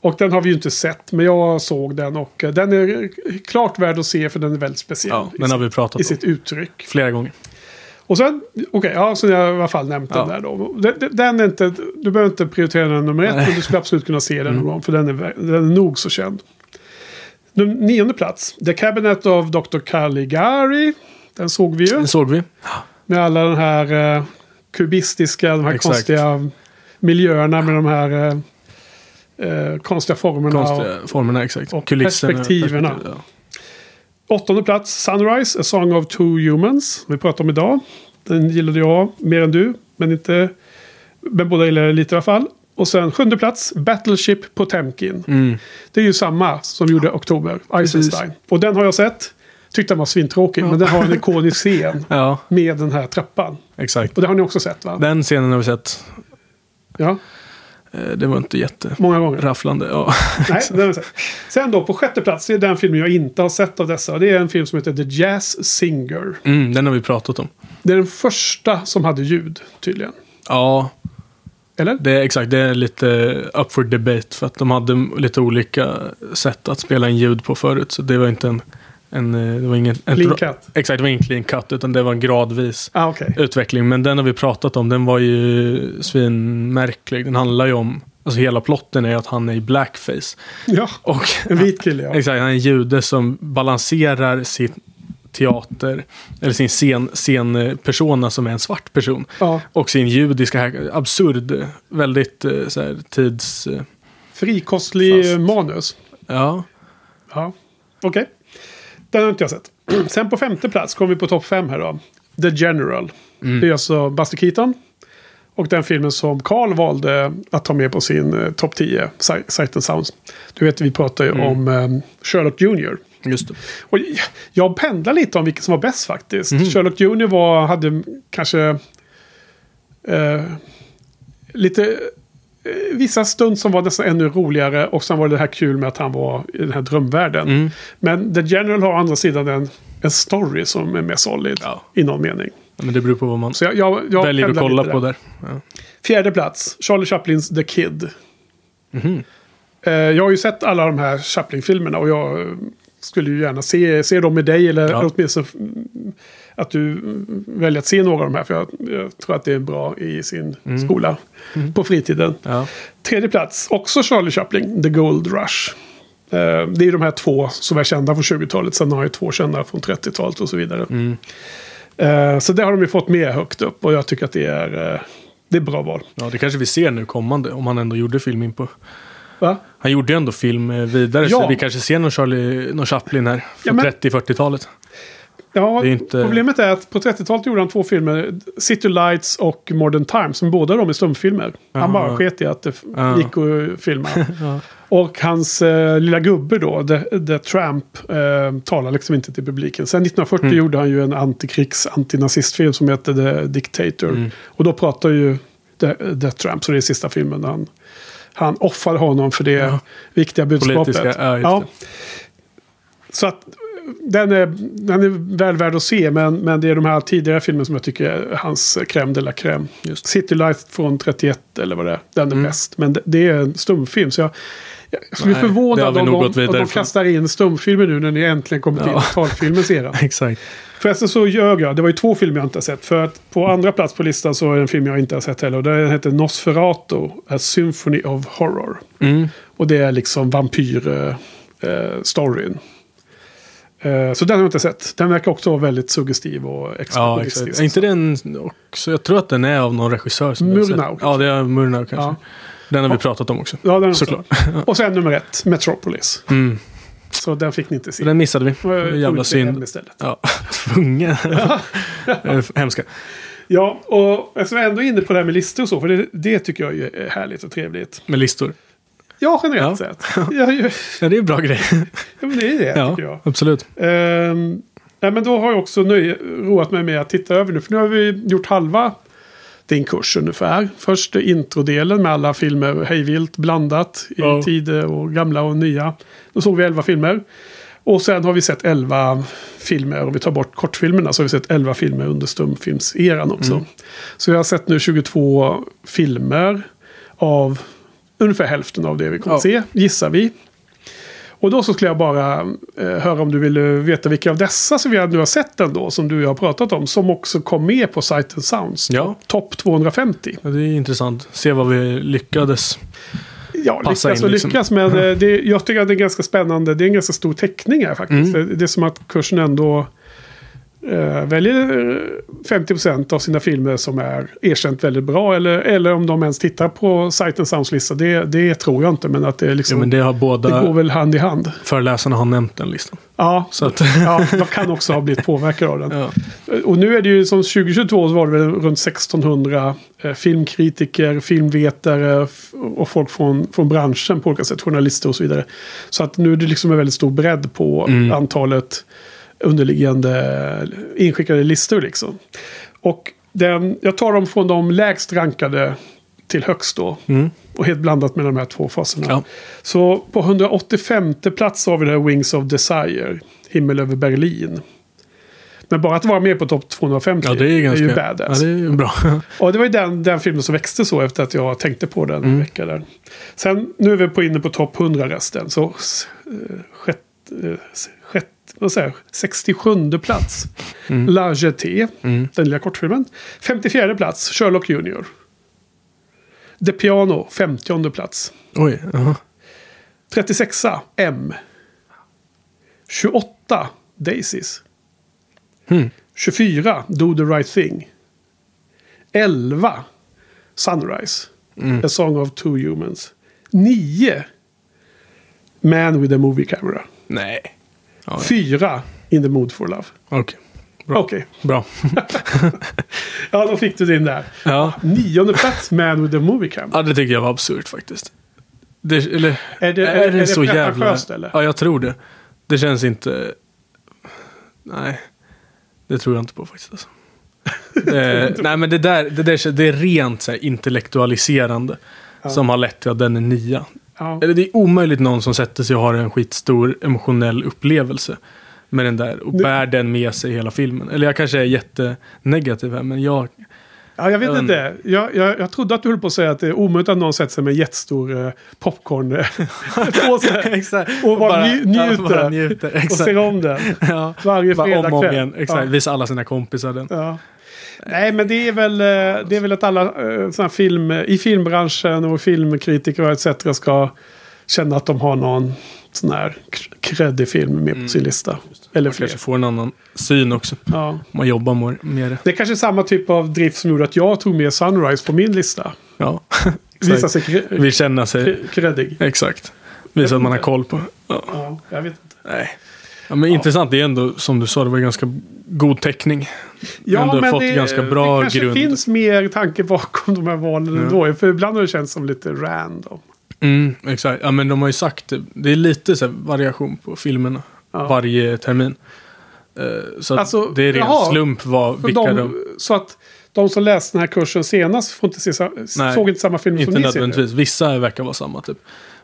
A: Och den har vi ju inte sett, men jag såg den och eh, den är klart värd att se för den är väldigt speciell
B: Ja,
A: i,
B: den har vi
A: sitt,
B: pratat
A: i
B: om
A: sitt uttryck.
B: flera gånger.
A: Och sen, okej, ja, så jag har i alla fall nämnt
B: Ja.
A: den där då. Den, den- den är inte, du behöver inte prioritera den nummer ett,
B: Nej.
A: men du skulle absolut kunna se den
B: Mm.
A: någon gång, för den är, den är nog så känd. Num- Nionde plats, The Cabinet of Dr. Caligari. Den såg vi ju.
B: Den såg vi.
A: Med alla den här eh, kubistiska, de här
B: Exakt.
A: konstiga miljöerna med de här eh, eh, konstiga formerna. Och,
B: Konstiga formerna, exakt.
A: och
B: Kulisserna.
A: perspektiverna.
B: perspektiv, ja.
A: åttonde plats, Sunrise, A Song of Two Humans. Vi pratar om idag. Den gillade jag mer än du, men inte... Men båda gillade lite i alla fall. Och sen sjunde plats, Battleship Potemkin.
B: Mm.
A: Det är ju samma som gjorde Oktober, Eisenstein. Och den har jag sett. Tyckte den var svintråkig, men den har en ikonisk scen
B: Ja,
A: med den här trappan.
B: exakt.
A: Och det har ni också sett va?
B: Den scenen har vi sett.
A: Ja,
B: Eh, Det var inte jätterafflande.
A: många gånger.
B: Ja.
A: Nej, den. Sen då på sjätte plats, det är den filmen jag inte har sett av dessa. Det är en film som heter The Jazz Singer.
B: Mm, den har vi pratat om.
A: Det är den första som hade ljud tydligen.
B: Ja,
A: Eller?
B: det är exakt. Det är lite up for debate. För att de hade lite olika sätt att spela in ljud på förut. Så det var inte en... en eh, det var ingen, en
A: Clean cut.
B: Exakt, det var ingen clean cut. Utan det var en gradvis
A: Ah, okej.
B: utveckling. Men den har vi pratat om. Den var ju svinmärklig. Den handlar ju om... Alltså hela plotten är att han är i blackface.
A: Ja,
B: Och
A: en vit kille ja.
B: Exakt, han är en jude som balanserar sin teater, eller sin scen, scenpersona som är en svart person.
A: ja.
B: Och sin judiska, absurd, väldigt eh, så här, tids...
A: Frikostlig
B: Fast.
A: manus.
B: Ja,
A: Ja, okej. Den har inte jag sett. Sen på femte plats kommer vi på topp fem här då. The General.
B: Mm.
A: Det är alltså Buster Keaton. Och den filmen som Carl valde att ta med på sin eh, topp 10, Si- Sight and Sounds. Du vet, vi pratar ju
B: Mm.
A: om eh, Sherlock Jr.
B: just det.
A: Och jag- jag pendlar lite om vilken som var bäst faktiskt.
B: Mhm.
A: Sherlock Jr var, hade kanske eh, lite... eh, Vissa stund som var nästan ännu roligare och sen var det här kul med att han var i den här drömvärlden.
B: Mm.
A: Men The General har å andra sidan en, en story som är mer solid
B: Ja.
A: i någon mening.
B: Men det beror på vad man
A: jag, jag, jag
B: väljer att kolla
A: lite
B: på
A: där.
B: där. Ja.
A: Fjärde plats, Charlie Chaplins The Kid.
B: Mhm.
A: Eh, jag har ju sett alla de här Chaplin-filmerna och jag skulle ju gärna se, se dem med dig. Eller
B: Ja.
A: åtminstone mm, att du mm, väljer att se några av de här. För jag, jag tror att det är bra i sin
B: Mm.
A: skola på fritiden.
B: Ja.
A: Tredje plats, också Charlie Chaplin, The Gold Rush. Eh, det är de här två som är kända från 20-talet. Sen har jag två kända från 30-talet och så vidare.
B: Mm.
A: Eh, så det har de ju fått med högt upp. Och jag tycker att det är, eh, det är bra val.
B: ja, det kanske vi ser nu kommande. Om han ändå gjorde film in på.
A: Va?
B: Han gjorde ju ändå film vidare.
A: Ja.
B: Så vi kanske ser någon, Charlie, någon Chaplin här.
A: Ja,
B: Från
A: men-
B: 30-40-talet.
A: Ja,
B: är inte-
A: problemet är att på 30-talet gjorde han två filmer. City Lights och Modern Times. Som båda de är stumfilmer. Han
B: Ja.
A: bara sket i att det
B: Ja.
A: gick att filma.
B: Ja.
A: Och hans eh, lilla gubbe då, The, The Tramp, eh, talar liksom inte till publiken. Sen 1940
B: Mm.
A: gjorde han ju en antikrigs antinazistfilm som heter The Dictator.
B: Mm.
A: Och då pratar ju The, The Tramp, så det är sista filmen. Han, han offrar honom för det
B: Ja.
A: viktiga budskapet.
B: Politiska, ja,
A: Ja. Så att den är, den är väl värd att se, men, men det är de här tidigare filmerna som jag tycker är hans crème de la crème.
B: Just.
A: City Light från 31 eller vad det är, den är
B: Mm.
A: bäst. Men det, det är en stumfilm, så jag, jag skulle bli förvånad om de, om de kastar in stumfilmer nu när ni äntligen kommit in
B: Ja.
A: i talfilmens era.
B: Exakt.
A: Förresten så ljög jag, det var ju två filmer jag inte har sett. För att på andra plats på listan så är det en film jag inte har sett heller. Och den heter Nosferatu, A Symphony of Horror.
B: Mm.
A: Och det är liksom vampyr-storyn. Eh, så den har jag inte sett. Den verkar också vara väldigt suggestiv och
B: Ja,
A: expressionistisk.
B: exakt. Är inte den också? Jag tror att den är av någon regissör. Som jag.
A: Murnau,
B: Ja, det är Murnau kanske.
A: Ja.
B: Den har vi
A: Ja.
B: pratat om också.
A: Ja, den
B: Såklart.
A: också. Och sen nummer ett, Metropolis.
B: Mm.
A: Så den fick ni inte se.
B: Den missade vi.
A: Jag
B: Jävla synd.
A: Istället.
B: Ja, tvungen. Eh, Hemska.
A: Ja, och eftersom jag ändå är inne på det här med listor och så, för det, det tycker jag är härligt och trevligt.
B: Med listor.
A: Ja, generellt
B: Ja.
A: sett. Ja, ju-
B: Ja, det är en bra grej.
A: ja, men det är det
B: Ja,
A: tycker jag.
B: absolut.
A: Ehm, nej, men då har jag också nöje, roat mig med att titta över nu. För nu har vi gjort halva din kurs ungefär. Först introdelen med alla filmer hejvilt blandat i
B: Ja.
A: tid och gamla och nya. Då såg vi 11 filmer. Och sen har vi sett 11 filmer, om vi tar bort kortfilmerna så har vi sett 11 filmer under stumfilmseran också.
B: Mm.
A: Så jag har sett nu 22 filmer av ungefär hälften av det vi kommer
B: Ja.
A: att se, gissar vi. Och då så skulle jag bara eh, höra om du ville veta vilka av dessa som vi nu har sett ändå, som du och jag har pratat om, som också kom med på Sight and Sounds.
B: Ja.
A: Topp 250.
B: Ja, det är intressant. Se vad vi lyckades.
A: Ja,
B: Passa
A: lyckas
B: in
A: och
B: liksom.
A: lyckas. Men eh, det, jag tycker att det är ganska spännande. Det är en ganska stor teckning här faktiskt.
B: Mm.
A: Det är som att kursen ändå eh, väljer eh, 50% av sina filmer som är erkänt väldigt bra. Eller, eller om de ens tittar på Sight and Sounds lista. Det, det tror jag inte. Men att det, är
B: Ja,
A: liksom,
B: men det har
A: det
B: båda
A: går väl hand i hand.
B: föreläsarna har nämnt den listan.
A: Ja,
B: Så att,
A: ja, de kan också ha blivit påverkade av den.
B: ja.
A: Och nu är det ju som 2022 så var det väl runt 1600 eh, filmkritiker, filmvetare och folk från, från branschen på olika sätt, journalister och så vidare. Så att nu är det liksom en väldigt stor bredd på
B: Mm.
A: antalet underliggande inskickade listor liksom. Och den, jag tar dem från de lägst rankade till högst då.
B: Mm.
A: Och helt blandat med de här två faserna.
B: Ja.
A: Så på 185 plats har vi det här Wings of Desire. Himmel över Berlin. Men bara att vara med på topp 250
B: ja, det är ganska...
A: ju
B: ja,
A: badass.
B: det är ju bra.
A: Och det var ju den, den filmen som växte så efter att jag tänkte på den en
B: Mm.
A: vecka där. Sen nu är vi på inne på topp 100 resten. Så eh, sjätte, eh, vad säger jag, 67 plats.
B: Mm.
A: La Jetée,
B: Mm.
A: den lilla kortfilmen. 54 plats, Sherlock Junior. The Piano, 50 plats.
B: Oj, jaha.
A: 36 M. 28 Daisies.
B: Hmm.
A: 24 Do the right thing. 11 Sunrise.
B: Mm.
A: A song of two humans. 9 Man with a movie camera.
B: Nej. Ja,
A: 4 In the mood for love.
B: Okej.
A: Okej,
B: Bra.
A: ja då fick du din där.
B: Ja.
A: Nionde plats Man with a movie camera.
B: ja, det tycker jag var absurt faktiskt. Det, eller,
A: Är det,
B: är,
A: är, är
B: det
A: det
B: så jävla...
A: eller?
B: Ja, jag tror det. Det känns inte... Nej, det tror jag inte på faktiskt. Alltså. eh, nej, men det där, det där det är rent så här, intellektualiserande. Som har lett till att den är nia.
A: Ja.
B: Eller det är omöjligt någon som sätter sig och har en skitstor emotionell upplevelse. med den där och bär den med sig hela filmen. Eller jag kanske är jättenegativ här, men jag...
A: Ja, jag vet inte. Jag, jag, jag trodde att du höll på att säga att det är omöjligt att någon sätter sig med jättestor eh, popcorn eh,
B: Exakt.
A: och bara nju- njuter.
B: bara njuter.
A: och ser om den
B: Ja.
A: varje
B: Bara
A: fredag
B: om och om igen. Exakt.
A: Ja.
B: Visa alla sina kompisar den.
A: Ja. Nej, men det är väl, eh, det är väl att alla eh, såna film, i filmbranschen och filmkritiker och etc. ska känna att de har någon sån här kreddig film med på sin lista. Eller
B: Man
A: fler.
B: kanske får en annan syn också.
A: Ja.
B: Man jobbar more- med det.
A: Det är kanske samma typ av drift som gjorde att jag tog med Sunrise på min lista.
B: Ja.
A: Visa sig
B: Vill känna sig...
A: kre- kreddig.
B: Exakt. Visa att man har koll på. Ja.
A: Ja, jag vet inte.
B: Nej. Ja, men intressant. Det är ändå, som du sa, det var ganska god täckning. ändå fått ganska bra
A: det kanske
B: grund.
A: finns mer tanke bakom de här valen
B: Ja.
A: ändå. För ibland har det känts som lite random.
B: Mm, exakt. Ja, men de har ju sagt det. Det är lite så variation på filmerna.
A: Ja.
B: Varje termin. Eh, så
A: Alltså,
B: det är ren
A: jaha.
B: slump vad, vilka de...
A: de, så att de som läste den här kursen senast får inte se,
B: Nej,
A: såg inte samma film som
B: Inte
A: ni ser. nu.
B: nödvändigtvis. Vissa verkar vara samma typ.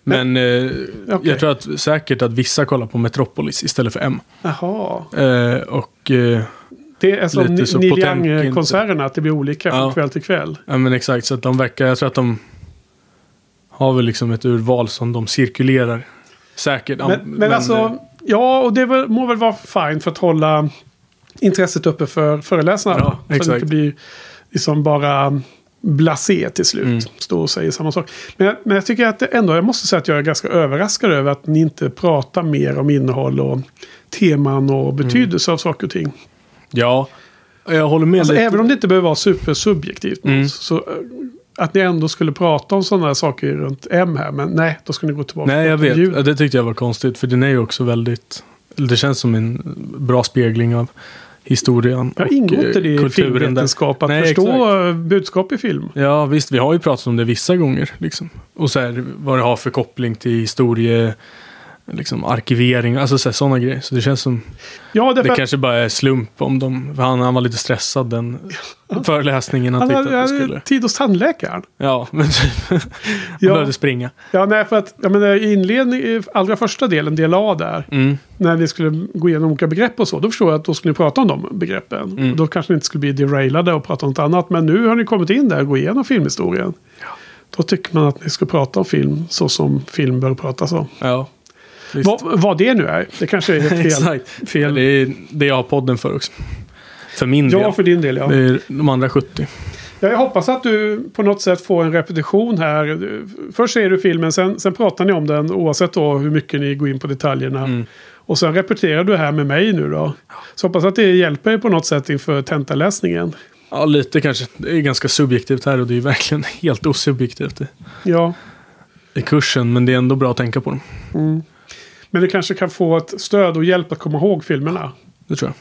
B: Men eh,
A: Okej.
B: jag tror att säkert att vissa kollar på Metropolis istället för M.
A: Jaha.
B: Eh, och eh,
A: Det är som
B: Lite
A: Ni-
B: så
A: Neil Young-konserterna, att det blir olika från
B: Ja.
A: kväll till kväll.
B: ja men exakt. Så att de verkar, jag tror att de har väl liksom ett urval som de cirkulerar. Säkert. ja,
A: Men, men, alltså,
B: eh,
A: ja, och det må väl vara fint för att hålla intresset uppe för föreläsarna.
B: Ja,
A: så att det
B: exakt.
A: inte blir liksom bara blasé till slut.
B: Mm.
A: Stå och säga samma sak. Men, jag- men jag tycker att det ändå, jag måste säga att jag är ganska överraskad över att ni inte pratar mer om innehåll och teman och
B: Mm.
A: betydelse av saker och ting.
B: Ja, jag håller med
A: Alltså,
B: lite.
A: även om det inte behöver vara supersubjektivt.
B: Mm.
A: Så eh, att ni ändå skulle prata om sådana saker runt M här. Men nej, då ska ni gå tillbaka
B: Nej, jag vet.
A: ljud.
B: Det tyckte jag var konstigt. För den är ju också väldigt... Det känns som en bra spegling av historien
A: Jag
B: och eh,
A: inte det i
B: kulturen där.
A: att
B: Nej,
A: förstå eh, budskap i film.
B: Ja, visst. Vi har ju pratat om det vissa gånger. Liksom. Och så här, vad det har för koppling till historie, liksom arkivering, alltså sådana grejer. Så det känns som,
A: Ja, därför
B: det kanske bara är slump om de, för han, han var lite stressad den föreläsningen. Han
A: han
B: tyckte
A: hade,
B: att det
A: hade
B: skulle,
A: tid hos tandläkaren.
B: ja, men han
A: Ja.
B: behövde springa.
A: Ja, nej, för att jag menar, i inledning, i allra första delen, del A där,
B: Mm.
A: när vi skulle gå igenom olika begrepp och så, då förstår jag att då skulle ni prata om de begreppen.
B: Mm.
A: Då kanske ni inte skulle bli derailade och prata om något annat. Men nu har ni kommit in där och gå igenom filmhistorien. Då tycker man att ni ska prata om film så som film bör pratas om.
B: Ja.
A: Vad, vad det nu är, det kanske är helt fel.
B: Exakt.
A: fel.
B: Det är det jag har podden för också. För min
A: Ja,
B: del.
A: för din del ja.
B: Det är de andra 70.
A: Ja, jag hoppas att du på något sätt får en repetition här. Först ser du filmen, sen, sen pratar ni om den oavsett då hur mycket ni går in på detaljerna.
B: Mm.
A: Och sen repeterar du här med mig nu då. Så hoppas att det hjälper er på något sätt inför tentaläsningen.
B: Ja, lite kanske. Det är ganska subjektivt här och det är verkligen helt osubjektivt i,
A: Ja,
B: i kursen. Men det är ändå bra att tänka på dem.
A: Men du kanske kan få ett stöd och hjälp att komma ihåg filmerna.
B: Det tror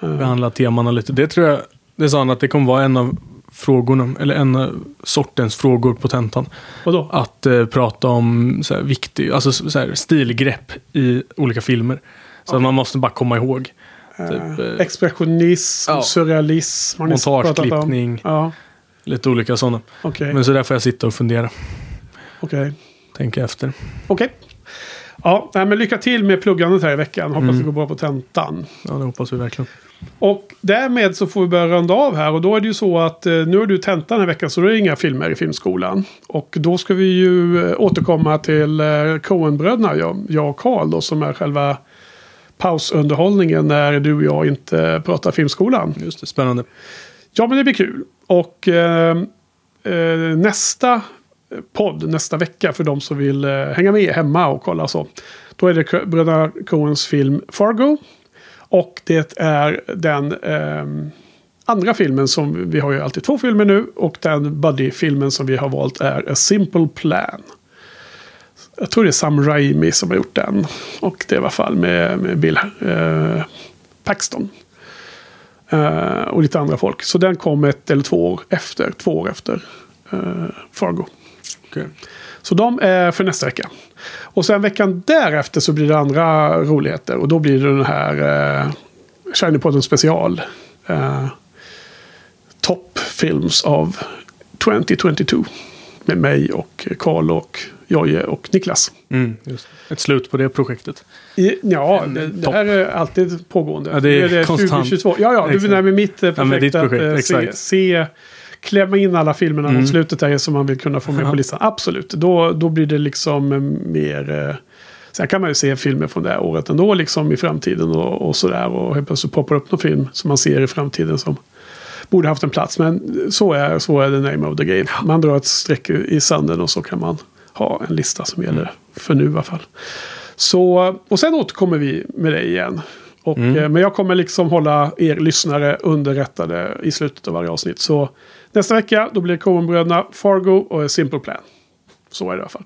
B: jag.
A: Eh,
B: Behandla temana lite. Det tror jag, det sa han att det kommer vara en av frågorna, eller en av sortens frågor på tentan.
A: Vadå?
B: Att eh, prata om så här, viktig, alltså så här, stilgrepp i olika filmer. Så att man måste bara komma ihåg. Typ,
A: Eh,
B: eh,
A: Expressionism,
B: ja.
A: surrealism.
B: Montageklippning,
A: Ja,
B: lite olika sådana.
A: okej.
B: Men så där får jag sitta och fundera,
A: Okej.
B: tänka efter.
A: Okej. Ja, nej, men lycka till med pluggandet här i veckan. Hoppas
B: Mm.
A: det går bra på tentan.
B: Ja, det hoppas vi verkligen.
A: Och därmed så får vi börja runda av här. Och då är det ju så att eh, nu har du tentan den här veckan så då är det inga filmer i filmskolan. Och då ska vi ju eh, återkomma till eh, Coen-bröderna, jag, jag och Karl då som är själva pausunderhållningen när du och jag inte pratar filmskolan.
B: Just det, spännande.
A: Ja, men det blir kul. Och eh, eh, nästa podd nästa vecka för de som vill eh, hänga med hemma och kolla så. Då är det bröderna Coens film Fargo. Och det är den eh, andra filmen som vi har ju alltid två filmer nu. Och den buddy-filmen som vi har valt är A Simple Plan. Jag tror det är Sam Raimi som har gjort den. Och det är i alla fall med, med Bill eh, Paxton. Eh, och lite andra folk. Så den kom ett eller två år efter. Två år efter eh, Fargo.
B: Okej.
A: Så de är för nästa vecka. Och sen veckan därefter så blir det andra roligheter. Och då blir det den här eh, Shinypodden special. Eh, Top Films av 2022. Med mig och Karl och Jojje och Niklas.
B: Mm. Ett slut på det projektet.
A: I, ja, det, det här är alltid pågående.
B: Ja, det är
A: det
B: konstant.
A: 2022. Ja, ja, du
B: Exakt.
A: menar med mitt eh, projekt,
B: Ja, med ditt projekt,
A: att eh, se,
B: exakt.
A: se, klämma in alla filmerna
B: Mm.
A: mot slutet där som man vill kunna få med
B: Ja.
A: på listan. Absolut, då, då blir det liksom eh, mer... Eh, sen kan man ju se filmer från det här året ändå liksom i framtiden och, och sådär. Och helt plötsligt poppar upp någon film som man ser i framtiden som borde haft en plats. Men så är, så är the name of the game. Man drar ett streck i sanden och så kan man ha en lista som gäller
B: Mm.
A: för nu i alla fall. Så, och sen återkommer vi med det igen. Och,
B: Mm.
A: eh, Men jag kommer liksom hålla er lyssnare underrättade i slutet av varje avsnitt. Så nästa vecka då blir det Coen-bröderna, Fargo och Simple Plan. Så är det i alla fall.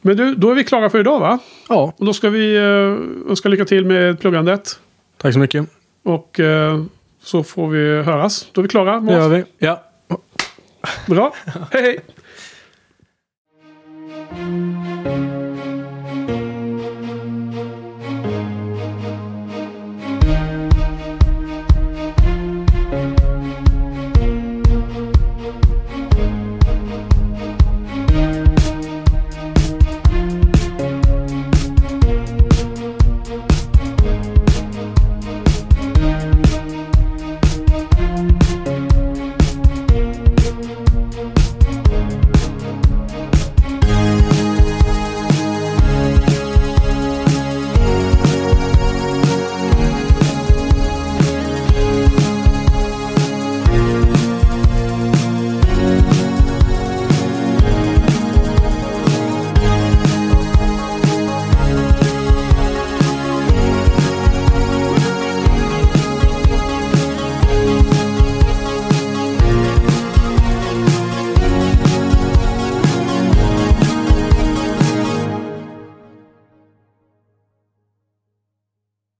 A: Men du, då är vi klara för idag va?
B: Ja,
A: Och då ska vi eh, önska lycka till med pluggandet.
B: tack så mycket.
A: Och eh, så får vi höras. Då är vi klara.
B: Det gör vi. Ja.
A: Bra. hej hej!